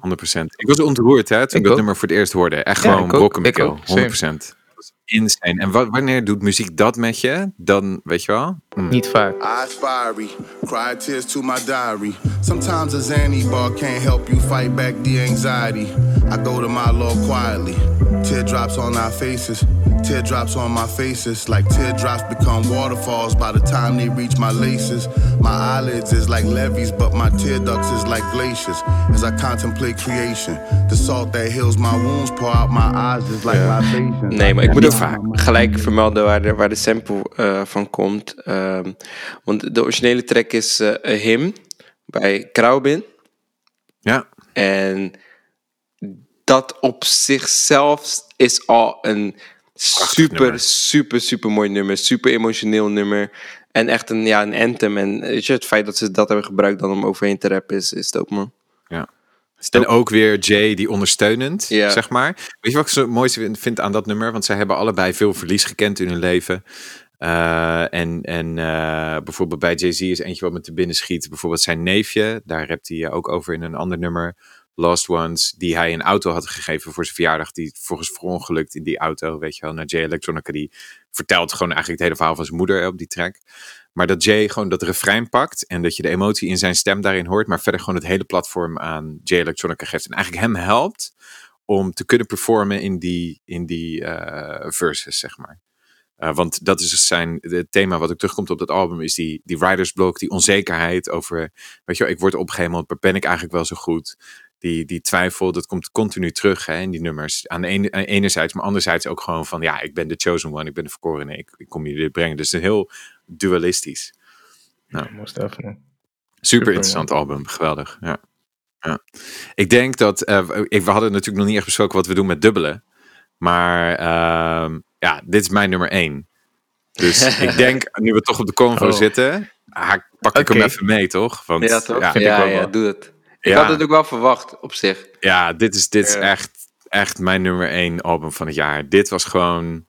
100%. Ik was ontroerd hè, toen ik, dat ook. nummer voor het eerst hoorde. Echt Ja, gewoon brokken Mikkel. ook. Same. 100%. Dat was insane. En wa- wanneer doet muziek dat met je? Dan, weet je wel? Mm. Niet vaak. Eyes fiery, cry tears to my diary. Sometimes a Zanny bar can't help you fight back the anxiety. I go to my Lord quietly. Teardrops on our faces, teardrops on my faces. Like teardrops become waterfalls by the time they reach my laces. My eyelids is like levees, but my tear ducts is like glaciers. As I contemplate creation, the salt that heals my wounds pour out my eyes is like libation. Nee, maar ik moet ook gelijk vermelden waar de, waar de sample eh, van komt. Ehm, want de originele track is eh A Hymn bij Kraubin. Ja. En dat op zichzelf is al een super, nummer. super, super mooi nummer. Super emotioneel nummer. En echt een, ja, een anthem. En weet je, het feit dat ze dat hebben gebruikt dan om overheen te rappen is, is dope, man. Ja. En ook weer Jay die ondersteunend, zeg maar. Weet je wat ik zo mooi vind aan dat nummer? Want zij hebben allebei veel verlies gekend in hun leven. Eh, en en eh, bijvoorbeeld bij Jay-Z is eentje wat me te binnen schiet. Bijvoorbeeld zijn neefje, daar rapt hij ook over in een ander nummer. Lost Ones, die hij een auto had gegeven voor zijn verjaardag. Die volgens verongelukt in die auto, weet je wel, naar Jay Electronica. Die vertelt gewoon eigenlijk het hele verhaal van zijn moeder op die track. Maar dat Jay gewoon dat refrein pakt en dat je de emotie in zijn stem daarin hoort, maar verder gewoon het hele platform aan Jay Electronica geeft. En eigenlijk hem helpt om te kunnen performen in die, in die eh, verses, zeg maar. Eh, want dat is dus zijn het thema wat ook terugkomt op dat album, is die, die writersblok, die onzekerheid over, weet je ik word opgehemeld, maar ben ik eigenlijk wel zo goed? Die, die twijfel, dat komt continu terug hè, in die nummers. Aan de ene, aan enerzijds, maar anderzijds ook gewoon van, ja, ik ben de chosen one, ik ben de verkorene, ik, ik kom je dit brengen. Dus het is heel dualistisch. Nou, man. Super interessant album, geweldig. Ja. Ja. Ik denk dat, eh, ik, we hadden natuurlijk nog niet echt besproken wat we doen met dubbelen. Maar ehm, ja, dit is mijn nummer één. Dus ik denk, nu we toch op de convo Oh. zitten, pak ik hem even mee, toch? Want, ja, toch? Ja, ja, doe het. Ik had het ook wel verwacht, op zich. Ja, dit is, dit is Ja. echt, echt mijn nummer één album van het jaar. Dit was gewoon...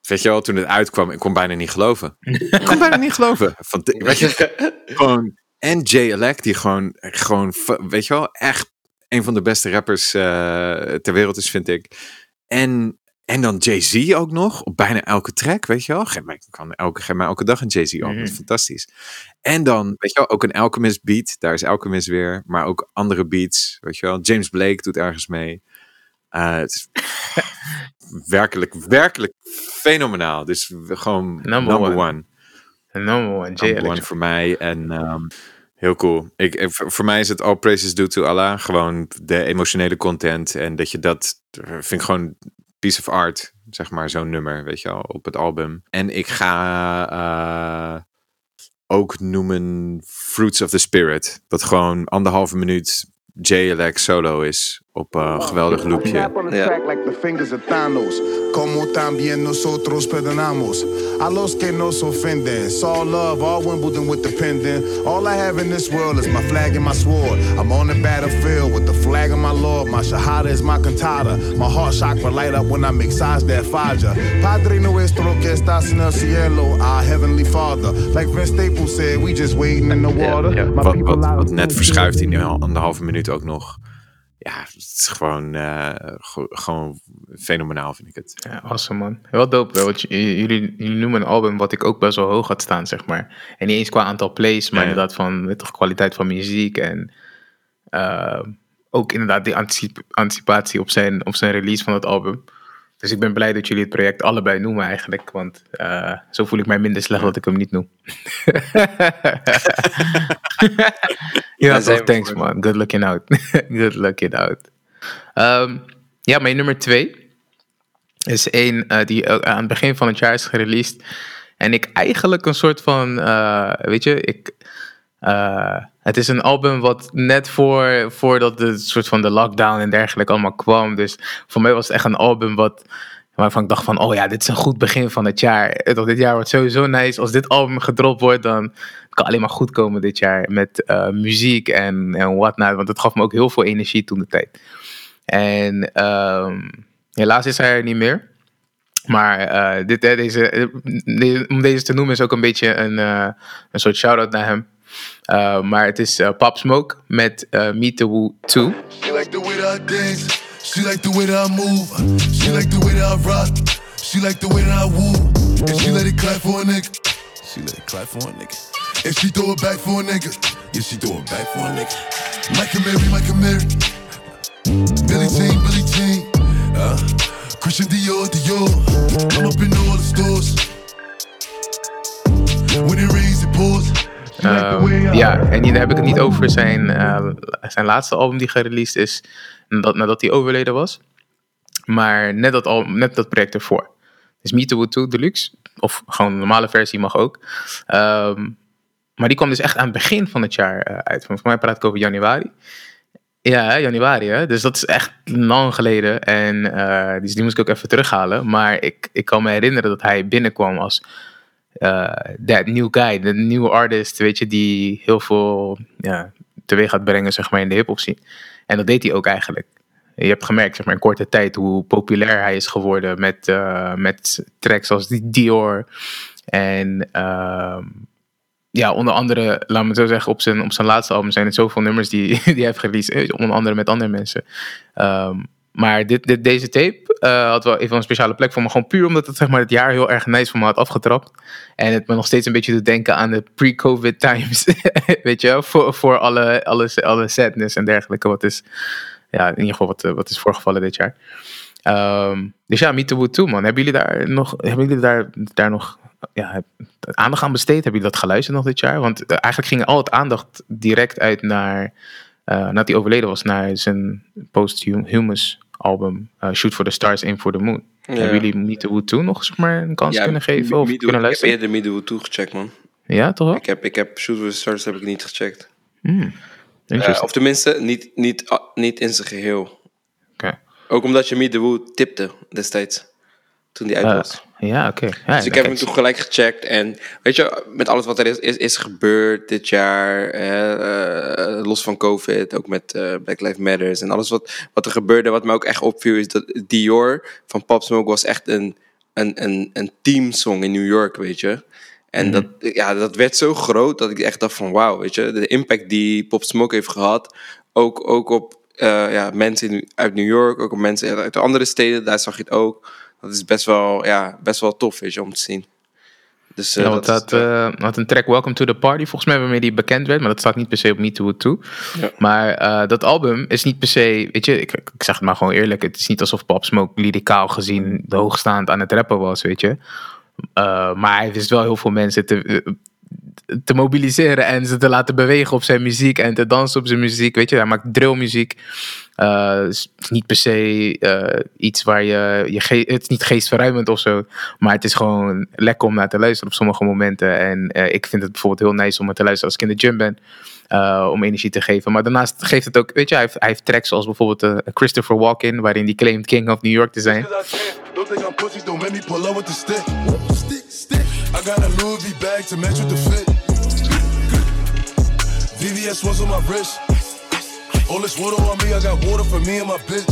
Weet je wel, toen het uitkwam, ik kon bijna niet geloven. ik kon bijna niet geloven. Van, weet je, gewoon... En Jay Elect, die gewoon, gewoon, weet je wel, echt een van de beste rappers eh, ter wereld is, vind ik. En, en dan Jay-Z ook nog, op bijna elke track, weet je wel. Geef mij, kan elke, geef mij elke dag een Jay-Z dat is fantastisch. En dan, weet je wel, ook een Alchemist beat, daar is Alchemist weer. Maar ook andere beats, weet je wel. James Blake doet ergens mee. Eh, het is werkelijk, werkelijk fenomenaal. Dus gewoon Number number, one. one. Number one, Jay Number one voor mij. En ehm, heel cool. Ik, voor voor mij is het all praises due to Allah. Gewoon de emotionele content. En dat je dat, eh, vind ik gewoon piece of art. Zeg maar, zo'n nummer, weet je wel, op het album. En ik ga eh, ook noemen Fruits of the Spirit. Dat gewoon anderhalve minuut JLX solo is. Op een geweldig loopje. Thanos. Como también nosotros perdonamos. A los que nos ofenden. It's all love, all Wimbledon with the pendant. All I have in this world is my flag and my sword. I'm on the battlefield with the flag of my Lord. My shahada is my cantata. My heart chakra light up when I make size that faja. Padre nuestro que estás en el cielo. Our heavenly father. Like Vince Staples said, we just waiting in the water. My Wat, net verschuift in die anderhalve minuut ook nog. Ja, het is gewoon, eh, gewoon fenomenaal, vind ik het. Ja, awesome man. Wel dope, wel, want jullie, jullie noemen een album wat ik ook best wel hoog had staan, zeg maar. En niet eens qua aantal plays, maar Ja, ja. inderdaad van toch, kwaliteit van muziek en eh, ook inderdaad die anticip- anticipatie op zijn, op zijn release van het album. Dus ik ben blij dat jullie het project allebei noemen eigenlijk. Want eh, zo voel ik mij minder slecht dat ik hem niet noem. ja, toch, thanks man. Good looking out. Good looking out. Ehm, ja, mijn nummer twee is één eh, die ook aan het begin van het jaar is gereleased. En ik eigenlijk een soort van, eh, weet je, ik, eh, het is een album wat net voor, voordat de soort van de lockdown en dergelijke allemaal kwam. Dus voor mij was het echt een album wat, waarvan ik dacht van, oh ja, dit is een goed begin van het jaar. Toch, dit jaar wordt sowieso nice. Als dit album gedropt wordt, dan kan alleen maar goed komen dit jaar met eh, muziek en, en whatnot. Want het gaf me ook heel veel energie toen de tijd. En ehm, helaas is hij er niet meer. Maar eh, dit, deze, eh, om deze te noemen is ook een beetje een, een soort shout-out naar hem. Uh, maar het is uh, Pop Smoke met uh, Meet the Woo 2. She like the way that I dance. She like the way that I move. She like the way that I rock. She like the way that I woo. And she let it clap for a nigga. She let it clap for a nigga. And she throw it back for a nigga. Yeah, she throw it back for a nigga. And Mary, and Mary. Billy Jean, Billy Jean. Uh, Christian Dior, Dior. I'm up in all the stores. When it. Um, ja, en hier heb ik het niet over zijn, uh, zijn laatste album die gereleased is. Nadat, nadat hij overleden was. Maar net dat, al, net dat project ervoor. Dus Meet the Woo 2 Deluxe. Of gewoon normale versie mag ook. Um, maar die kwam dus echt aan het begin van het jaar uh, uit. Voor mij praat ik over januari. Ja, januari. Hè? Dus dat is echt lang geleden. En uh, dus die moest ik ook even terughalen. Maar ik, ik kan me herinneren dat hij binnenkwam als that new guy, de nieuwe artist, weet je, die heel veel ja, teweeg gaat brengen, zeg maar, in de hip-hop scene. En dat deed hij ook eigenlijk. Je hebt gemerkt, zeg maar, in korte tijd hoe populair hij is geworden met, uh, met tracks als Dior. En uh, ja, onder andere, laat me zo zeggen, op zijn, op zijn laatste album zijn er zoveel nummers die, die hij heeft gereleased. Onder andere met andere mensen. Um, maar dit, dit, deze tape uh, had wel even een speciale plek voor me. Gewoon puur omdat het zeg maar, het jaar heel erg nice voor me had afgetrapt. En het me nog steeds een beetje doet denken aan de pre-COVID times. Weet je, voor, voor alle, alle, alle sadness en dergelijke. Wat is, ja, in ieder geval wat, wat is voorgevallen dit jaar. Um, dus ja, Meet the Wood 2 man. Hebben jullie daar nog, hebben jullie daar, daar nog ja, aandacht aan besteed? Hebben jullie dat geluisterd nog dit jaar? Want uh, eigenlijk ging al het aandacht direct uit naar, uh, nadat hij overleden was, naar zijn posthumous album uh, Shoot for the Stars, Aim for the Moon. Ja. Hebben jullie Meet the Wood 2 nog zeg maar, een kans ja, kunnen geven of kunnen luisteren? Ik heb eerder Meet the Wood 2 gecheckt, man. Ja, toch wel? Ik heb, ik heb Shoot for the Stars heb ik niet gecheckt. Mm, uh, of tenminste, niet, niet, uh, niet in zijn geheel. Okay. Ook omdat je Meet the Wood tipte destijds. Toen die uit was. Ja, oké. Okay. Ja, dus ik heb hem toen gelijk gecheckt. En weet je, met alles wat er is, is, is gebeurd dit jaar, uh, los van COVID, ook met uh, Black Lives Matters en alles wat, wat er gebeurde, wat me ook echt opviel, is dat Dior van Pop Smoke was echt een, een, een, een teamsong in New York, weet je. En mm -hmm. dat, ja, dat werd zo groot dat ik echt dacht van wauw, weet je. De impact die Pop Smoke heeft gehad, ook, ook op uh, ja, mensen uit New York, ook op mensen uit andere steden, daar zag je het ook dat is best wel, ja, best wel tof weet je, om te zien. Dus, uh, ja, dat, uh, had een track Welcome to the Party, volgens mij waarmee die bekend werd, maar dat staat niet per se op Me Too toe. Ja. Maar uh, dat album is niet per se, weet je, ik, ik zeg het maar gewoon eerlijk, het is niet alsof Pop Smoke lyricaal gezien de hoogstaand aan het rappen was, weet je. Maar hij wist wel heel veel mensen te, te mobiliseren en ze te laten bewegen op zijn muziek en te dansen op zijn muziek, weet je. Hij maakt drillmuziek. Het is niet per se uh, iets waar je, je ge- het is niet geestverruimend of zo, maar het is gewoon lekker om naar te luisteren op sommige momenten. En uh, ik vind het bijvoorbeeld heel nice om te luisteren als ik in de gym ben, om energie te geven. Maar daarnaast geeft het ook, weet je, hij heeft, tracks zoals bijvoorbeeld Christopher Walken, waarin hij claimt King of New York te zijn. VVS was. All this water on me, I got water for me and my bitch.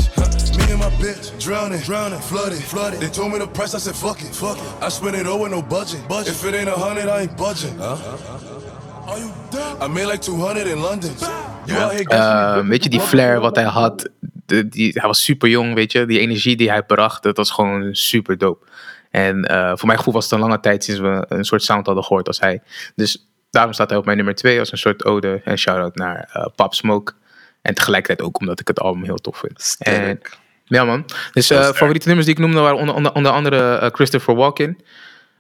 Me and my bitch, drowning, drowning, flooded, flooded. They told me the price, I said fuck it, fuck it. I spent it all with no budget. budget. If it ain't a hundred, I ain't budging. Huh? Are you dumb? I made like 200 in London. Yeah. Uh, weet je, die flair wat hij had, de, die, hij was super jong, weet je. Die energie die hij bracht, dat was gewoon super dope. En uh, voor mijn gevoel was het een lange tijd sinds we een soort sound hadden gehoord als hij. Dus daarom staat hij op mijn nummer 2 als een soort ode en shout-out naar uh, Pop Smoke. En tegelijkertijd ook omdat ik het album heel tof vind. Sterk. Ja, man. Dus eh favoriete nummers die ik noemde waren onder, onder, onder andere eh, Christopher Walken.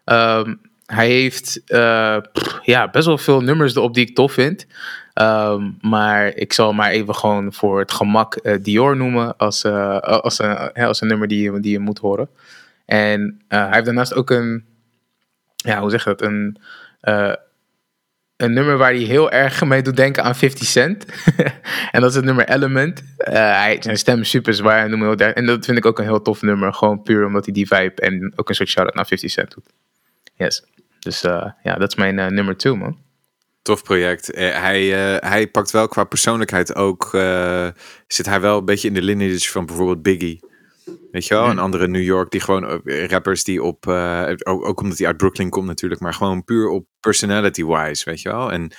Ehm, hij heeft eh, pff, ja, best wel veel nummers erop die ik tof vind. Ehm, maar ik zal maar even gewoon voor het gemak Dior noemen als, als, een, als een nummer die, je- die je moet horen. En hij heeft daarnaast ook een, ja, hoe zeg je dat? Een, een nummer waar hij heel erg mee doet denken aan 50 Cent. en dat is het nummer Element. Eh, hij, zijn stem is super zwaar en, noem wat. en dat vind ik ook een heel tof nummer. Gewoon puur omdat hij die vibe en ook een soort shout-out naar 50 Cent doet. Yes. Dus eh, ja, dat is mijn eh, nummer 2, man. Tof project. Hij, hij pakt wel qua persoonlijkheid ook. zit hij wel een beetje in de lineage van bijvoorbeeld Biggie. Weet je wel? Een andere New York die gewoon eh, rappers die op. eh, ook, ook omdat hij uit Brooklyn komt natuurlijk, maar gewoon puur op personality-wise, weet je wel? En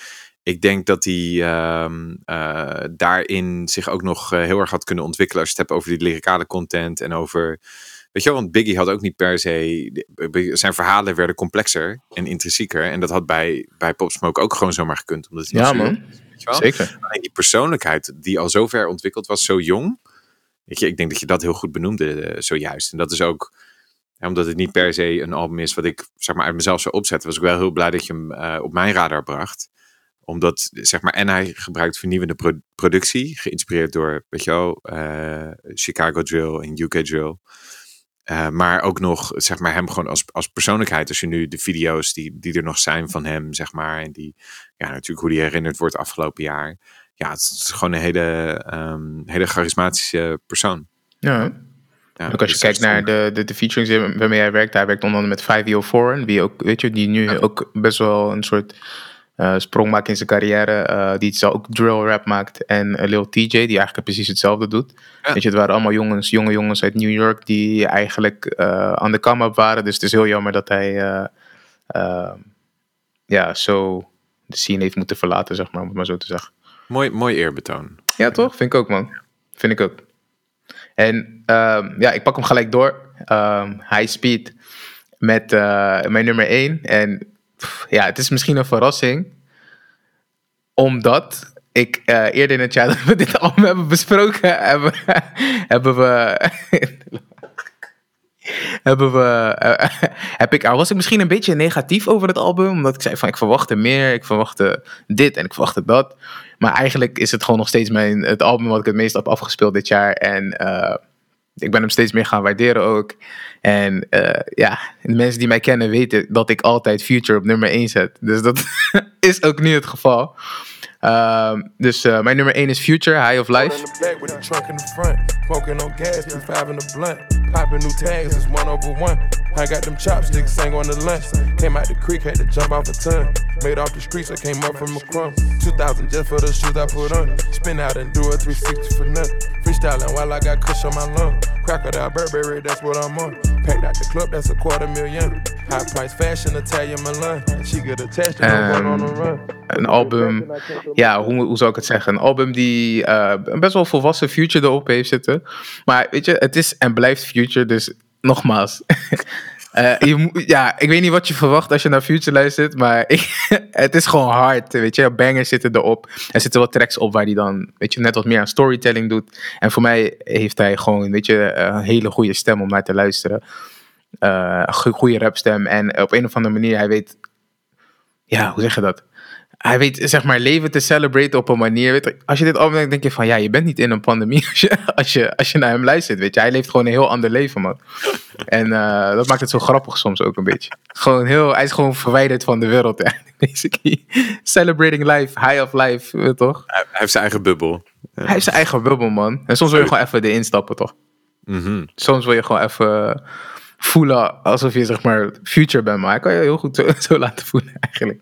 ik denk dat hij ehm, eh, daarin zich ook nog heel erg had kunnen ontwikkelen als je het hebt over die lyricale content en over. Weet je wel, want Biggie had ook niet per se. Zijn verhalen werden complexer en intrinsieker. En dat had bij, bij Pop Smoke ook gewoon zomaar gekund. Omdat hij Ja, man. jong is, weet je wel? Zeker. Alleen die persoonlijkheid die al zo ver ontwikkeld was, zo jong. Ik denk dat je dat heel goed benoemde eh, zojuist. En dat is ook, omdat het niet per se een album is wat ik zeg maar uit mezelf zou opzetten, was ik wel heel blij dat je hem eh, op mijn radar bracht. Omdat, zeg maar, en hij gebruikt vernieuwende pro- productie, geïnspireerd door, weet je wel, eh, Chicago Drill en UK Drill. Maar ook nog, zeg maar, hem gewoon als, als persoonlijkheid. Als je nu de video's die, die er nog zijn van hem, zeg maar. En die, ja, natuurlijk hoe die herinnerd wordt afgelopen jaar. Ja, het is gewoon een hele, ehm, hele charismatische persoon. Ja. Ja, ook als je dus kijkt naar de, de, de featurings waarmee hij werkt. Hij werkt onder andere met 504, wie ook, weet je, die nu ook best wel een soort eh, sprong maakt in zijn carrière. eh, die zelf ook drill rap maakt. En eh, Lil TJ, die eigenlijk precies hetzelfde doet. Weet je, het waren allemaal jongens, jonge jongens uit New York die eigenlijk eh, aan de come-up waren. Dus het is heel jammer dat hij eh, eh, ja, zo de scene heeft moeten verlaten, zeg maar, om het maar zo te zeggen. Mooi, mooi eerbetoon. Ja, toch? Vind ik ook, man. Vind ik ook. En ehm, ja, ik pak hem gelijk door. Ehm High Speed met eh, mijn nummer 1. En ja, het is misschien een verrassing. Omdat ik eh, eerder in het jaar dat we dit album hebben besproken, hebben, hebben we... hebben we, eh, heb ik, was ik misschien een beetje negatief over het album. Omdat ik zei van ik verwachtte meer, ik verwachtte dit en ik verwachtte dat. Maar eigenlijk is het gewoon nog steeds mijn, het album wat ik het meest heb afgespeeld dit jaar. En eh, ik ben hem steeds meer gaan waarderen ook. En eh, ja, de mensen die mij kennen weten dat ik altijd Future op nummer 1 zet. Dus dat is ook nu het geval. Ehm, dus eh, mijn nummer 1 is Future, High of Life. back with the trunk in the front. Smoking on gas, five in the blunt. Popping new tags, it's one over one. I got them chopsticks, ain't going to lunch. Came out the creek, had to jump off a ton. Made off the streets, I came up from a crumb. 2000 just for the shoes I put on. Spin out and do a 360 for nothing. Freestyling while I got kush on my lung. Crocodile Burberry, that's what I'm on. Packed out the club, that's a quarter million. High price fashion, Italian Milan. She get attached to the one on the run. Een album, ja, hoe, hoe zou ik het zeggen? Een album die eh, een best wel volwassen future erop heeft zitten. Maar weet je, het is en blijft future, dus nogmaals. Eh, je, ja, ik weet niet wat je verwacht als je naar Future luistert, maar ik, het is gewoon hard, weet je. Bangers zitten erop. Er zitten wat tracks op waar hij dan, weet je, net wat meer aan storytelling doet. En voor mij heeft hij gewoon, weet je, een hele goede stem om naar te luisteren. Eh, go- goede rapstem. En op een of andere manier, hij weet, ja, hoe zeg je dat? Hij weet, zeg maar, leven te celebraten op een manier. Weet je, als je dit denkt, denk je van, ja, je bent niet in een pandemie als je, als je, als je naar hem luistert, weet je. Hij leeft gewoon een heel ander leven, man. En eh, dat maakt het zo grappig soms ook een beetje. Gewoon heel, hij is gewoon verwijderd van de wereld, eigenlijk, basically. Celebrating life, high of life, toch? Hij, hij heeft zijn eigen bubbel. Hij heeft zijn eigen bubbel, man. En soms wil je gewoon even erin stappen, toch? Mhm. Soms wil je gewoon even voelen alsof je zeg maar future bent. Maar hij kan je heel goed zo, zo laten voelen eigenlijk.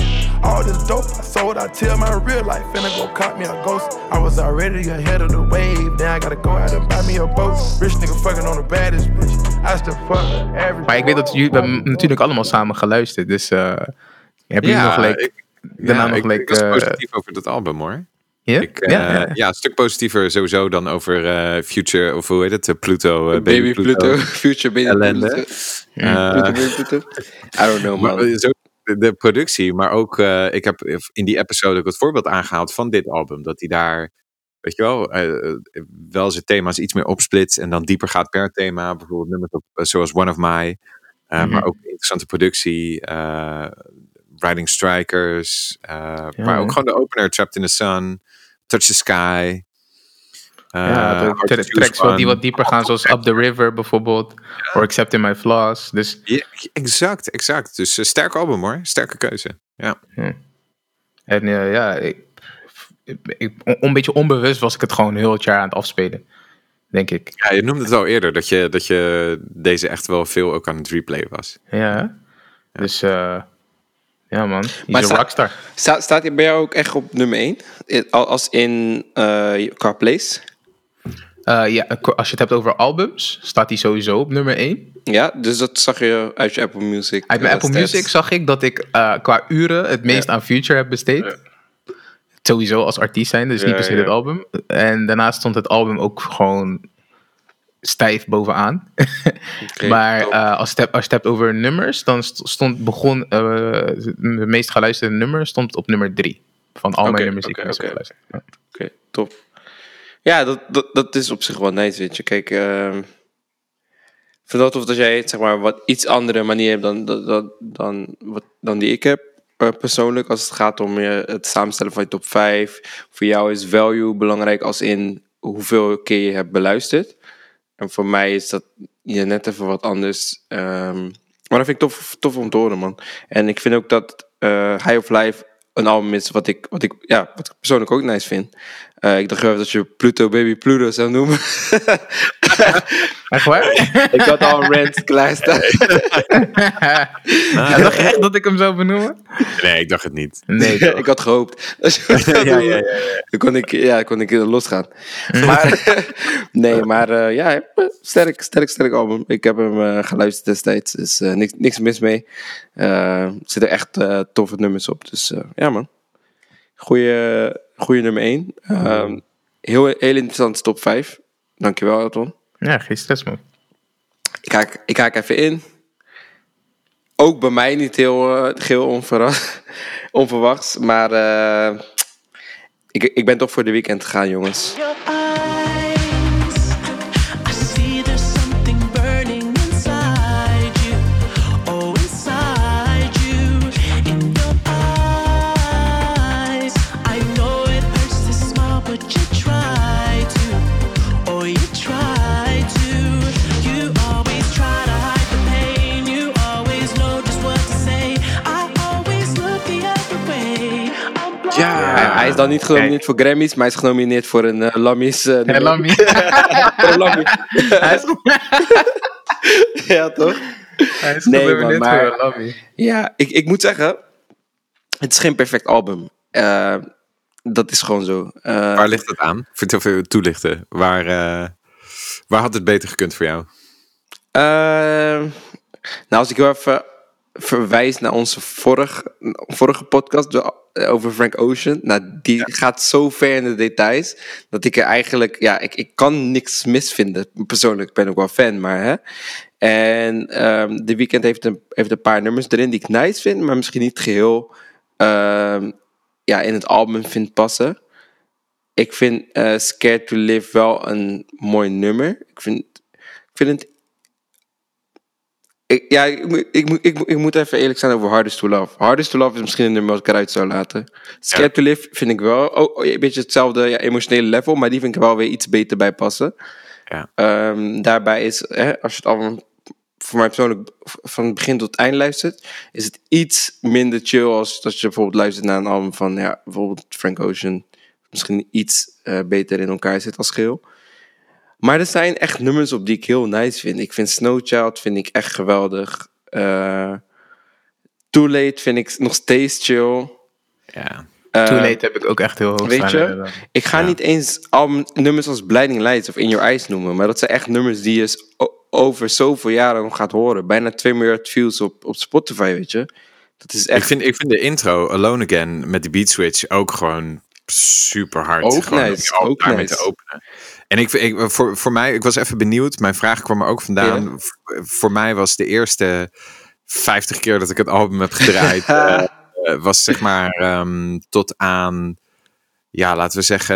All this dope I sold, I tell my real life finna go caught me a ghost. I was already ahead of the wave, now I gotta go out and buy me a boat. Rich nigga fucking on the baddest bitch. I still fuck with every. Maar ik weet dat jullie, hebben natuurlijk allemaal samen geluisterd. Dus eh hebben jullie Ja, nog like, ik- daarna nog ik, like, ik was eh, positief over dat album hoor. Ja? Ik, eh, Ja, ja, ja. een stuk positiever sowieso dan over eh, Future, of hoe heet het? Pluto. eh, Baby Pluto, Future Baby ellende. Pluto. Pluto, Baby Pluto. I don't know, maar, man. zo, de, productie, maar ook, eh, ik heb in die episode ook het voorbeeld aangehaald van dit album. Dat hij daar, weet je wel, eh, eh, wel zijn thema's iets meer opsplitst en dan dieper gaat per thema. Bijvoorbeeld nummers op, zoals One of My. Mhm. Maar ook interessante productie. Riding Strikers. Ja, maar ook gewoon de opener Trapped in the Sun. Touch the Sky. Eh, ja, de tra- Choose tracks wat die wat dieper gaan, zoals Up the River bijvoorbeeld. Or Accepting My Flaws. Dus Ja, exact, exact. Dus uh, sterk album hoor. Sterke keuze. Ja. En eh, ja, ik, ik, on- een beetje onbewust was ik het gewoon heel het jaar aan het afspelen. Denk ik. ja, je noemde het al eerder dat je, dat je deze echt wel veel ook aan het replay was. Ja. Dus eh, ja man, Maar he's sta- rockstar. Sta, staat hij bij jou ook echt op nummer 1? Als in eh qua place? Eh, ja, als je het hebt over albums, staat hij sowieso op nummer 1. Ja, dus dat zag je uit je Apple Music. Uit mijn eh, Apple. Music zag ik dat ik eh, qua uren het meest aan Future heb besteed. Sowieso als artiest zijn, dus niet per se dit album. En daarnaast stond het album ook gewoon stijf bovenaan. Maar als, je het hebt, als je het hebt over nummers, dan st- stond, begon de meest geluisterde nummer stond op nummer 3. Van al mijn nummers die oké, ik heb geluisterd. Oké, top. Ja, dat, dat, dat is op zich wel nice, weet je. Kijk, ik vind tof dat jij zeg maar, wat iets andere manier hebt dan, dan, dan, dan, wat, dan die ik heb. eh, persoonlijk, als het gaat om je, het samenstellen van je top 5. Voor jou is value belangrijk als in hoeveel keer je hebt beluisterd. En voor mij is dat ja, net even wat anders. Ehm, maar dat vind ik tof, tof om te horen, man. En ik vind ook dat eh High of Life een album is wat ik, wat ik, ja, wat ik persoonlijk ook nice vind. Eh, ik dacht dat je Pluto Baby Pluto zou noemen. Echt waar? ik had al een rant klaarstaan. Ja, dacht je echt dat ik hem zou benoemen? Nee, ik dacht het niet. Nee, toch? ik had gehoopt. Ja, ja, doen. Dan kon ik, ja, kon ik losgaan. Maar, nee, maar eh, ja, sterk, sterk, sterk album. Ik heb hem eh, geluisterd destijds, dus eh, niks, niks mis mee. Eh, er zitten echt eh, toffe nummers op, dus eh, ja man. Goeie, goeie nummer 1. heel, heel interessant top 5. Dankjewel, Elton. Ja, geen stress man. Ik haak, ik haak even in. Ook bij mij niet heel, eh, heel onverra- onverwachts. Maar eh, ik, ik ben toch voor de weekend gegaan, jongens. Hij, is dan niet genomineerd voor Grammys, maar hij is genomineerd voor een uh, Lammy's. eh, Hey, Lammy. voor een Lammy. Hij is, ja, toch? hij is Nee, genomineerd man, maar- voor een Lammy. Ja, ik, ik moet zeggen, het is geen perfect album. Eh, dat is gewoon zo. Eh, Waar ligt het aan? Vertel even toelichten. Waar, eh, waar had het beter gekund voor jou? Ehm, nou, als ik heel even verwijs naar onze vorige, vorige podcast de- over Frank Ocean. Nou, die gaat zo ver in de details. Dat ik er eigenlijk, ja, ik, ik kan niks misvinden. Persoonlijk ben ik wel fan, maar hè. En ehm The Weeknd heeft een, heeft een paar nummers erin die ik nice vind, maar misschien niet geheel ehm, ja, in het album vind passen. Ik vind eh, Scared to Live wel een mooi nummer. Ik vind, ik vind het ik, ja, ik, moet- ik, moet- ik, moet- ik moet even eerlijk zijn over Hardest to Love. Hardest to Love is misschien een nummer wat ik eruit zou laten. Scared to Live vind ik wel oh, oh, een beetje hetzelfde ja, emotionele level, maar die vind ik wel weer iets beter bij passen. Ja. Ehm, daarbij is, hè, als je het allemaal voor mij persoonlijk van het begin tot het eind luistert, is het iets minder chill als dat je bijvoorbeeld luistert naar een album van ja, bijvoorbeeld Frank Ocean. Misschien iets eh, beter in elkaar zit als geheel. Maar er zijn echt nummers op die ik heel nice vind. Ik vind Snow Child vind ik echt geweldig. Eh, Too Late vind ik nog steeds chill. Ja. Eh, Too Late heb ik ook echt heel hoog Weet staan, je, ik ga niet eens album, nummers als Blinding Lights of In Your Eyes noemen. Maar dat zijn echt nummers die je over zoveel jaren nog gaat horen. Bijna 2 miljard views op, op Spotify, weet je. Dat is echt Ik, vind, ik vind de intro, Alone Again, met die beat switch ook gewoon super hard. Ook gewoon nice, om je ook daarmee nice. te openen. En ik, ik, voor, voor mij, ik was even benieuwd. Mijn vraag kwam er ook vandaan. Ja. Voor mij was de eerste 50 keer dat ik het album heb gedraaid, eh, eh, was zeg maar ehm, tot aan, ja, laten we zeggen,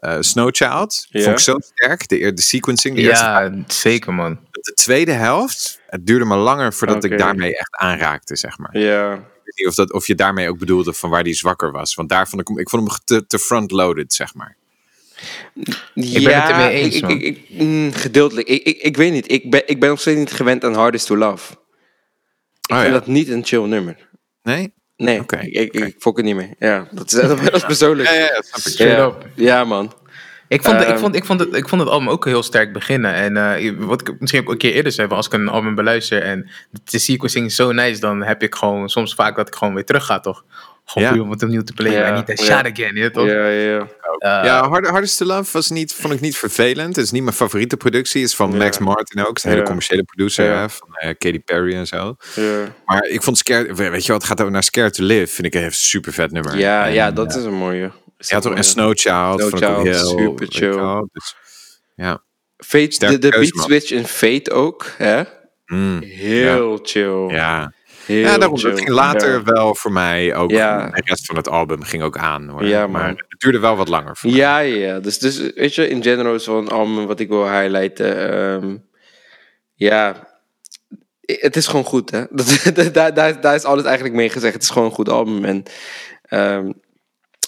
eh, Snow Child. Ja. Vond ik zo sterk. De, de sequencing, de eerste Ja, zeker man. de tweede helft, het duurde me langer voordat ik daarmee echt aanraakte, zeg maar. Ja. Ik weet niet of, dat, of je daarmee ook bedoelde van waar die zwakker was. Want daar vond ik hem, ik vond hem te, te front-loaded, zeg maar. Ik ben het ermee eens, ik, man. ik, ik, mm, gedeeltelijk. Ik, ik, ik weet niet. Ik ben, ik ben nog steeds niet gewend aan Hardest to Love. Ik Oh, vind ja. dat niet een chill nummer. Nee? Nee, Oké. ik, ik, ik fok het niet meer. Ja, dat is, dat is persoonlijk. Ja, ja, ja, ik. Ja. up. ja, man. Ik vond, ik, Ehm. vond, ik, vond het, ik vond het album ook heel sterk beginnen. En eh, wat ik misschien ook een keer eerder zei, als ik een album beluister en de sequencing is zo nice, dan heb ik gewoon soms vaak dat ik gewoon weer terug ga, toch? Gewoon Ja. puur om het opnieuw te playen Ja, en niet ja. shot again, je toch? Ja, ja, ja. Eh, ja, Hard, Hardest to Love was niet, vond ik niet vervelend. Het is niet mijn favoriete productie. Het is van Ja. Max Martin ook. Het is een hele commerciële producer hè, van eh, Katy Perry en zo. ja. Maar ik vond Scared, weet je wat, het gaat over naar Scared to Live. Vind ik een super vet nummer. Ja, En, ja, dat eh, is een mooie. Is Ja, een toch? En. Snow Child. Snow ook Child, heel, super chill. Dus, ja. Fate, Sterke de, de beat switch in Fate ook, hè? Mm, Heel chill. ja. Heel ja, daarom. chill. Ging later Ja. wel voor mij ook. Ja. De rest van het album ging ook aan. Hoor. Ja, maar het duurde wel wat langer. Voor mij. Ja, ja, ja. Dus, dus weet je, in general is wel een album wat ik wil highlighten. Ehm, ja, het is gewoon goed, hè. Dat, daar, daar, daar is alles eigenlijk mee gezegd. Het is gewoon een goed album. En ehm,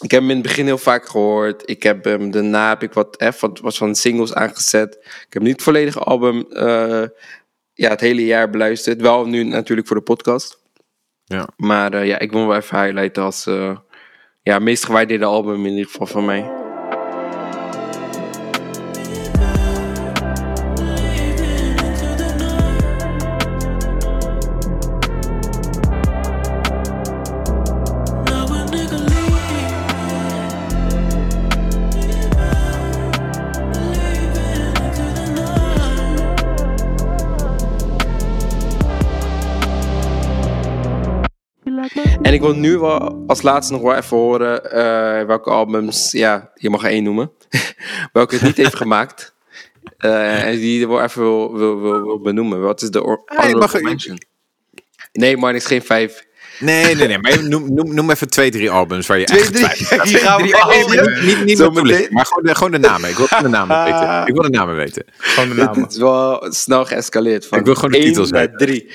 ik heb hem in het begin heel vaak gehoord. Ik heb hem daarna heb ik wat, hè, wat, wat van singles aangezet. Ik heb niet het volledige album eh, ja, het hele jaar beluisterd. Wel nu natuurlijk voor de podcast. Ja. Maar eh, ja, ik wil wel even highlighten als eh, ja, meest gewaardeerde album in ieder geval van mij. Ik wil nu wel als laatste nog wel even horen eh, welke albums, ja, je mag er één noemen, welke het niet heeft gemaakt. Eh, en die je wel even wil, wil, wil, wil benoemen. Wat is de Ah, mag honorable er- mention? Nee, maar is geen vijf. Nee, nee, nee. Maar noem, noem, noem even twee, drie albums waar je Twee, echt drie. twijfelt. Hier gaan we Niet, niet Zo meteen. maar gewoon de, gewoon de namen. Ik wil gewoon de namen weten. Ik wil de namen weten. Gewoon de Het namen. is wel snel geëscaleerd. Van Ik wil gewoon de titels weten. drie.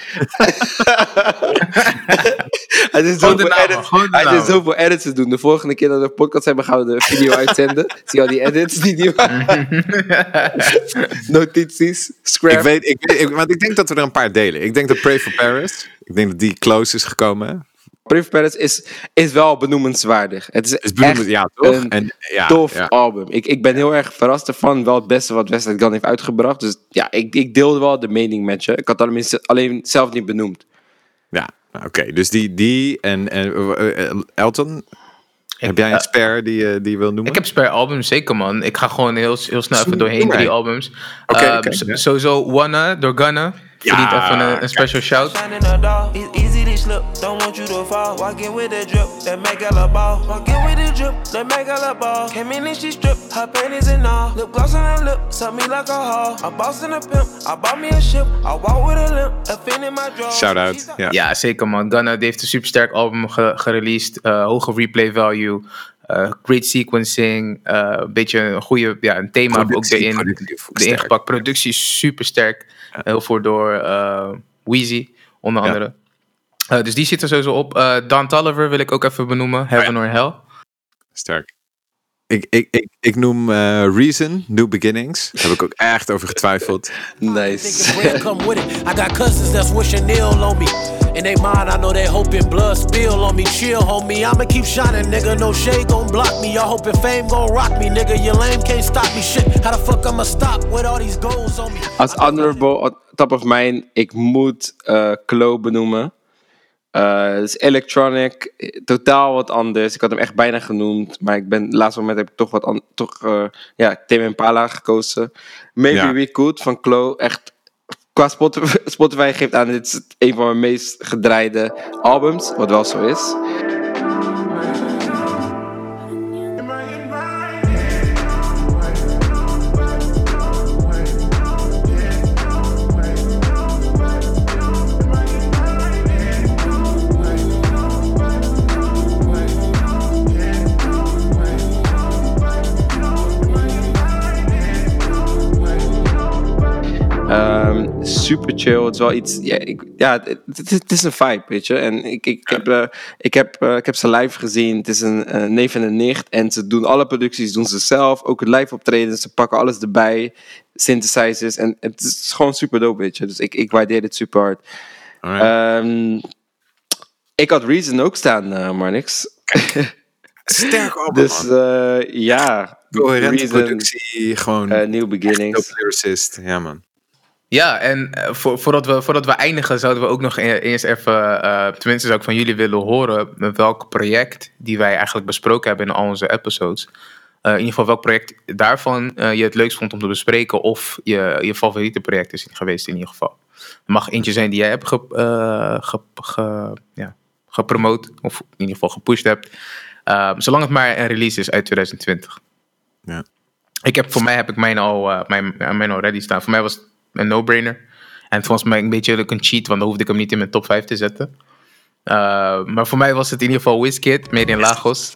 Hij is zoveel edits. zoveel edits te doen. De volgende keer dat we een podcast hebben, gaan we de video uitzenden. Zie je al die edits die die Notities, scrap. Ik weet, ik, weet- ik- want ik denk dat we er een paar delen. Ik denk dat Pray for Paris. Ik denk dat die close is gekomen. Brave Paris is, is wel benoemenswaardig. Het is, Is echt ja, toch? een En, ja, tof ja. album. Ik, ik ben heel erg verrast ervan. Wel het beste wat Westlife Gun heeft uitgebracht. Dus ja, ik, ik deelde wel de mening met je. Ik had alleen, alleen zelf niet benoemd. Ja, nou, oké. Dus die, die en, en eh, eh, Elton. heb jij een eh, spare die, je- die je wil noemen? Ik heb spare albums, zeker man. Ik ga gewoon heel, heel snel even doorheen drie albums. Oké. Sowieso Wanna door Gunna. Ja, Verdient even een, een special shout. Shining the door, it's easy to slip. Don't want you to fall. Walking with the drip, that make all a ball. Walking with the drip, that make all a ball. Came in and she stripped, her panties and all. Lip gloss on her lip, suck me like a hall. A boss and a pimp, I bought me a ship. I walk with a limp, a fin in my drawers. Shout out. Ja. Ja, zeker man. Gunna heeft een supersterk album ge gereleased. eh, hoge replay value. eh, great sequencing. eh, een beetje een goede ja, een thema ook erin. De ingepakt. Productie is super sterk. Heel voor door eh Weezy, onder Ja. andere. Eh, dus die zit er sowieso op. Eh Don Tolliver wil ik ook even benoemen. Heaven or Hell. Sterk. Ik, ik, ik, ik noem eh, Reason, New Beginnings. Daar heb ik ook echt over getwijfeld. Nice. In they mind, I know they hoping blood spill on me. Chill, homie. I'ma keep shining, nigga. No shade gon' block me. Y'all hoping fame gon' rock me, nigga. Your lame can't stop me. Shit, how the fuck I'ma stop with all these goals on me? Als honorable on top of mind, ik moet eh Klo benoemen. Eh, het is electronic, totaal wat anders. Ik had hem echt bijna genoemd, maar ik ben laatste moment heb ik toch wat toch eh, ja, Tame Impala gekozen. Maybe Ja. We Could van Klo, echt qua Spotify, geeft aan, dit is een van mijn meest gedraaide albums, wat wel zo is. Super chill. Het is wel iets. Ja, ik, ja het, het, is een vibe, weet je. En ik, ik, heb, eh, ik, heb, eh, ik heb ze live gezien. Het is een eh, neef en een nicht. En ze doen alle producties doen ze zelf. Ook het live optreden. Ze pakken alles erbij. Synthesizers. En het is gewoon super dope, weet je. Dus ik, ik waardeer het super hard. Ehm, ik had Reason ook staan, eh Marnix. Sterk album, Dus ja. Coherente productie, gewoon... eh, New Beginnings. Lyricist, ja man. Ja, en eh, voor, voordat, we, voordat we eindigen, zouden we ook nog e- eerst even, eh, tenminste zou ik van jullie willen horen, met welk project die wij eigenlijk besproken hebben in al onze episodes. Eh, in ieder geval welk project daarvan je het leukst vond om te bespreken of je, je favoriete project is geweest in ieder geval. Het mag eentje zijn die jij hebt ge, ge, ge- ja, gepromoot of in ieder geval gepusht hebt. Eh, zolang het maar een release is uit 2020. Ja. Ik heb, voor mij heb ik mijn al, mijn, mijn al ready staan. Voor mij was het een no-brainer. En was mij een beetje een cheat, want dan hoefde ik hem niet in mijn top 5 te zetten. Uh, maar voor mij was het in ieder geval Wizkid, Made in Lagos.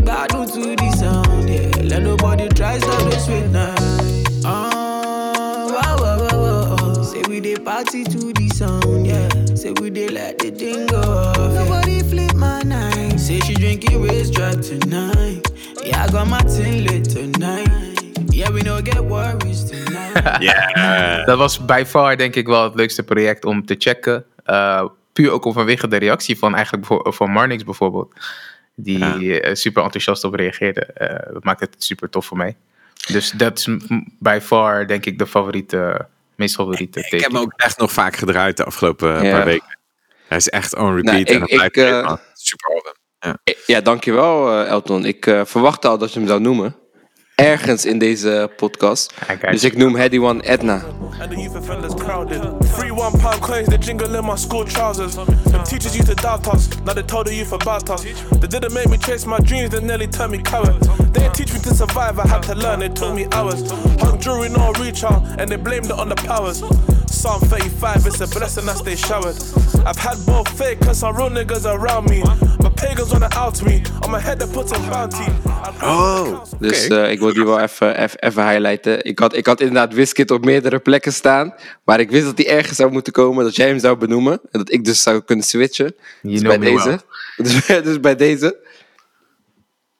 Party to the sound. Let nobody. Say we the go. Say she drinking waist drop tonight. Yeah, I got my tin lit tonight. Yeah, we no get worries tonight. Yeah. Dat was by far denk ik wel het leukste project om te checken. Uh, puur ook om vanwege de reactie van eigenlijk van Marnix bijvoorbeeld. Die eh, super enthousiast op reageerde. Eh, dat maakt het super tof voor mij. Dus dat is by far denk ik de favoriete, meest favoriete Ik heb hem ook echt nog vaak gedraaid de afgelopen eh, Ja. paar weken. Hij is echt on repeat. Nou, en ik- ik, eh, man. Super album. Ja. Ja, dankjewel eh, Elton. Ik eh, verwachtte al dat je hem zou noemen. Ergens in deze podcast. Dus ik noem Heady One Edna. And the youth offenders crowded. Free one pound coins, they jingle in my school trousers. Them teachers used to doubt us, now they told the youth about us. They didn't make me chase my dreams, they nearly turned me coward. They didn't teach me to survive, I had to learn, they taught me hours. Hung jewelry, no reach out, and they blamed it on the powers. Psalm 35, it's a blessing I stay showered. I've had both fake and some real niggas around me. But pagans wanna out me, on my head they put a bounty. Oh, Dus eh, ik wil die wel even, even, even highlighten. Ik had, ik had inderdaad Wizkid op meerdere plekken staan. Maar ik wist dat hij zou moeten komen. Dat jij hem zou benoemen. En dat ik dus zou kunnen switchen. Dus know bij me deze. well. Dus, dus bij deze.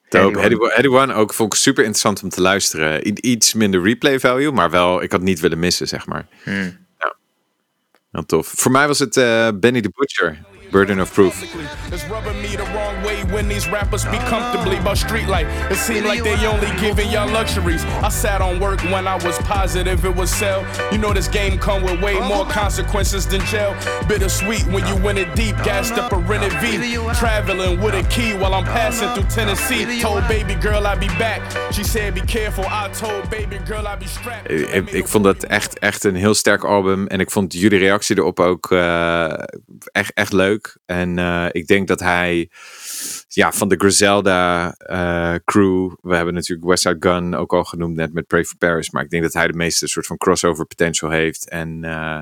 Dope. One- ook vond ik super interessant om te luisteren. I- iets minder replay value, maar wel, ik had niet willen missen, zeg maar. Ja. Heel tof. Voor mij was het eh, Benny the Butcher, Burden of Proof. It's rubbing me the wrong way when these rappers speak comfortably about street life. It seemed like they only giving y'all luxuries. I sat on work when I was positive it was sell. You know this game come with way more consequences than jail. Bittersweet when you win it deep, gassed up a rented V. Traveling with a key while I'm passing through Tennessee. Told baby girl I'll be back. She said be careful. I told baby girl I'll be strapped. Ik, ik- ik vond dat echt, echt een heel sterk album. En ik vond jullie reactie erop ook eh, echt, echt leuk. En eh, ik denk dat hij ja, van de Griselda eh, crew. We hebben natuurlijk Westside Gun ook al genoemd net met Pray for Paris. Maar ik denk dat hij de meeste soort van crossover potential heeft. En eh,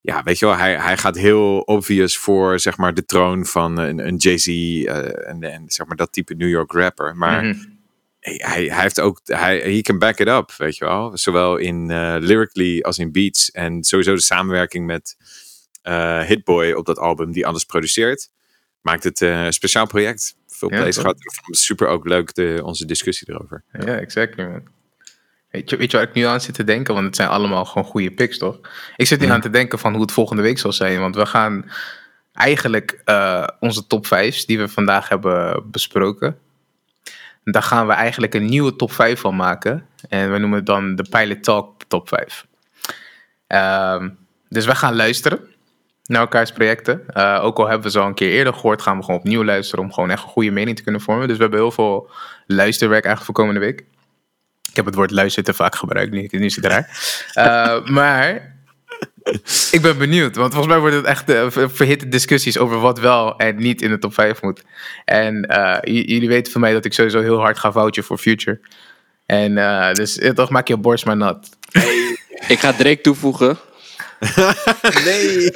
ja, weet je wel, hij, hij gaat heel obvious voor zeg maar de troon van een, een Jay-Z en, en zeg maar dat type New York rapper. Maar Mhm. hij, hij hij heeft ook, hij he can back it up, weet je wel. Zowel in lyrically als in beats. En sowieso de samenwerking met Hitboy op dat album, die alles produceert, maakt het eh, een speciaal project. Veel Ja, plays toch? gehad. Super ook leuk, de, onze discussie erover. Ja, exactly man. Weet je, weet je waar ik nu aan zit te denken? Want het zijn allemaal gewoon goede picks, toch? Ik zit nu Ja. aan te denken van hoe het volgende week zal zijn. Want we gaan eigenlijk eh, onze top 5 die we vandaag hebben besproken. Daar gaan we eigenlijk een nieuwe top 5 van maken. En we noemen het dan de Pilot Talk top 5. Ehm, dus we gaan luisteren naar elkaars projecten. Eh, ook al hebben we ze al een keer eerder gehoord, gaan we gewoon opnieuw luisteren om gewoon echt een goede mening te kunnen vormen. Dus we hebben heel veel luisterwerk eigenlijk voor komende week. Ik heb het woord luisteren te vaak gebruikt, nu, nu is het raar. Eh, maar ik ben benieuwd, want volgens mij worden het echt eh, ver- verhitte discussies over wat wel en niet in de top 5 moet. En eh, jullie weten van mij dat ik sowieso heel hard ga foutje voor Future. En eh, dus toch maak je borst maar nat. Ik ga Drake toevoegen. nee.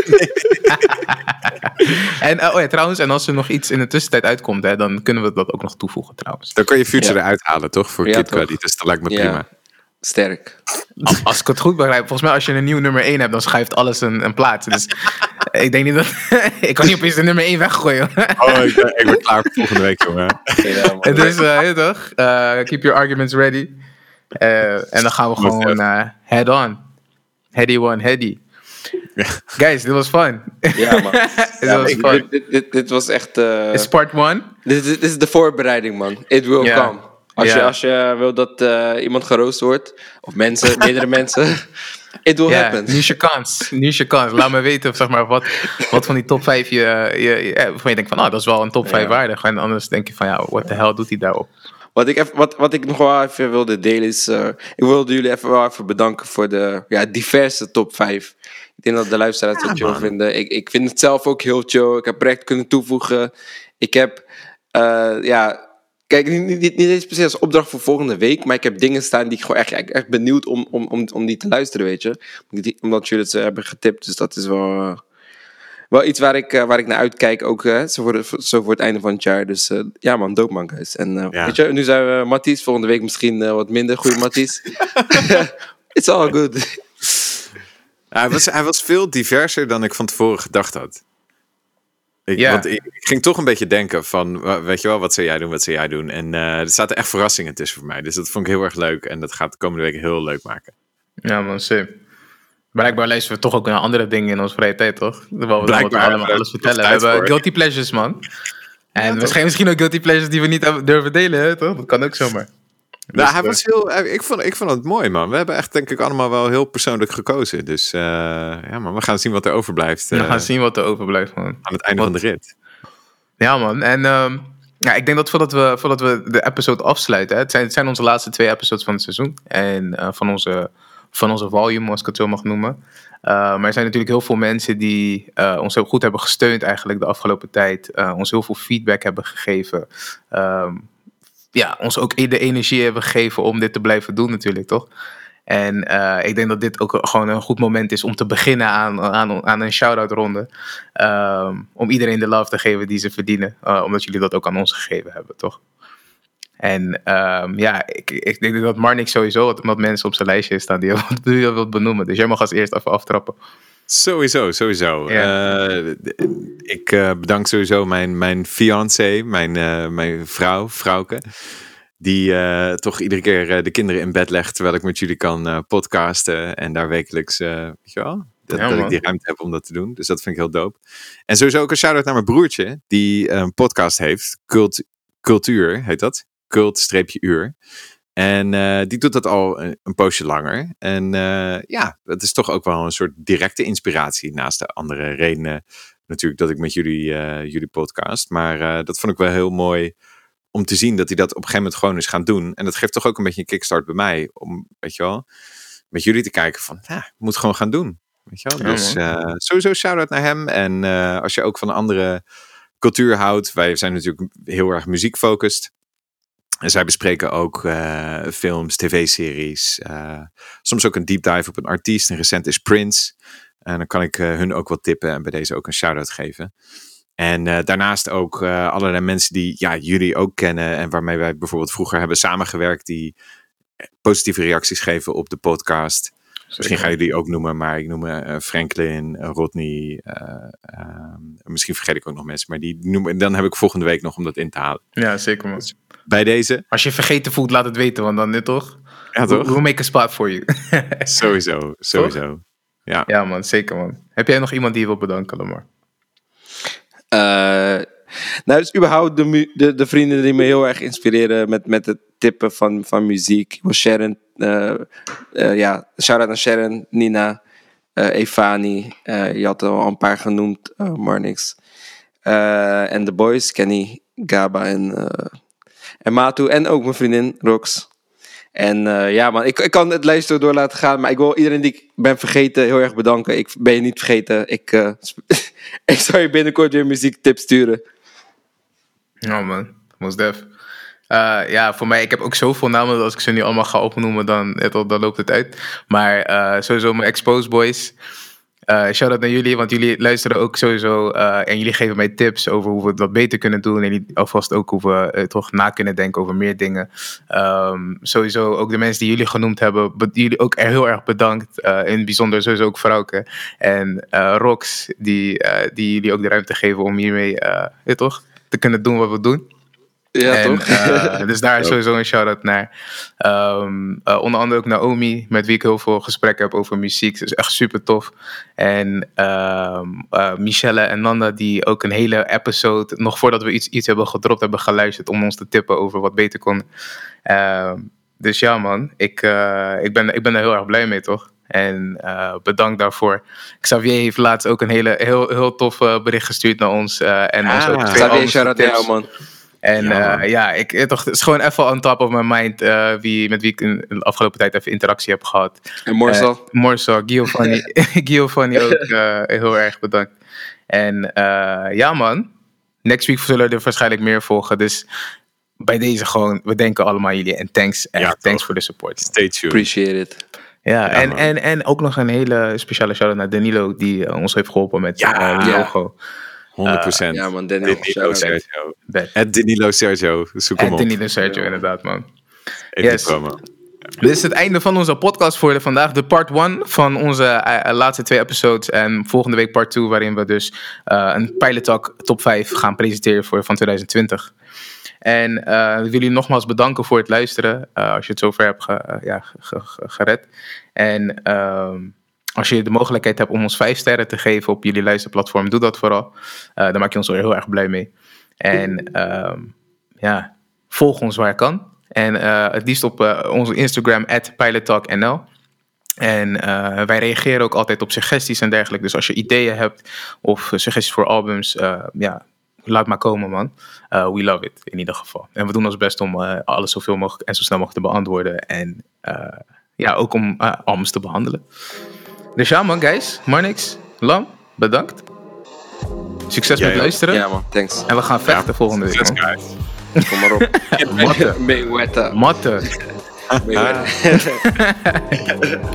En oh ja, trouwens, en als er nog iets in de tussentijd uitkomt, hè, dan kunnen we dat ook nog toevoegen trouwens. Dan kan je Future Ja. eruit halen, toch? Voor Ja, Kid. Cudi. Dus dat lijkt me Ja. prima. Sterk. Als, als ik het goed begrijp, volgens mij als je een nieuw nummer 1 hebt, dan schuift alles een, een plaats. Dus ik denk niet dat... ik kan niet opeens de nummer 1 weggooien. Oh, ik ben, ik ben klaar voor volgende week, jongen. Het is, je toch? Eh, keep your arguments ready. Eh, en dan gaan we gewoon eh, head on. Heady one, heady. Guys, dit was fun. Ja, man. dit was ik- fun. dit, dit, dit, dit was echt... eh, Is part one? dit, dit is de voorbereiding, man. It will Ja. come. Als, je, als je wil dat eh, iemand geroost wordt, of mensen, meerdere mensen, it will happen. nu is je kans. Nu is je kans. Laat me weten zeg maar, wat, wat van die top 5 je, je, je, eh, waarvan je denkt van, nou, dat is wel een top 5 Ja. waardig. En anders denk je van, ja, what the hell doet hij daarop? Wat ik, even, wat, wat ik nog wel even wilde delen is... ik wilde jullie even wel even bedanken voor de ja, diverse top 5. Ik denk dat de luisteraars het chill vinden. Ik, ik vind het zelf ook heel chill. Ik heb project kunnen toevoegen. Ik heb, eh, ja... Kijk, niet, niet, niet eens precies als opdracht voor volgende week, maar ik heb dingen staan die ik gewoon echt, echt, echt benieuwd om, om, om, om die te luisteren, weet je. Omdat jullie het eh, hebben getipt, dus dat is wel, wel iets waar ik, eh, waar ik naar uitkijk, ook eh, zo, voor de- zo voor het einde van het jaar. Dus ja man, dope man guys. En Ja. weet je, nu zijn we Matties, volgende week misschien wat minder goede Matties. It's all good. Ja, hij, was, hij was veel diverser dan ik van tevoren gedacht had. Ik, Ja. Want ik, ik ging toch een beetje denken van, weet je wel, wat zou jij doen, wat zou jij doen? En eh, er zaten echt verrassingen tussen voor mij. Dus dat vond ik heel erg leuk. En dat gaat de komende week heel leuk maken. Ja, man, sim. Blijkbaar luisteren we toch ook naar andere dingen in onze vrije tijd, toch? Waar we Blijkbaar, allemaal daar alles vertellen. We hebben voor. guilty pleasures, man. En toch? misschien, misschien ook guilty pleasures die we niet durven delen, hè, toch? Dat kan ook zomaar. Nou, Dus, hij eh, was heel, eh, ik, vond, ik vond het mooi, man. We hebben echt, denk ik, allemaal wel heel persoonlijk gekozen. Dus eh, ja, maar we gaan zien wat er overblijft We gaan zien wat er overblijft, man. aan het einde Wat- van de rit. Ja, man. En ehm, ja, ik denk dat voordat we, voordat we de episode afsluiten, hè, het, zijn, het zijn onze laatste twee episodes van het seizoen. En van, onze, van onze volume, als ik het zo mag noemen. Maar er zijn natuurlijk heel veel mensen die ons heel goed hebben gesteund eigenlijk de afgelopen tijd. ons heel veel feedback hebben gegeven. Ehm, ja, ons ook de energie hebben gegeven om dit te blijven doen natuurlijk, toch? En eh, ik denk dat dit ook gewoon een goed moment is om te beginnen aan, aan, aan een shout-out ronde. Ehm, om iedereen de love te geven die ze verdienen. eh, omdat jullie dat ook aan ons gegeven hebben, toch? En ehm, ja, ik, ik denk dat Marnik sowieso wat, mensen op zijn lijstje staan die je wilt benoemen. Dus jij mag als eerst even aftrappen. Sowieso, sowieso. Ja. Eh, ik eh, bedank sowieso mijn, mijn fiancé, mijn, eh, mijn vrouw, vrouwke. Die toch iedere keer de kinderen in bed legt terwijl ik met jullie kan podcasten. En daar wekelijks, weet je wel, dat, Ja, dat ik die ruimte heb om dat te doen. Dus dat vind ik heel dope. En sowieso ook een shout-out naar mijn broertje, die een podcast heeft. Cult, Cultuur heet dat. Cult-uur. En eh, die doet dat al een, een poosje langer. En eh, ja, dat is toch ook wel een soort directe inspiratie. Naast de andere redenen natuurlijk dat ik met jullie, eh, jullie podcast. Maar dat vond ik wel heel mooi om te zien dat hij dat op een gegeven moment gewoon is gaan doen. En dat geeft toch ook een beetje een kickstart bij mij. Om, weet je wel, met jullie te kijken van, ja, ik moet gewoon gaan doen. Weet je wel? Ja, dus sowieso shout-out naar hem. En als je ook van andere cultuur houdt. Wij zijn natuurlijk heel erg muziekfocust. En zij bespreken ook eh, films, tv-series. eh, soms ook een deep dive op een artiest. En recent is Prince. En dan kan ik eh, hun ook wat tippen en bij deze ook een shout-out geven. En daarnaast ook allerlei mensen die ja, jullie ook kennen. En waarmee wij bijvoorbeeld vroeger hebben samengewerkt. Die positieve reacties geven op de podcast. Misschien ga je die ook noemen, maar ik noem Franklin, Rodney. eh, ehm, misschien vergeet ik ook nog mensen, maar die noemen. Dan heb ik volgende week nog om dat in te halen. Ja, zeker man. Bij deze, Als je vergeten voelt, laat het weten, want dan dit toch? ja toch? We'll make a spot for you. Sowieso, sowieso. Ja. ja man, zeker man. Heb jij nog iemand die je wilt bedanken, Lamar? Eh, nou, dus überhaupt de, de, de vrienden die me heel erg inspireren met, met het tippen van, van muziek. Ik wil Sharon, eh, eh, ja, shout-out naar Sharon, Nina, eh Evani, eh, je had er al een paar genoemd, eh Marnix. Eh, en The Boys, Kenny, Gaba en, eh, en Matu. En ook mijn vriendin, Rox. En eh, ja man, ik, ik kan het lijstje door laten gaan, maar ik wil iedereen die ik ben vergeten heel erg bedanken. Ik ben je niet vergeten. Ik, sp- ik zal je binnenkort weer muziektips sturen. Ja man, most def. Eh, ja, voor mij, ik heb ook zoveel namen dat als ik ze nu allemaal ga opnoemen, dan, dan loopt het uit. Maar sowieso mijn Exposed Boys. Eh shout-out naar jullie, want jullie luisteren ook sowieso eh, en jullie geven mij tips over hoe we het wat beter kunnen doen. En jullie alvast ook hoe we eh, toch na kunnen denken over meer dingen. Ehm, sowieso ook de mensen die jullie genoemd hebben, be- jullie ook heel erg bedankt. In het bijzonder sowieso ook Frauke en Rox, die, die jullie ook de ruimte geven om hiermee toch, te kunnen doen wat we doen. Ja, En, toch? eh, dus daar is sowieso een shout-out naar. Ehm, eh, onder andere ook Naomi, met wie ik heel veel gesprekken heb over muziek. Dat is echt super tof. En ehm, eh, Michelle en Nanda, die ook een hele episode, nog voordat we iets, iets hebben gedropt, hebben geluisterd om ons te tippen over wat beter kon. Ehm, dus ja, man, ik, ik, ben, ik ben er heel erg blij mee, toch? En eh, bedankt daarvoor. Xavier heeft laatst ook een hele, heel, heel tof bericht gestuurd naar ons. eh, en ons ook twee Xavier, getips. jou man. En Ja, ja, man. ja ik, eh, toch, het is gewoon even on top of my mind eh, wie, met wie ik in de afgelopen tijd even interactie heb gehad. En Morsel. Eh, Morsel, Giovanni, Giovanni ook eh, heel erg bedankt. En eh, ja man, next week zullen er waarschijnlijk meer volgen. Dus bij deze gewoon, we denken allemaal aan jullie. En thanks, echt, Ja, thanks voor de support. Stay tuned. Appreciate it. Ja, en, man. en, en ook nog een hele speciale shout-out naar Danilo, die eh, ons heeft geholpen met Ja. eh, Ja. Logo. 100%. Ja man, Danny. Danilo shout-out. Sergio. Het Danilo Sergio. Zoek hem op. Danilo Sergio, inderdaad man. Even Yes. Dit is het einde van onze podcast voor de vandaag. De part 1 van onze eh, eh, laatste twee episodes. En volgende week part 2, waarin we dus eh, een Pilot Talk top 5 gaan presenteren voor van 2020. En eh, ik wil jullie nogmaals bedanken voor het luisteren. eh, als je het zover hebt ge- ja, ge- ge- gered. En ehm, als je de mogelijkheid hebt om ons 5 sterren te geven op jullie luisterplatform, doe dat vooral. Eh daar maak je ons heel erg blij mee. En ehm, ja, volg ons waar kan. En eh, het liefst op eh, onze Instagram, pilottalknl. En wij reageren ook altijd op suggesties en dergelijke. Dus als je ideeën hebt of suggesties voor albums, ja, laat maar komen, man. We love it, in ieder geval. En we doen ons best om eh, alles zoveel mogelijk en zo snel mogelijk te beantwoorden. En ja, ook om eh, albums te behandelen. Dus ja, man, guys. Marnix, Lam, bedankt. Succes met luisteren. Ja man, thanks. En we gaan vechten volgende week, man. go. Kom maar op. Matte. Mayweather. Matte. Mayweather.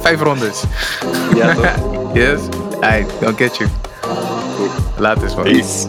Vijf rondes. Ja toch? Yes? Alright, don't get you. Later, man. Peace.